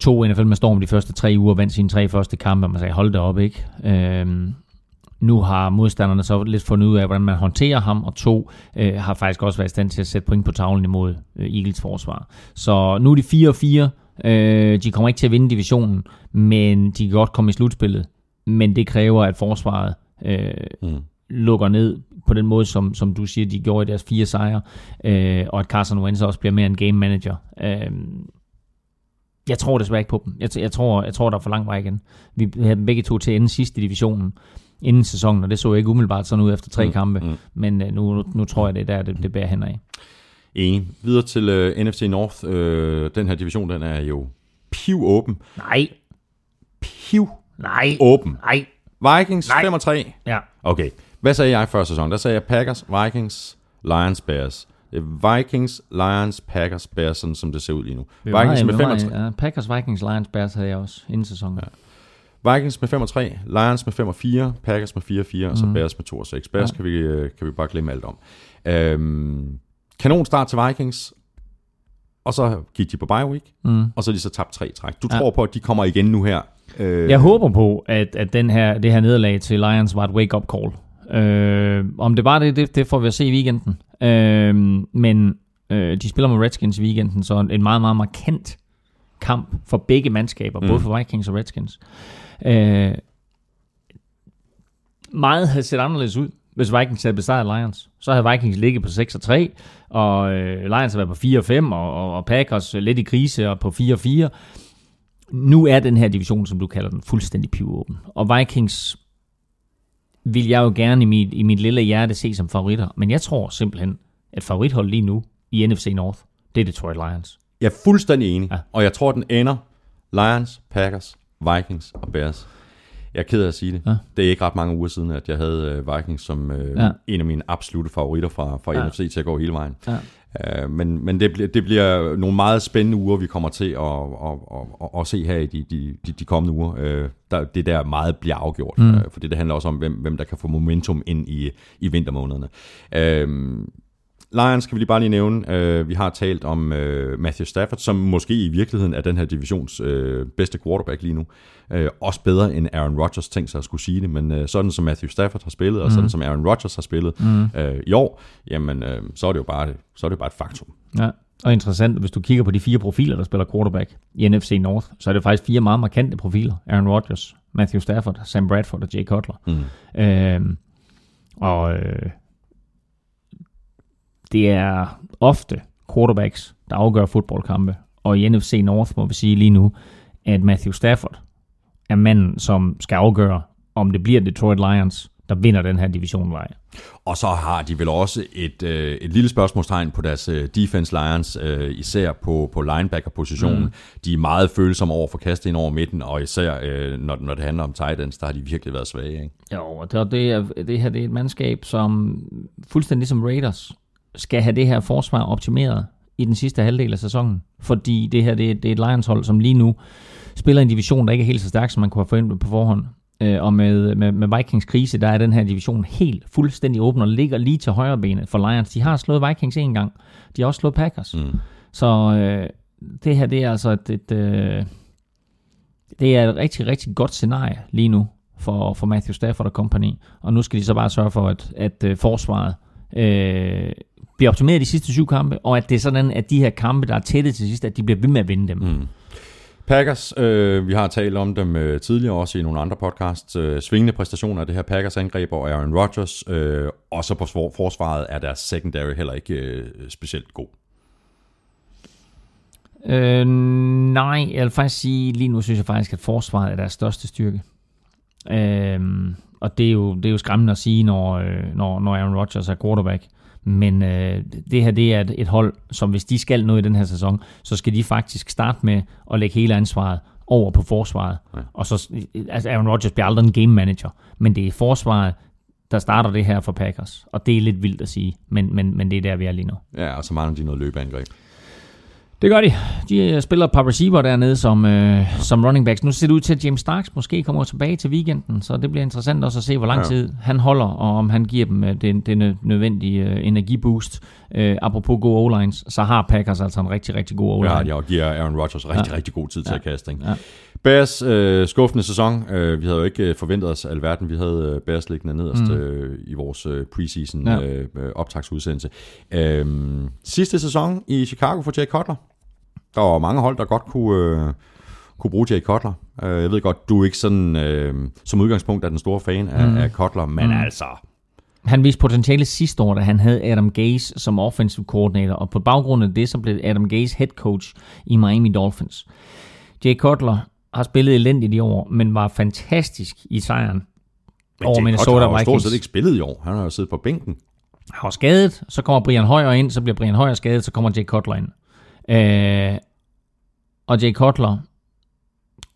tog NFL med storm de første tre uger, vandt sine tre første kampe, og man sagde, hold det op, ikke? Øh, nu har modstanderne så lidt fundet ud af, hvordan man håndterer ham, og to øh, har faktisk også været i stand til at sætte point på tavlen imod øh, Eagles forsvar. Så nu er de 4-4. Øh, de kommer ikke til at vinde divisionen, men de kan godt komme i slutspillet. Men det kræver, at forsvaret øh, mm. lukker ned på den måde, som, som du siger, de gjorde i deres fire sejre, øh, og at Carson Wentz også bliver mere en game manager. Øh, jeg tror desværre ikke på dem. Jeg, jeg, tror, jeg tror, der er for lang vej igen. Vi havde dem begge to til at ende sidst i divisionen inden sæsonen, og det så ikke umiddelbart sådan ud efter tre mm, kampe, mm. men øh, nu, nu, nu tror jeg, det er der, det, det bærer hen af. En. Videre til uh, NFC North. Uh, den her division, den er jo piv åben. Nej, Piv nej, åben. nej. Vikings Nej. 5 og 3. Ja. Okay. Hvad sagde jeg før sæson? Der sagde jeg Packers, Vikings, Lions, Bears. Det er Vikings, Lions, Packers, Bears, sådan som det ser ud lige nu. Vi Vikings med vi 5 var og meget- 3. Ja, Packers, Vikings, Lions, Bears havde jeg også inden sæsonen. Ja. Vikings med 5 og 3, Lions med 5 og 4, Packers med 4 og 4, og så Bears med 2 og 6. Bears Ja. kan, vi, øh, kan vi bare glemme alt om. Øhm, kanon start til Vikings, og så gik de på bye week, Mm. og så er de så tabt tre træk. Du Ja. tror på, at de kommer igen nu her? Øh, Jeg håber på, at, at den her, det her nederlag til Lions var et wake-up call. Øh, om det var det, det, det får vi at se i weekenden. Øh, men øh, de spiller med Redskins i weekenden, så en meget, meget markant kamp for begge mandskaber, mm. både for Vikings og Redskins. Øh, meget havde set anderledes ud, hvis Vikings havde besejret Lions. Så havde Vikings ligget på 6 og 3, og øh, Lions havde været på 4 og 5, og, og, og Packers lidt i krise og på 4 og 4 nu er den her division, som du kalder den, fuldstændig pivåben. Og Vikings vil jeg jo gerne i mit, i mit lille hjerte se som favoritter. Men jeg tror simpelthen, at favorithold lige nu i NFC North, det er Detroit Lions. Jeg er fuldstændig enig, Ja. og jeg tror, den ender Lions, Packers, Vikings og Bears. Jeg er ked af at sige det. Ja. Det er ikke ret mange uger siden, at jeg havde øh, Vikings som øh, Ja. en af mine absolute favoritter fra, fra ja. NFC til at gå hele vejen. Ja. Uh, men men det, bliver, det bliver nogle meget spændende uger, vi kommer til at, at, at, at, at se her i de, de, de, de kommende uger. Uh, der, det der meget bliver afgjort, Mm. uh, for det handler også om, hvem, hvem der kan få momentum ind i, i vintermånederne. Uh, Lions kan vi lige bare lige nævne. Øh, vi har talt om øh, Matthew Stafford, som måske i virkeligheden er den her divisions øh, bedste quarterback lige nu. Øh, også bedre end Aaron Rodgers tænkte sig at skulle sige det, men øh, sådan som Matthew Stafford har spillet, og sådan som Aaron Rodgers har spillet mm. øh, i år, jamen øh, så er det jo bare, så er det jo bare et faktum. Ja. Og interessant, hvis du kigger på de fire profiler, der spiller quarterback i NFC North, så er det faktisk fire meget markante profiler. Aaron Rodgers, Matthew Stafford, Sam Bradford og Jay Cutler. Mm. Øhm, og øh, det er ofte quarterbacks, der afgør fodboldkampe. Og i NFC North må vi sige lige nu, at Matthew Stafford er manden, som skal afgøre, om det bliver Detroit Lions, der vinder den her division ej. Og så har de vel også et, øh, et lille spørgsmålstegn på deres øh, defense Lions, øh, især på, på linebacker-positionen. Mm. De er meget følsomme over for kastet ind over midten, og især øh, når, når det handler om tight ends, der har de virkelig været svage. Ikke? Jo, og det, det, er, det her det er et mandskab, som fuldstændig som Raiders skal have det her forsvar optimeret i den sidste halvdel af sæsonen. Fordi det her det, er- det er et Lions-hold, som lige nu spiller en division, der ikke er helt så stærk, som man kunne have forventet på forhånd. Øh, Og med, med, med Vikings krise, der er den her division helt fuldstændig åben og ligger lige til højre benet for Lions. De har slået Vikings en gang. De har også slået Packers. Mm. Så øh, det her, det er altså et, et, øh, det er et rigtig, rigtig godt scenarie lige nu for, for Matthew Stafford og company. Og nu skal de så bare sørge for, at, at øh, forsvaret øh, bliver optimeret de sidste syv kampe, og at det er sådan, at de her kampe, der er tætte til sidst, at de bliver ved med at vinde dem. Mm. Packers, øh, vi har talt om dem øh, tidligere også i nogle andre podcasts. Øh, svingende præstationer af det her Packers angreb og Aaron Rodgers. Øh, og så på svar- forsvaret er deres secondary heller ikke øh, specielt god. Øh, nej, jeg vil faktisk sige, lige nu synes jeg faktisk, at forsvaret er deres største styrke. Øh, og det er, jo, det er jo skræmmende at sige, når, øh, når, når Aaron Rodgers er quarterback. Men øh, det her det er et, et hold, som hvis de skal noget i den her sæson, så skal de faktisk starte med at lægge hele ansvaret over på forsvaret. Ja. Og så, altså Aaron Rodgers bliver aldrig en game manager, men det er forsvaret, der starter det her for Packers. Og det er lidt vildt at sige, men, men, men det er der, vi er lige nu. Ja, og så mangler de noget løbeangreb. Det gør de. De øh, spiller et par receiver dernede som, øh, som running backs. Nu ser det ud til, at James Starks måske kommer tilbage til weekenden, så det bliver interessant også at se, hvor lang Ja. tid han holder, og om han giver dem øh, det, det nø- nødvendige øh, energiboost. Øh, apropos gode O-lines, så har Packers altså en rigtig, rigtig god Ja, O-line. de og giver Aaron Rodgers rigtig, Ja. ja. rigtig god tid til Ja. at kaste. Ikke? Ja. Bears øh, skuffende sæson. Øh, vi havde jo ikke øh, forventet os alverden. Vi havde øh, Bears liggende nederst Mm. øh, i vores øh, preseason Ja. øh, optagsudsendelse. Øh, sidste sæson i Chicago for Jay Cutler. Der var mange hold, der godt kunne, øh, kunne bruge Jay Cutler. Øh, jeg ved godt, du er ikke sådan øh, som udgangspunkt er den store fan af, Mm. af Cutler, men Mm. altså... Han viste potentiale sidste år, da han havde Adam Gase som offensive coordinator, og på baggrund af det, så blev Adam Gase head coach i Miami Dolphins. Jay Cutler har spillet elendigt i år, men var fantastisk i sejren Men over Minnesota Cutler har jo stort Vikings. set ikke spillet i år. Han har jo siddet på bænken. Han var skadet, så kommer Brian Højer ind, så bliver Brian Højer skadet, så kommer Jay Cutler ind. Øh, og Jay Cutler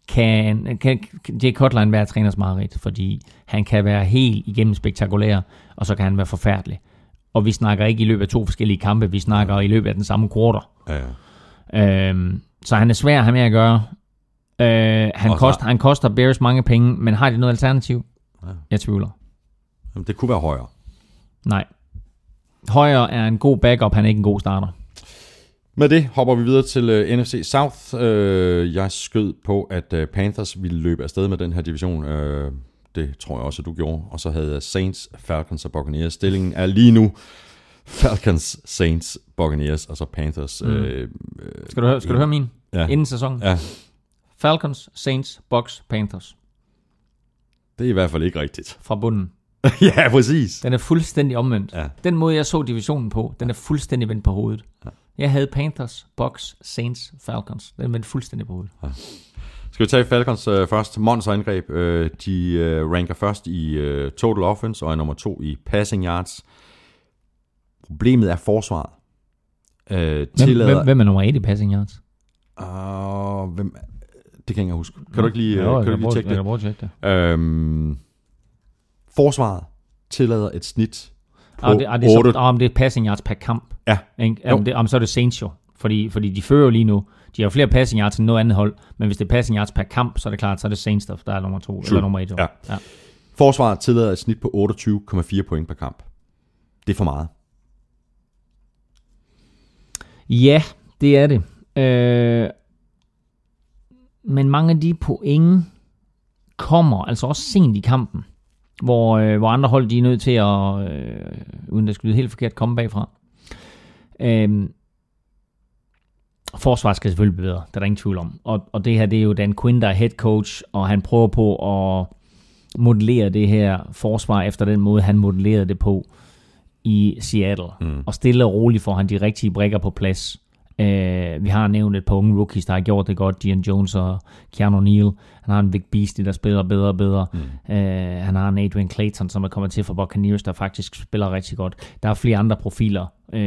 kan, kan Jay Cutler er hver træners mareridt, fordi han kan være helt igennem spektakulær, og så kan han være forfærdelig. Og vi snakker ikke i løbet af to forskellige kampe, vi snakker i løbet af den samme quarter. Ja. Øhm, så han er svær at have med at gøre. Øh, han, så- koster, han koster Bears mange penge, men har de noget alternativ? Jeg tvivler. Jamen, det kunne være højere. Nej. Højre er en god backup, han er ikke en god starter. Med det hopper vi videre til uh, NFC South. Uh, jeg skød på, at uh, Panthers ville løbe afsted med den her division. Uh, det tror jeg også, at du gjorde. Og så havde jeg Saints, Falcons og Buccaneers. Stillingen er lige nu Falcons, Saints, Buccaneers og så Panthers. Mm. Uh, Skal du høre, skal du høre min? Ja. Inden sæsonen. ja, Falcons, Saints, Bucks, Panthers. det er i hvert fald ikke rigtigt. Fra bunden. ja, præcis. Den er fuldstændig omvendt. Ja. Den måde, jeg så divisionen på, den er fuldstændig vendt på hovedet. Jeg havde Panthers, Bucks, Saints, Falcons. Den er vendt fuldstændig på hovedet. Skal vi tage Falcons uh, først? Mons angreb. Uh, de uh, ranker først i uh, total offense og er nummer to i passing yards. Problemet er forsvaret. Hvem, tillader... hvem, hvem er nummer 1 i passing yards? Uh, hvem... Det kan jeg ikke huske. Kan du ikke lige, Jo, uh, kan du lige tjekke det? Jeg kan prøve at tjekke det. Øhm, forsvaret tillader et snit på Og det, og det, er 8. så, om det er passing yards per kamp. Ja. Ikke? Jo. Om, det, om så er det Saints jo. Fordi, fordi de fører jo lige nu. De har jo flere passing yards end noget andet hold. Men hvis det er passing yards per kamp, så er det klart, så er det Saints, der der er nummer to. Eller nummer et. Jo. Ja. ja. Forsvaret tillader et snit på 28,4 point per kamp. Det er for meget. Ja, det er det. Øh, men mange af de point kommer altså også sent i kampen, hvor, øh, hvor andre hold de er nødt til at, øh, uden det skal lyde helt forkert, komme bagfra. Øh, forsvaret skal selvfølgelig blive bedre, det er der ingen tvivl om. Og, og det her, det er jo Dan Quinn, der er head coach, og han prøver på at modellere det her forsvar efter den måde, han modellerede det på i Seattle. Mm. Og stille og roligt får han de rigtige brikker på plads. Uh, vi har nævnt et par unge rookies, der har gjort det godt. Dion Jones og Keanu Neal. Han har en Vic Beasley, der spiller bedre og bedre. Mm. Uh, han har en Adrian Clayton, som er kommet til fra Buccaneers, der faktisk spiller rigtig godt. Der er flere andre profiler uh,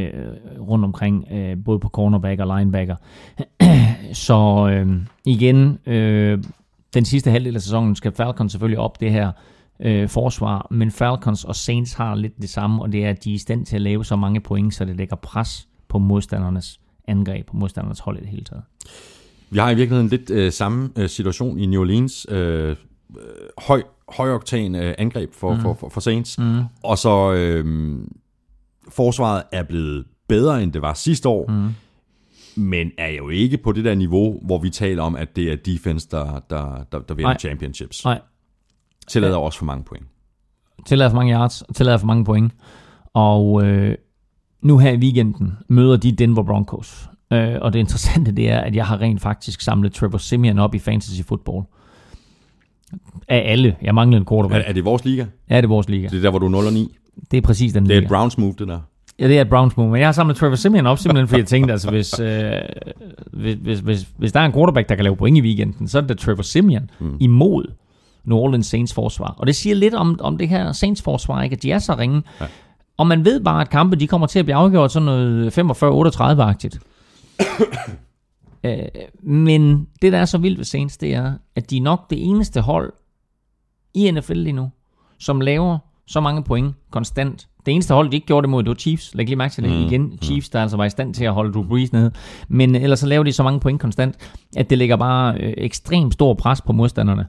rundt omkring, uh, både på cornerback og linebacker. Så uh, igen, uh, den sidste halvdel af sæsonen skal Falcons selvfølgelig op det her øh, forsvar, men Falcons og Saints har lidt det samme, og det er, at de er i stand til at lave så mange point, så det lægger pres på modstandernes angreb, på modstandernes hold i det hele taget. Vi har i virkeligheden lidt øh, samme øh, situation i New Orleans. Øh, øh, høj, højoktan øh, angreb for, mm. for, for, for Saints. Mm. Og så øh, forsvaret er blevet bedre, end det var sidste år. Mm. Men er jo ikke på det der niveau, hvor vi taler om, at det er defense, der, der, der, der vinder Nej. championships. Nej, Tillader også for mange point. tillader for mange yards, tillader for mange point, og øh, nu her i weekenden møder de Denver Broncos. Øh, og det interessante det er, at jeg har rent faktisk samlet Trevor Simeon op i fantasy football. Af alle. Jeg mangler en Er, quarterback. er det vores liga? Ja, det er vores liga. Det er der, hvor du er 0 og 9. Det er præcis den Det er liga. et Browns move, det der. Ja, det er et Browns move, men jeg har samlet Trevor Simeon op, simpelthen fordi jeg tænkte, altså hvis, øh, hvis, hvis, hvis, hvis der er en quarterback, der kan lave point i weekenden, så er det da Trevor Simeon mm. imod New Orleans Saints forsvar. Og det siger lidt om, om det her Saints forsvar, ikke? at de er så ringe. Ja. Og man ved bare, at kampe de kommer til at blive afgjort sådan noget 45-38-agtigt. øh, men det, der er så vildt ved Saints, det er, at de er nok det eneste hold i NFL lige nu, som laver så mange point konstant. Det eneste hold, de ikke gjorde det mod, det var Chiefs. Læg lige mærke til det mm. igen. Chiefs, der altså var i stand til at holde Drew Brees nede. Men ellers så laver de så mange point konstant, at det lægger bare øh, ekstremt stor pres på modstanderne.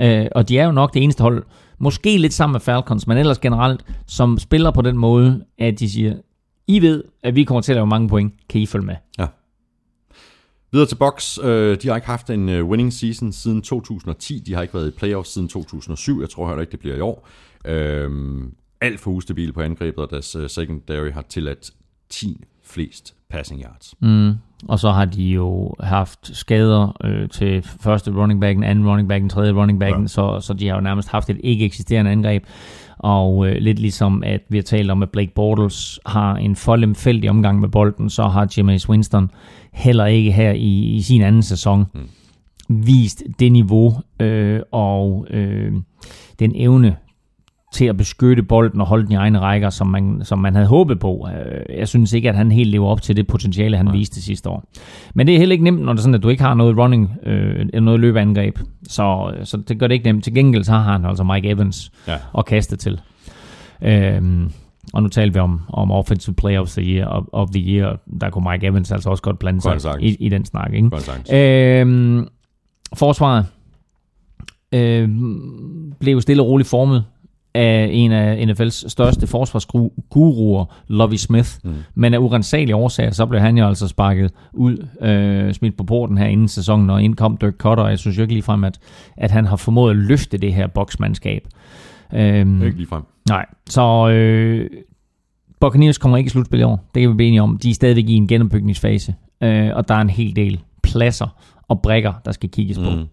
Øh, og de er jo nok det eneste hold, måske lidt sammen med Falcons, men ellers generelt, som spiller på den måde, at de siger, I ved, at vi kommer til at lave mange point. Kan I følge med? Ja. Videre til Bucks. Øh, de har ikke haft en øh, winning season siden 2010. De har ikke været i playoffs siden 2007. Jeg tror heller ikke, det bliver i år. Øhm, alt for ustabil på angrebet, og deres øh, secondary har tilladt 10 flest passing yards. Mm. Og så har de jo haft skader øh, til første running backen, anden running backen, tredje running backen, ja. så, så de har jo nærmest haft et ikke eksisterende angreb. Og øh, lidt ligesom at vi har talt om, at Blake Bortles har en for lemfældig omgang med bolden, så har Jameis Winston heller ikke her i, i sin anden sæson mm. vist det niveau øh, og øh, den evne til at beskytte bolden og holde den i egne rækker, som man, som man havde håbet på. Øh, Jeg synes ikke, at han helt lever op til det potentiale, han Nej. viste sidste år. Men det er heller ikke nemt, når det er sådan, at du ikke har noget running, øh, eller noget løbeangreb. Så, så det gør det ikke nemt. Til gengæld så har han altså Mike Evans Ja. at kaste til. Øhm, og nu taler vi om, om Offensive Player of the Year, of, of the year. Der kunne Mike Evans altså også godt blande Godt sig sagt. i, i den snak. Ikke? Godt. Øhm, forsvaret, øh, blev stille og roligt formet af en af NFL's største forsvarsguruer, Lovie Smith. Mm. Men af urensagelige årsager, så blev han jo altså sparket ud, øh, smidt på porten her inden sæsonen, og indkom Dirk Cutter. Jeg synes jo ikke ligefrem, at, at han har formået at løfte det her boksmandskab. Øhm, Ikke lige frem. Nej, så øh, Buccaneers kommer ikke i slutspil i år. Det kan vi blive enige om. De er stadigvæk i en genopbygningsfase, øh, og der er en hel del pladser og brækker, der skal kigges på. Mm.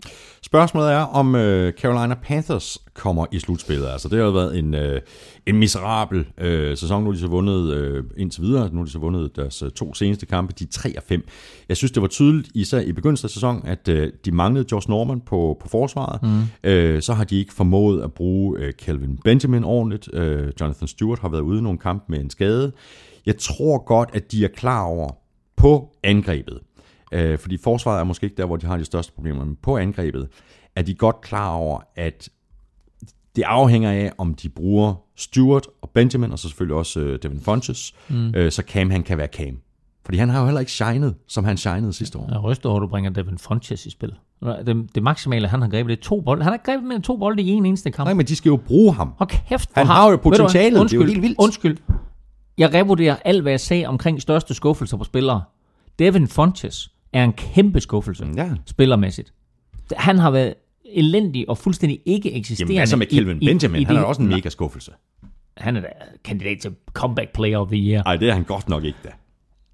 Spørgsmålet er, om øh, Carolina Panthers kommer i slutspillet. Altså, det har jo været en, øh, en miserabel øh, sæson. Nu har de så vundet øh, indtil videre. Nu har de så vundet deres øh, to seneste kampe. De er 3 af 5. Jeg synes, det var tydeligt, især i begyndelsen af sæsonen, at øh, de manglede Josh Norman på, på forsvaret. Mm. Øh, så har de ikke formået at bruge øh, Calvin Benjamin ordentligt. Øh, Jonathan Stewart har været ude i nogle kampe med en skade. Jeg tror godt, at de er klar over på angrebet, Øh, fordi forsvaret er måske ikke der, hvor de har de største problemer, men på angrebet er de godt klar over, at det afhænger af, om de bruger Stewart og Benjamin, og så selvfølgelig også øh, Devin Funches, mm. øh, så Cam han kan være Cam. Fordi han har jo heller ikke shined, som han shinede sidste år. Jeg ryster over, at du bringer Devin Funches i spil. Det, det maksimale, han har grebet, det er to bolde. Han har grebet mere end to bolde i en eneste kamp. Nej, men de skal jo bruge ham. Hold kæft, Han har jo potentialet. Det er jo Undskyld, helt vildt. Undskyld. Jeg revurderer alt, hvad jeg sagde omkring største skuffelser på spillere. Devin Funches er en kæmpe skuffelse, Ja. spillermæssigt. Han har været elendig og fuldstændig ikke eksisterende. Jamen, hvad så med i- Kelvin i- Benjamin? i han er også en mega skuffelse. Han er da kandidat til comeback player of the year. Nej, det er han godt nok ikke da.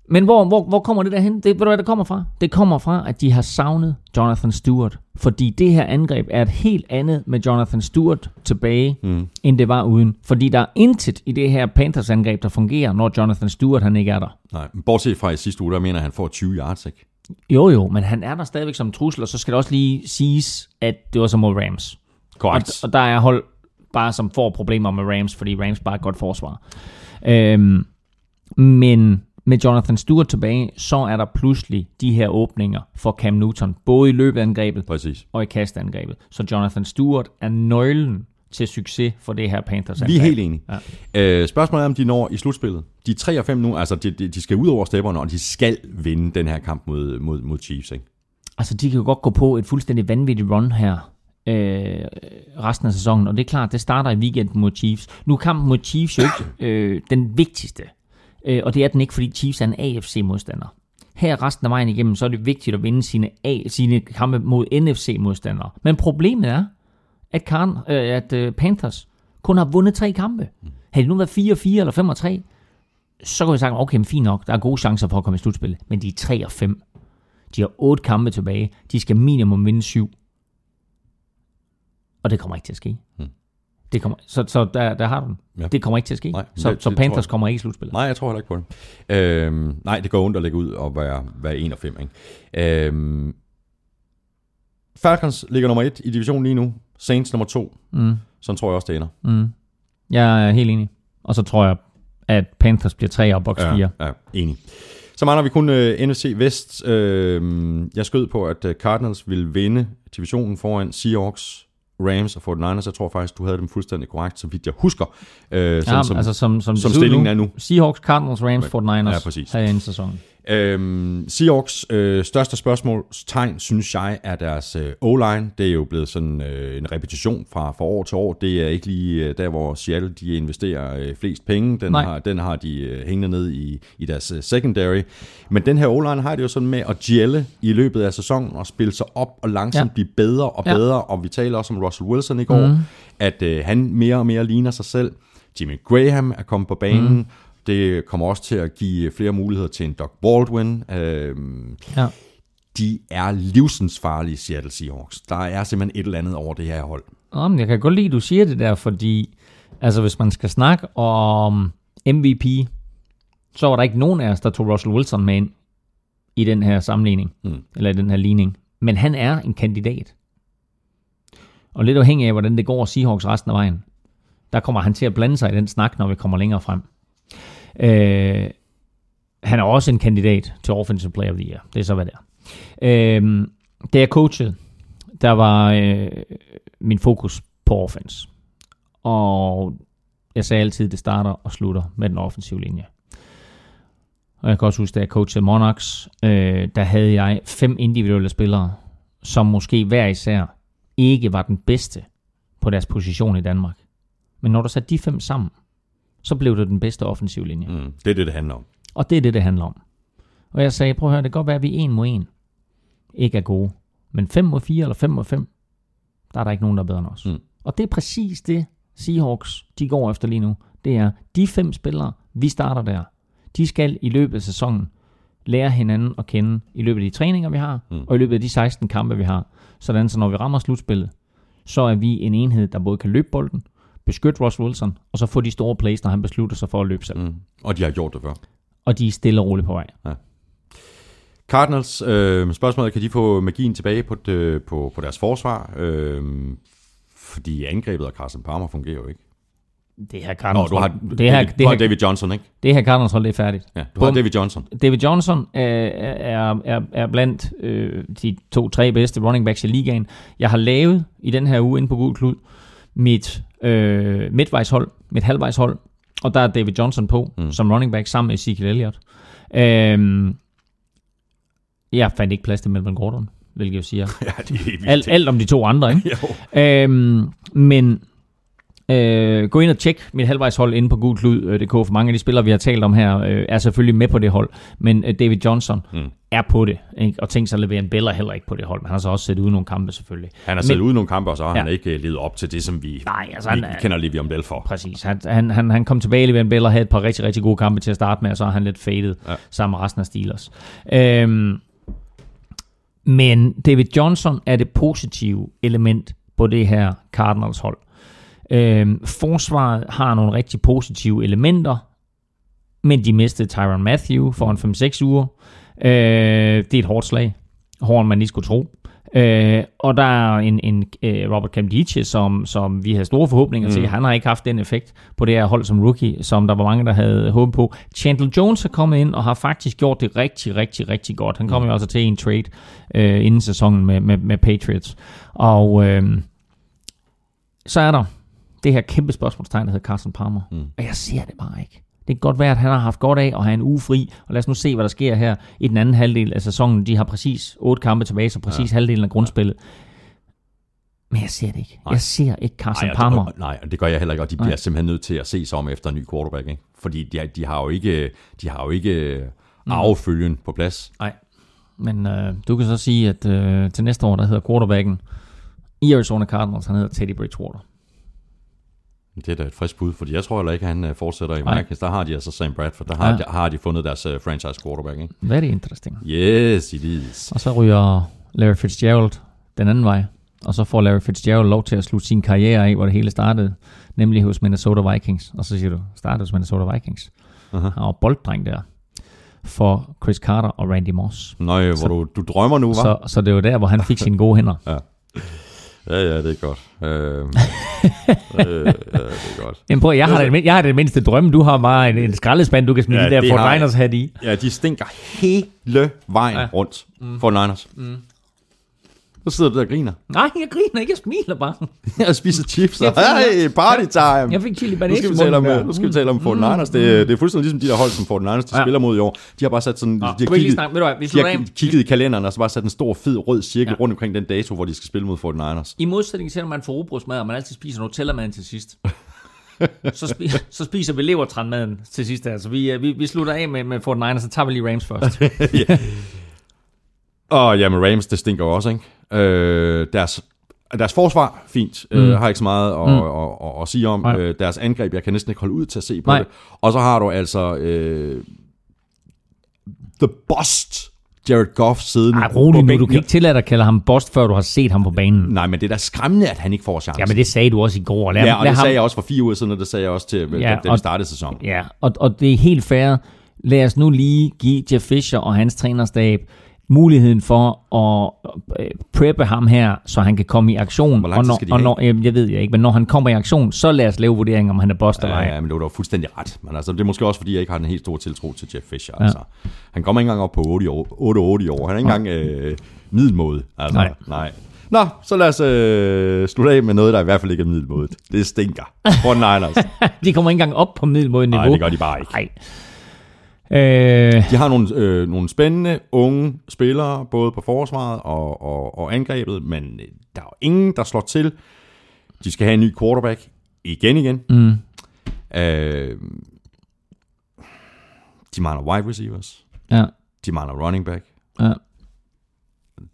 Men hvor, hvor, hvor kommer det der hen? Det, ved du, hvad det kommer fra? Det kommer fra, at de har savnet Jonathan Stewart. Fordi det her angreb er et helt andet med Jonathan Stewart tilbage, mm. end det var uden. Fordi der er intet i det her Panthers-angreb, der fungerer, når Jonathan Stewart han ikke er der. Nej, bortset fra i sidste uge, der mener han får 20 yards, ikke? Jo jo, men han er der stadigvæk som trussel, og så skal det også lige siges, at det var som mod Rams. Og, Korrekt. og der er hold bare, som får problemer med Rams, fordi Rams bare er et godt forsvar. Øhm, men med Jonathan Stewart tilbage, så er der pludselig de her åbninger for Cam Newton, både i løbet af angrebet Præcis. og i kastangrebet. Så Jonathan Stewart er nøglen til succes for det her Panthers Vi er helt enige. Ja. Øh, spørgsmålet er, om de når i slutspillet. De er 3 og 5 nu, altså de, de, de skal ud over stepperne, og de skal vinde den her kamp mod, mod, mod Chiefs, ikke? Altså, de kan jo godt gå på et fuldstændig vanvittigt run her øh, resten af sæsonen, og det er klart, det starter i weekenden mod Chiefs. Nu er kampen mod Chiefs jo ikke øh, den vigtigste, øh, og det er den ikke, fordi Chiefs er en AFC-modstander. Her resten af vejen igennem, så er det vigtigt at vinde sine, A, sine kampe mod NFC-modstandere. Men problemet er, at, Karn, øh, at øh, Panthers kun har vundet tre kampe. Havde det nu været 4-4 eller 5-3, så kan vi sige, okay, men fint nok, der er gode chancer for at komme i slutspillet, men de er 3 og 5. De har otte kampe tilbage. De skal minimum vinde syv. Og det kommer ikke til at ske. Hmm. Det kommer, så så der, der har du den. Ja. Det kommer ikke til at ske. Nej, så, det- så det Panthers jeg. kommer ikke i slutspillet. Nej, jeg tror heller ikke på det. Øhm, nej, det går ondt at lægge ud og være, være 1 og 5, ikke? Øhm, Falcons ligger nummer 1 i divisionen lige nu. Saints nummer 2. Mm, Sådan tror jeg også, det ender. mm. Jeg er helt enig. Og så tror jeg, at Panthers bliver 3 og Bucks 4. Ja, ja, enig. Så mangler vi kun uh, NFC Vest. Uh, jeg skød på, at øh, Cardinals ville vinde divisionen foran Seahawks, Rams og 49ers. Jeg tror faktisk, du havde dem fuldstændig korrekt, så vidt jeg husker. Uh, sådan Ja, som, altså som, som, som stillingen er nu. Seahawks, Cardinals, Rams, 49ers Ja, præcis. her i sæsonen. Øhm, Seahawks øh, største spørgsmålstegn, synes jeg, er deres øh, O-line. Det er jo blevet sådan øh, en repetition fra, fra år til år. Det er ikke lige øh, der, hvor Seattle de investerer øh, flest penge. Den Nej. har, den har de øh, hængende ned i, i deres øh, secondary. Men den her O-line har det jo sådan med at gelle i løbet af sæsonen og spille sig op og langsomt Ja. ja. blive bedre og Ja. bedre. Og vi taler også om Russell Wilson i går, mm. at øh, han mere og mere ligner sig selv. Jimmy Graham er kommet på banen. Mm. Det kommer også til at give flere muligheder til en Doug Baldwin. Øhm, Ja. de er livsens farlige Seattle Seahawks. Der er simpelthen et eller andet over det her hold. Nå, men jeg kan godt lide, at du siger det der, fordi altså, hvis man skal snakke om MVP, så var der ikke nogen af os, der tog Russell Wilson med ind i den her sammenligning, Mm. eller i den her ligning. Men han er en kandidat. Og lidt afhængig af, hvordan det går Seahawks resten af vejen, der kommer han til at blande sig i den snak, når vi kommer længere frem. Øh, han er også en kandidat til Offensive Player of the Year. Det er så, hvad det er. Øh, da jeg coachede, der var øh, min fokus på offense. Og jeg sagde altid, at det starter og slutter med den offensive linje. Og jeg kan også huske, da jeg coachede Monarchs, øh, der havde jeg fem individuelle spillere, som måske hver især ikke var den bedste på deres position i Danmark. Men når du satte de fem sammen, så blev det den bedste offensive linje. Mm, det er det, det handler om. Og det er det, det handler om. Og jeg sagde, prøv at høre, det kan godt være, at vi en mod en ikke er gode. Men 5 mod 4 eller 5 mod 5, der er der ikke nogen, der er bedre end os. Mm. Og det er præcis det, Seahawks de går efter lige nu. Det er de fem spillere, vi starter der. De skal i løbet af sæsonen lære hinanden at kende i løbet af de træninger, vi har, mm. og i løbet af de 16 kampe, vi har. Sådan, så når vi rammer slutspillet, så er vi en enhed, der både kan løbe bolden, beskytte Ross Wilson, og så få de store plays, når han beslutter sig for at løbe selv. Mm. Og de har gjort det før. Og de er stille og roligt på vej. Cardinals, øh, spørgsmålet er, kan de få magien tilbage på, det, på, på deres forsvar? Øh, fordi angrebet af Carson Palmer fungerer jo ikke. Det her Nå, Cardinals, du har, det David, her, du det har her, David Johnson, ikke? det her Cardinals hold, det er færdigt. Ja, du har Bum. David Johnson. David Johnson øh, er, er, er blandt øh, de to-tre bedste running backs i ligaen. Jeg har lavet i den her uge inde på Gul Klud mit øh, midtvejshold, mit halvvejshold, og der er David Johnson på mm. som running back sammen med Ezekiel Elliott. Øh, jeg fandt ikke plads til Melvin Gordon, hvilket jo siger Ja, det er alt, alt om de to andre, ikke? Øhm, men øh, gå ind og tjek mit halvvejshold inde på gulklud.dk, for mange af de spillere, vi har talt om her, øh, er selvfølgelig med på det hold. Men øh, David Johnson mm. er på det, ikke? og tænk sig at levere en Bella heller ikke på det hold, men han har så også set ud nogle kampe selvfølgelig. Han har siddet ude nogle kampe, og så har Ja. han ikke øh, levet op til det, som vi, Nej, altså vi han er- kender Livium Bell for. Præcis. Han, han, han, han kom tilbage i en Bell og havde et par rigtig, rigtig gode kampe til at starte med, og så er han lidt faded ja. Sammen med resten af Steelers. Øhm, men David Johnson er det positive element på det her Cardinals hold. Øhm, forsvaret har nogle rigtig positive elementer, men de mistede Tyron Matthew for en 5-6 uger. Øh, det er et hårdt slag. Hårdere end man lige skulle tro. Øh, og der er en, en øh, Robert Camdice, som, som vi havde store forhåbninger mm. til. Han har ikke haft den effekt på det her hold som rookie, som der var mange, der havde håbet på. Chandler Jones er kommet ind og har faktisk gjort det rigtig, rigtig, rigtig godt. Han kom jo altså til en trade øh, inden sæsonen med, med, med Patriots. Og øh, så er der det her kæmpe spørgsmålstegn, der hedder Carson Palmer. Mm. Og jeg ser det bare ikke. Det kan godt være, at han har haft godt af at have en uge fri, og lad os nu se, hvad der sker her i den anden halvdel af sæsonen. De har præcis otte kampe tilbage, så præcis ja. halvdelen af grundspillet. Men jeg ser det ikke. Nej. Jeg ser ikke Carson Nej, Palmer. og, nej, og det gør jeg heller ikke, og de bliver simpelthen nødt til at se sig om efter en ny quarterback, ikke? Fordi de, de har jo ikke, de har jo ikke Mm. arvefølgen på plads. Nej. Men øh, du kan så sige, at øh, til næste år, der hedder quarterbacken i Arizona Cardinals, han hedder Teddy Bridgewater. Det er da et frisk bud, fordi jeg tror heller ikke, at han øh, fortsætter i Nej. Vikings. Der har de altså Sam Bradford, der har, Ja. ja. har de fundet deres uh, franchise quarterback, ikke? Very interesting. Yes, it is. Og så ryger Larry Fitzgerald den anden vej. Og så får Larry Fitzgerald lov til at slutte sin karriere af, hvor det hele startede. Nemlig hos Minnesota Vikings. Og så siger du, startede hos Minnesota Vikings. Uh-huh. Han var bolddreng der. For Chris Carter og Randy Moss. Nøj, hvor Så- du, du drømmer nu, var? Så, så det var der, hvor han fik sine gode hænder. Ja, ja, det er godt. Øh, øh, ja, det er godt. Jamen prøv, jeg har, det, jeg har det mindste drømme. Du har bare en, en skraldespand, du kan smide Ja, ja, de der Fort. Niners hat i. Ja, de stinker hele vejen Ja. ja. rundt mm. for Niners. Mm. Så sidder du der og griner. Nej, jeg griner ikke, jeg smiler bare. Jeg spiser chips, og hey, party time. Jeg fik chili Nu banæs skal, i vi tale om, der. nu skal vi tale om Fort Niners. Det, det er fuldstændig ligesom de der hold, som Fort Niners de Ja. spiller mod i år. De har bare sat sådan... Nå, de har skal kigget, snakke, ved du hvad, vi de har kigget i kalenderen, og så bare sat en stor, fed, rød cirkel Ja. ja. rundt omkring den dato, hvor de skal spille mod Fort Niners. I modsætning til, når man får rugbrødsmad, og man altid spiser Nutella-maden til sidst. så, spi- så spiser vi levertranmaden til sidst. Altså, vi, øh, vi, vi slutter af med, med Fort Niners, så tager vi lige Rams først. Og ja, med Rams, det stinker også, ikke? Øh, deres, deres forsvar, fint. Mm. Øh, har ikke så meget at, mm. at, at, at sige om. Nej. Øh, deres angreb, jeg kan næsten ikke holde ud til at se på Nej. det. Og så har du altså øh, The Bust, Jared Goff, siddende Ej, rolig nu, du kan ikke tillade dig at kalde ham bost, før du har set ham på banen. Nej, men det er da skræmmende, at han ikke får chancen. Jamen, det sagde du også i går. Lad, ja, og lad det ham, sagde jeg også for fire uger siden, og det sagde jeg også til, ja, Ja, da og- startede sæsonen. Ja, og, og det er helt fair. Lad os nu lige give Jeff Fisher og hans trænerstab muligheden for at øh, preppe ham her, så han kan komme i aktion. Hvor og når, og når, jamen, jeg ved jeg ikke, men når han kommer i aktion, så lad os lave vurdering, om han er boss eller ej. ja, men det var fuldstændig ret. Men altså, det er måske også, fordi jeg ikke har den helt store tiltro til Jeff Fisher. Ja. Altså. Han kommer ikke engang op på 8 i år. 8-8 i år. Han er ikke engang øh, middelmåde. Altså, Nej. nej. Nå, så lad os øh, slutte af med noget, der i hvert fald ikke er middelmådet. Det stinker. For Niners. De kommer ikke engang op på middelmåde-niveau. Nej, det gør de bare ikke. Nej. Øh, De har nogle, øh, nogle spændende, unge spillere, både på forsvaret og, og, og angrebet, men øh, der er jo ingen, der slår til. De skal have en ny quarterback igen igen. Mm. Øh, de mangler wide receivers. Ja, De mangler running back. ja.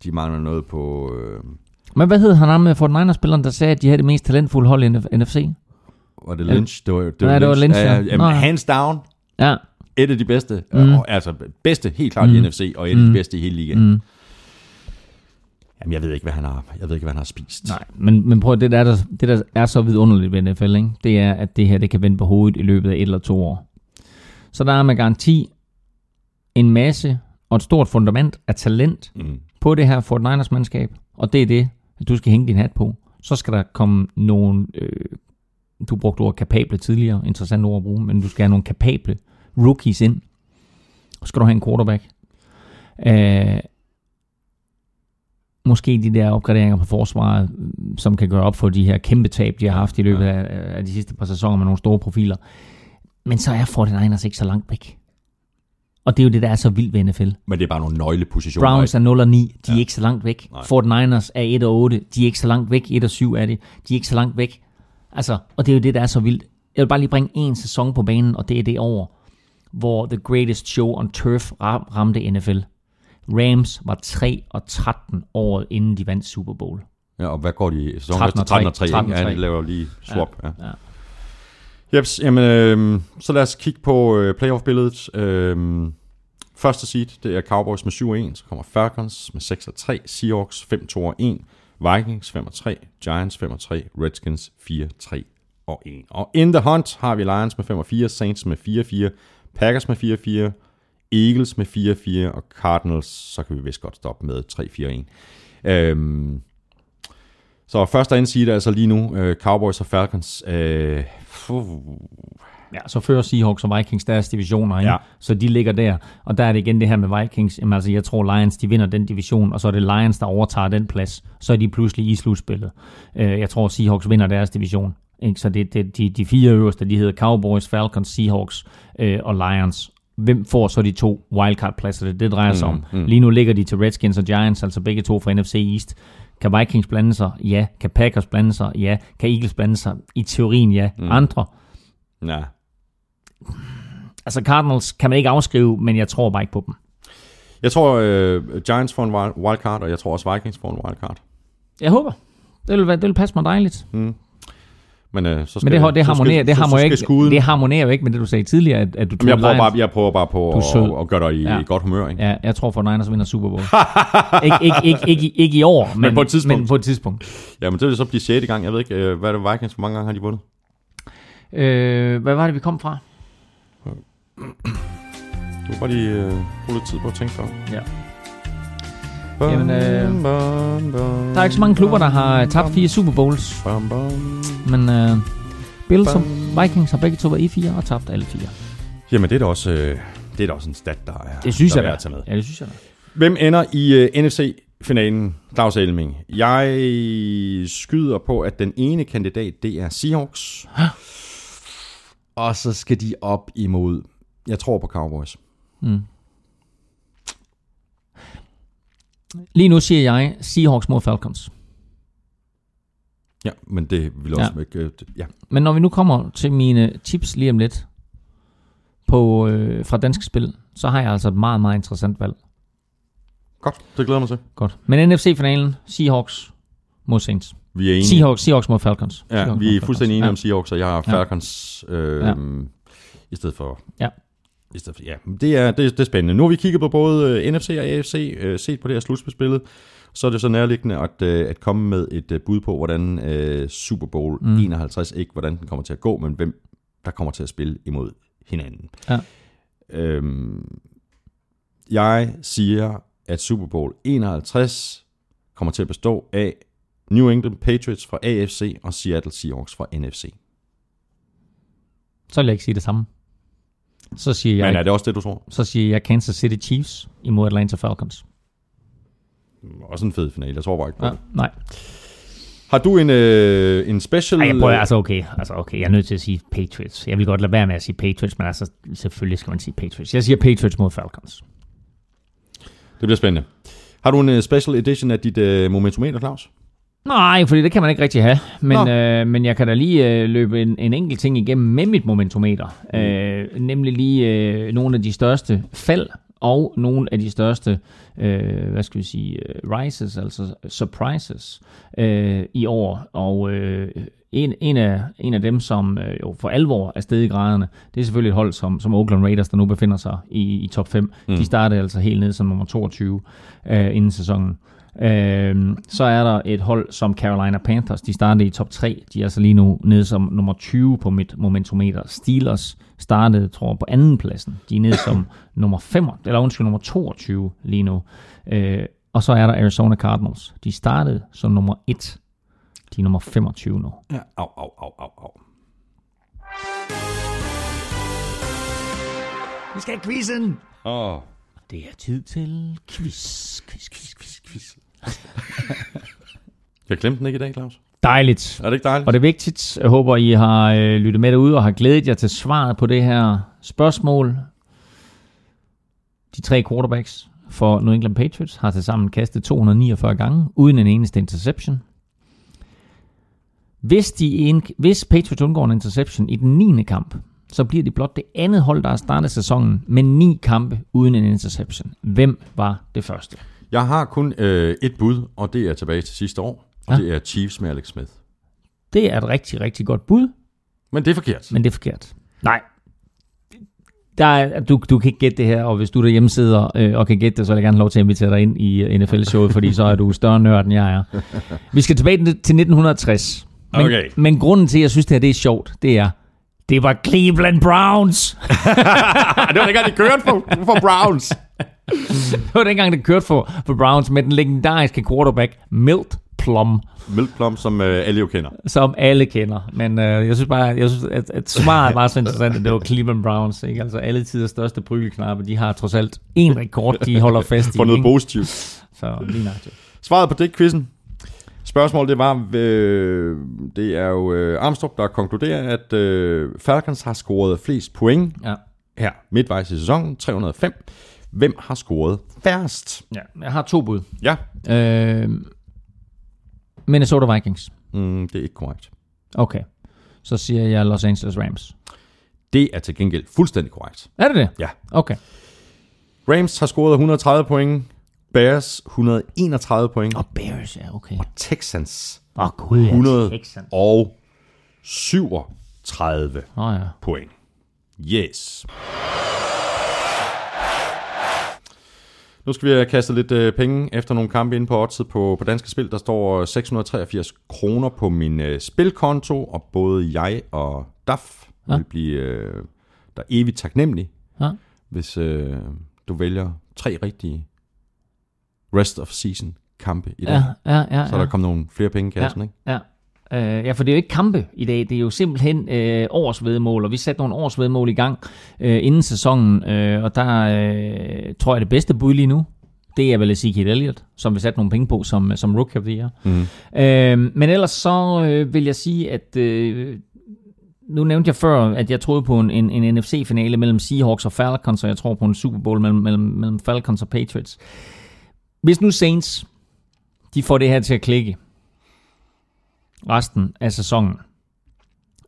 De mangler noget på... Øh, Men hvad hed han ham med 49ers-spilleren, der sagde, at de havde det mest talentfulde hold i NF- NFC? var det Lynch? Det var, det Nej, det var Lynch, ja. Ja, jamen, hands down. Ja. Et af de bedste. Mm. Og, altså bedste helt klart mm. i. NFC, og et af de Mm. bedste i hele ligaen. Mm. Jamen, jeg ved ikke, hvad han har, jeg ved ikke, hvad han har spist. Nej, men, men prøv det der, der, det der er så vidunderligt ved NFL, ikke? det er, at det her det kan vende på hovedet i løbet af et eller to år. Så der er med garanti en masse og et stort fundament af talent Mm. på det her Fort Niners mandskab, og det er det, at du skal hænge din hat på. Så skal der komme nogle, øh, du brugte ordet kapable tidligere, interessant ord at bruge, men du skal have nogle kapable rookies ind. Så skal du have en quarterback. Øh, måske de der opgraderinger på forsvaret, som kan gøre op for de her kæmpe tab, de har haft i løbet af, af de sidste par sæsoner med nogle store profiler. Men så er 49ers ikke så langt væk. Og det er jo det, der er så vildt ved NFL. Men det er bare nogle nøglepositioner. Browns er 0 og 9, de er Ja. ikke så langt væk. Nej. 49ers er 1 og 8, de er ikke så langt væk. 1 og 7 er de, de er ikke så langt væk. Altså, og det er jo det, der er så vildt. Jeg vil bare lige bringe en sæson på banen, og det er det år, hvor The Greatest Show on Turf ram- ramte NFL. Rams var 3 og 13 året inden de vandt Super Bowl. Ja, og hvad går de i sæsonen 13 efter? og 13 og 3, 13 og ikke? Ja, 3. de laver lige swap. Ja. ja. Jeps, jamen, øh, så lad os kigge på øh, playoff-billedet. Øh, første seed, det er Cowboys med 7 og 1, så kommer Falcons med 6 og 3, Seahawks 5, 2 og 1, Vikings 5 og 3, Giants 5 og 3, Redskins 4, 3 og 1. Og in the hunt har vi Lions med 5 og 4, Saints med 4 4, Packers med 4 4, Eagles med 4 4, og Cardinals, så kan vi vist godt stoppe med 3 4 1. Øhm, så første og er altså lige nu øh, Cowboys og Falcons. Øh, fuh, Ja, så fører Seahawks og Vikings deres divisioner, ikke? Ja. så de ligger der. Og der er det igen det her med Vikings. Jamen, altså, jeg tror Lions, de vinder den division, og så er det Lions, der overtager den plads. Så er de pludselig i slutspillet. Øh, Jeg tror, Seahawks vinder deres division. Ikke? Så det, det, de, de fire øverste, de hedder Cowboys, Falcons, Seahawks øh, og Lions. Hvem får så de to wildcard-pladser? Det, det drejer sig om. mm. Lige nu ligger de til Redskins og Giants, altså begge to fra NFC East. Kan Vikings blande sig? Ja. Kan Packers blande sig? Ja. Kan Eagles blande sig? I teorien ja. Mm. Andre? ja. Altså Cardinals kan man ikke afskrive, men jeg tror bare ikke på dem. Jeg tror, øh, Giants får en wild- wildcard, og jeg tror også, Vikings får en wildcard. Jeg håber. Det vil, det vil passe mig dejligt. Men, øh, så skal, Men det, det, harmonerer, skal, det, harmonerer ikke, skuden, det harmonerer jo ikke med det, du sagde tidligere, at, at du Jamen, jeg, tog prøver Lions. bare, jeg prøver bare på at, at, gøre dig i Ja. ja. godt humør. Ikke? Ja, jeg tror for Niners vinder Super Bowl. ikke, ikke, ikke, ikke, ikke i år, men, på et tidspunkt. Men på et tidspunkt. Ja, men det vil så blive 6. gang. Jeg ved ikke, øh, hvad er det Vikings, hvor mange gange har de vundet? Øh, hvad var det, vi kom fra? Du kan bare lige øh, bruge lidt tid på at tænke dig om. Ja. Jamen, øh, Der er ikke så mange klubber, der har tabt fire Super Bowls, Bam, bam. men øh, Bills og Vikings har begge to været i fire og tabt alle fire. Jamen, det er da også, øh, det er da også en stat, der er, Det synes der jeg er at tage med. Ja, det synes jeg da. Hvem ender i uh, NFC-finalen? Claus Elming. Jeg skyder på, at den ene kandidat, det er Seahawks. Og så skal de op imod... Jeg tror på Cowboys. Mm. Lige nu siger jeg Seahawks mod Falcons. Ja, men det vil også... Ja. Ikke, ja. Men når vi nu kommer til mine tips lige om lidt på, øh, fra danske spil, så har jeg altså et meget, meget interessant valg. Godt, det glæder mig til. Godt. Men NFC-finalen, Seahawks mod Saints. Vi er enige. Seahawks, Seahawks mod Falcons. Ja, Seahawks vi er fuldstændig enige Falcons. om Seahawks, og jeg har Ja. Falcons øh, Ja. ja. i stedet for... Ja. I stedet for, ja, det er, det, det er spændende. Nu har vi kigget på både øh, NFC og AFC, øh, set på det her slutspilsbillede. Så er det så nærliggende at, øh, at komme med et øh, bud på, hvordan øh, Super Bowl mm. 51, ikke hvordan den kommer til at gå, men hvem der kommer til at spille imod hinanden. Ja. Øhm, jeg siger, at Super Bowl 51 kommer til at bestå af New England Patriots fra AFC og Seattle Seahawks fra NFC. Så vil jeg ikke sige det samme. Så siger jeg, Men er det også det, du tror? så siger jeg Kansas City Chiefs imod Atlanta Falcons. Også en fed finale, jeg tror bare ikke på Ja, det. nej. Har du en, øh, en special... Ej, jeg prøver, altså okay, altså okay, jeg er nødt til at sige Patriots. Jeg vil godt lade være med at sige Patriots, men altså selvfølgelig skal man sige Patriots. Jeg siger Patriots mod Falcons. Det bliver spændende. Har du en uh, special edition af dit uh, momentometer, Claus? Nej, fordi det kan man ikke rigtig have. Men, Nå. øh, men jeg kan da lige øh, løbe en, en enkelt ting igennem med mit momentometer. Mm. Øh, nemlig lige øh, nogle af de største fald og nogle af de største, øh, hvad skal vi sige, øh, rises, altså surprises øh, i år. Og øh, en, en, af, en af dem, som øh, jo for alvor er stedet i graderne, det er selvfølgelig et hold som, som Oakland Raiders, der nu befinder sig i, i top 5. Mm. De startede altså helt ned som nummer 22 øh, inden sæsonen. Øh, så er der et hold som Carolina Panthers. De startede i top 3. De er altså lige nu nede som nummer 20 på mit momentometer. Steelers startede, tror jeg, på anden pladsen. De er nede som nummer 5, eller undskyld, nummer 22 lige nu. Øh, og så er der Arizona Cardinals. De startede som nummer 1. De er nummer 25 nu. Ja. Au, au, au, au, au. Vi skal have quizzen! Åh, Det er tid til quiz, quiz, quiz, quiz, quiz. jeg glemte den ikke i dag, Claus. Dejligt. Er det ikke dejligt? Og det er vigtigt. Jeg håber, I har øh, lyttet med derude og har glædet jer til svaret på det her spørgsmål. De tre quarterbacks for New England Patriots har til sammen kastet 249 gange, uden en eneste interception. Hvis, de en, hvis Patriots undgår en interception i den 9. kamp, så bliver de blot det andet hold, der har startet sæsonen med ni kampe uden en interception. Hvem var det første? Jeg har kun øh, et bud, og det er tilbage til sidste år. Og Ja. det er Chiefs med Alex Smith. Det er et rigtig, rigtig godt bud, Men det er forkert. men det er forkert. Nej. Der er, du, du kan ikke gætte det her, og hvis du derhjemme sidder øh, og kan gætte det, så vil jeg gerne lov til at invitere dig ind i øh, NFL-showet, fordi så er du større nørd, end jeg er. Vi skal tilbage til 1960. Men, Okay. men grunden til, at jeg synes, det her det er sjovt, det er, det var Cleveland Browns. Det var dengang, de kørte for, for Browns. det var dengang, det kørte for, for Browns med den legendariske quarterback Milt Plum, Milk Plum, som øh, alle jo kender. som alle kender. Men øh, jeg synes bare, jeg synes, at, at svaret var så interessant, at det var Cleveland Browns. Ikke? Altså alle tiders største brygelknappe, de har trods alt en rekord, de holder fast i. For noget ikke? positivt. Så lige nøjagtigt. Svaret på det quizzen. Spørgsmålet det var, øh, det er jo øh, Armstrong, der konkluderer, at øh, Falcons har scoret flest point Ja. her midtvejs i sæsonen, 305. Hvem har scoret færrest? ja. Jeg har to bud. Ja, Øh, Minnesota Vikings. mm, det er ikke korrekt. Okay. Så siger jeg Los Angeles Rams. Det er til gengæld fuldstændig korrekt. Er det det? Ja. Okay. Rams har scoret 130 point, Bears 131 point, Og Bears, ja, okay. Texans Åh, oh, gud, ja. 100 Texans. og 37 Nå ja. point. Yes. Nu skal vi have kastet lidt øh, penge efter nogle kampe inde på oddset på, på Danske Spil. Der står 683 kroner på min øh, spilkonto, og både jeg og DAF ja. Ja. vil blive øh, der evigt taknemmelig, Ja. hvis øh, du vælger tre rigtige rest of season kampe i dag. Ja, ja, ja. Så er ja. der kommet nogle flere penge i kassen, ikke? Ja. Øh, ja, for det er jo ikke kampe i dag, det er jo simpelthen øh, årsvedmål, og vi satte nogle årsvedmål i gang øh, inden sæsonen, øh, og der øh, tror jeg det bedste bud lige nu, det er vel Ezekiel Elliott, som vi satte nogle penge på som, som rookie of the year. Mm. Øh, men ellers så øh, vil jeg sige, at øh, nu nævnte jeg før, at jeg troede på en, en, en NFC-finale mellem Seahawks og Falcons, og jeg tror på en Super Bowl mellem, mellem, mellem Falcons og Patriots. Hvis nu Saints, de får det her til at klikke resten af sæsonen,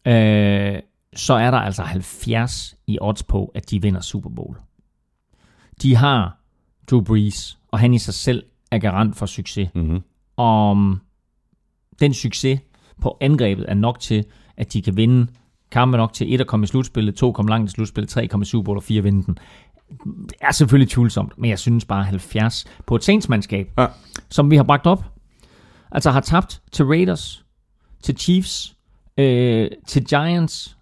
øh, så er der altså 70 i odds på, at de vinder Super Bowl. De har Drew Brees, og han i sig selv er garant for succes. Mm-hmm. Om den succes på angrebet er nok til, at de kan vinde kampe nok til et at komme i slutspillet, to komme langt i slutspillet, tre komme i Super Bowl og fire vinde den. Det er selvfølgelig tvivlsomt, men jeg synes bare 70 på et Saints-mandskab, Ja. som vi har bragt op. Altså har tabt til Raiders, til Chiefs, øh, til Giants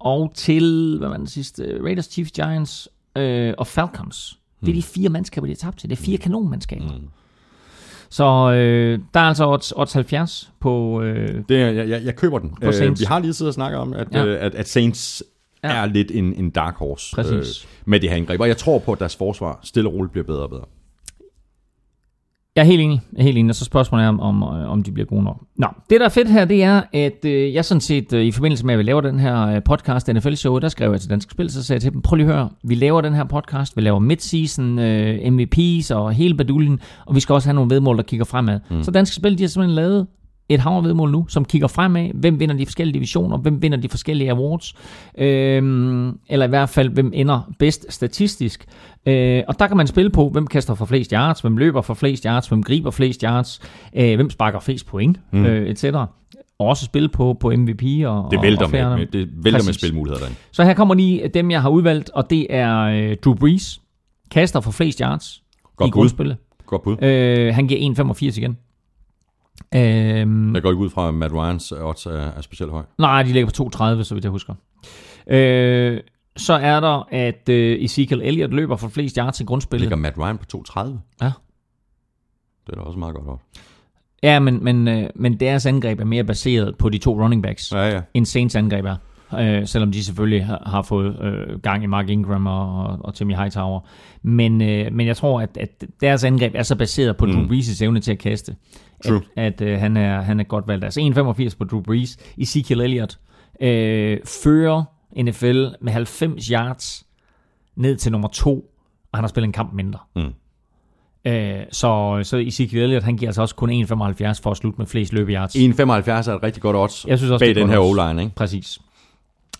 og til, hvad var den sidste? Raiders, Chiefs, Giants øh, og Falcons. Det er de fire mandskaber, de har tabt til. Det er fire kanonmandskaber. Mm. Så øh, der er altså odds, odds 70 på... Øh, Det er, jeg, jeg, jeg køber den. Øh, vi har lige siddet og snakket om, at, ja. øh, at, at Saints Ja. er lidt en, en dark horse Præcis. Øh, med det her angreb. Og jeg tror på, at deres forsvar stille og roligt bliver bedre og bedre. Jeg er helt enig. Jeg er helt enig. Og så spørgsmålet er, om, om, øh, om de bliver gode nok. Nå, det der er fedt her, det er, at øh, jeg sådan set, øh, i forbindelse med, at vi laver den her øh, podcast, NFL Show, der skrev jeg til Dansk Spil, så sagde jeg til dem, prøv lige at høre, vi laver den her podcast, vi laver midseason, øh, MVP's og hele baduljen, og vi skal også have nogle vedmål, der kigger fremad. Mm. Så Dansk Spil, de har simpelthen lavet et hav af vedmål nu, som kigger fremad. Hvem vinder de forskellige divisioner? Hvem vinder de forskellige awards? Øhm, eller i hvert fald, hvem ender bedst statistisk? Øh, og der kan man spille på, hvem kaster for flest yards, hvem løber for flest yards, hvem griber flest yards, øh, hvem sparker flest point, mm. øh, etc. Og også spille på, på MVP og Det vælter, og med, med, det vælter med spilmuligheder derinde. Så her kommer lige dem, jeg har udvalgt, og det er øh, Drew Brees, kaster for flest yards Godt i grundspillet. Godt bud. Øh, han giver 1,85 igen. Øhm, Jeg går ikke ud fra, at Matt Ryans odds er, er specielt høj. Nej, de ligger på 2,30, så vidt jeg husker. Øh, så er der, at øh, Ezekiel Elliott løber for flest yards i grundspillet. Ligger Matt Ryan på 2,30? Ja. Det er da også meget godt odds. Ja, men, men, øh, men deres angreb er mere baseret på de to running backs, Ja, ja. end Saints angreb er. Øh, selvom de selvfølgelig har, har fået øh, gang i Mark Ingram og, og, og Timmy Hightower. Men, øh, men jeg tror, at, at deres angreb er så baseret på mm. Drew Brees' evne til at kaste, True. at, at øh, han, er, han er godt valgt. Altså 1,85 på Drew Brees. Ezekiel Elliott øh, fører NFL med 90 yards ned til nummer to, og han har spillet en kamp mindre. Mm. Øh, så, så Ezekiel Elliott, han giver altså også kun 1,75 for at slutte med flest løbeyards. 1,75 er et rigtig godt odds Jeg synes også, bag det den her. O-line, ikke? Præcis.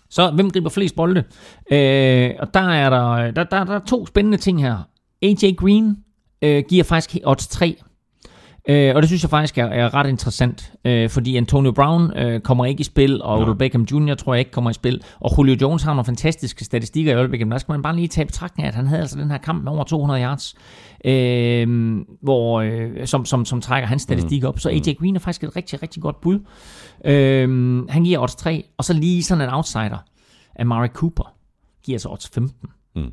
Så hvem griber flest bolde? Øh, og der er der, der, der, der er to spændende ting her. AJ Green øh, giver faktisk odds 3. Øh, og det synes jeg faktisk er, er ret interessant, øh, fordi Antonio Brown øh, kommer ikke i spil, og Odell Beckham Jr. tror jeg ikke kommer i spil, og Julio Jones har nogle fantastiske statistikker i øjeblikket, men der skal man bare lige tage betragtning af, at han havde altså den her kamp med over 200 yards, øh, hvor, øh, som, som, som trækker hans statistik op. Så AJ Green er faktisk et rigtig, rigtig godt bud. Øh, han giver odds 3, og så lige sådan en outsider, Amari Cooper, giver så odds 15. Mm.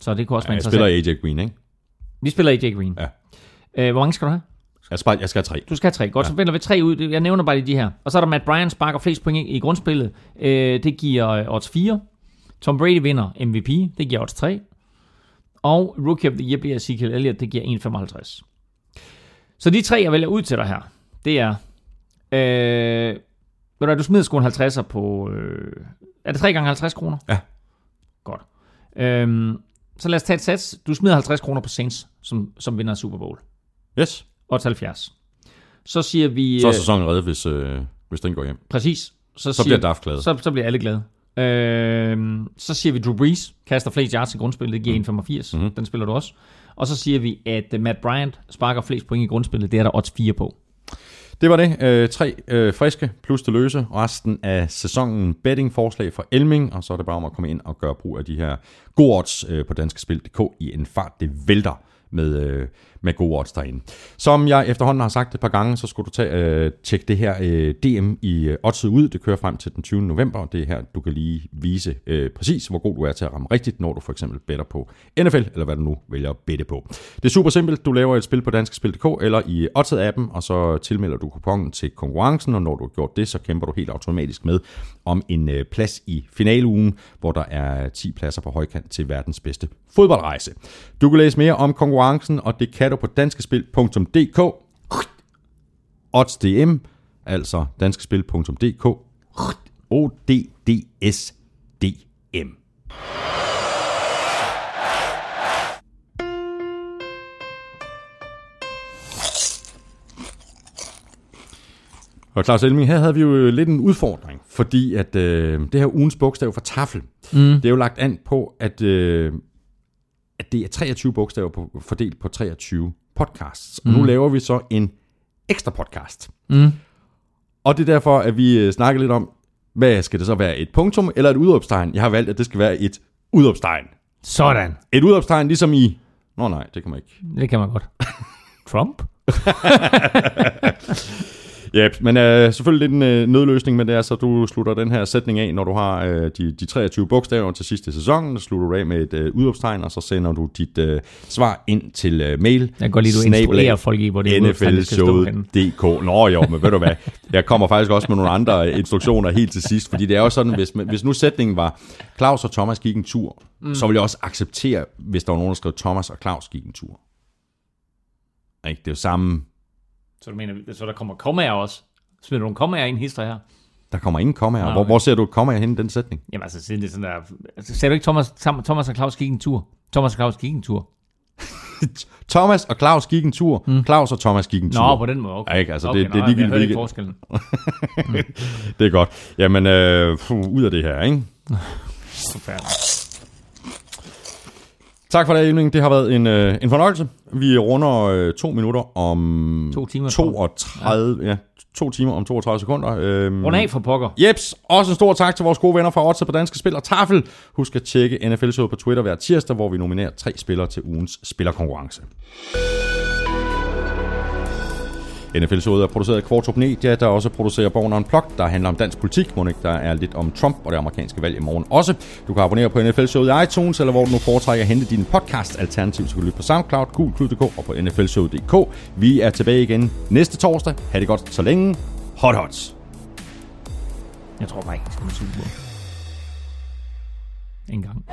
Så det kunne også Ja, være interessant. spiller AJ Green, ikke? Vi spiller AJ Green. Ja. Øh, hvor mange skal du have? Jeg skal, jeg skal have tre. Du skal have tre. Godt, ja. så vælger vi tre ud. Jeg nævner bare lige de her. Og så er der Matt Bryan, sparker flest point i grundspillet. Øh, det giver øh, odds 4. Tom Brady vinder MVP. Det giver odds 3. Og Rookie of the Year bliver Ezekiel Elliott. Det giver 1,55. Så de tre, jeg vælger ud til dig her, det er... Øh, ved du du smider sgu en 50'er på... Øh, er det 3 gange 50 kroner? Ja. Godt. Øhm, så lad os tage et sats. Du smider 50 kroner på Saints, som, som vinder Super Bowl. Yes. Odds 70. Så siger vi... Så er øh, sæsonen reddet, hvis, øh, hvis den går hjem. Præcis. Så, Så bliver Daft glad. Så, så bliver alle glade. Øhm, så siger vi Drew Brees, kaster flest yards i grundspillet, det giver 1,85. Mm. Den spiller du også. Og så siger vi, at øh, Matt Bryant sparker flest point i grundspillet, det er der odds 4 på. Det var det. Øh, tre øh, friske plus det løse. Resten af sæsonen betting-forslag fra Elming, og så er det bare om at komme ind og gøre brug af de her gode odds øh, på danskespil.dk i en fart. Det vælter med, øh, med gode odds derinde. Som jeg efterhånden har sagt et par gange, så skulle du tage, øh, tjekke det her øh, DM i øh, oddset ud. Det kører frem til den 20. november, og det er her, du kan lige vise øh, præcis, hvor god du er til at ramme rigtigt, når du for eksempel better på NFL, eller hvad du nu vælger at bette på. Det er super simpelt. Du laver et spil på danskespil.dk eller i Oddset-appen, og så tilmelder du kuponen til konkurrencen, og når du har gjort det, så kæmper du helt automatisk med om en øh, plads i finaleugen, hvor der er 10 pladser på højkant til verdens bedste fodboldrejse. Du kan læse mere om konkurrencen, og det kan du på danskespil.dk. OddsDM, altså danskespil.dk. O-D-D-S-D-M. Og Claus Elming, her havde vi jo lidt en udfordring, fordi at øh, det her ugens bogstav for tafel, mm. det er jo lagt an på, at, øh, at det er 23 bogstaver på, fordelt på 23 podcasts. Og mm. nu laver vi så en ekstra podcast. Mm. Og det er derfor, at vi øh, snakker lidt om, hvad skal det så være, et punktum eller et udopstegn? Jeg har valgt, at det skal være et udopstegn. Sådan. Et udopstegn ligesom i... Nå nej, det kan man ikke. Det kan man godt. Trump? Ja, men øh, selvfølgelig lidt en øh, nødløsning, men det er så, du slutter den her sætning af, når du har øh, de, de 23 bogstaver til sidste sæson, så slutter du af med et øh, udopstegn, og så sender du dit øh, svar ind til øh, mail. Jeg kan godt lide, du instruerer folk i, hvor det er henne. NFLshowet.dk. Nå jo, men ved du hvad, jeg kommer faktisk også med nogle andre instruktioner helt til sidst, fordi det er jo sådan, hvis, hvis nu sætningen var, Claus og Thomas gik en tur, mm. så ville jeg også acceptere, hvis der var nogen, der skrev, Thomas og Claus gik en tur. Ikke? Det er jo samme... Så du mener, så der kommer kommaer også? Smider du nogle kommaer ind hister her? Der kommer ingen kommaer. Nej, Hvor, okay. hvor ser du kommaer hen i den sætning? Jamen altså, siden det er sådan der... Altså, sagde du ikke, Thomas, Thomas og Claus gik en tur? Thomas og Claus gik en tur. Thomas og Claus gik en tur. Mm. Claus og Thomas gik en tur. Nå, på den måde, okay. Ja, ikke? Altså, okay, det- det er nå, ligegyldigt, Jeg hørte ikke forskellen. Det er godt. Jamen, øh, puh, ud af det her, ikke? Forfærdeligt. Tak for det, Elving. Det har været en, øh, en fornøjelse. Vi runder øh, to minutter om... To timer, 32, ja. to timer om 32 sekunder. Øhm, Rund af for pokker. Jeps, også en stor tak til vores gode venner fra Odds på Danske Spil og Tafel. Husk at tjekke NFL Showet på Twitter hver tirsdag, hvor vi nominerer tre spillere til ugens spillerkonkurrence. NFL Showet er produceret af Kvartrup Media, der også producerer Born Unplugged, der handler om dansk politik, må der er lidt om Trump og det amerikanske valg i morgen også. Du kan abonnere på NFL Showet i iTunes, eller hvor du nu foretrækker at hente din podcast. Alternativt så kan du lytte på SoundCloud, Gul.dk og på nflshowet.dk. Vi er tilbage igen næste torsdag. Ha' det godt så længe. Hot hots! Jeg tror bare ikke, det skal man suge. En gang.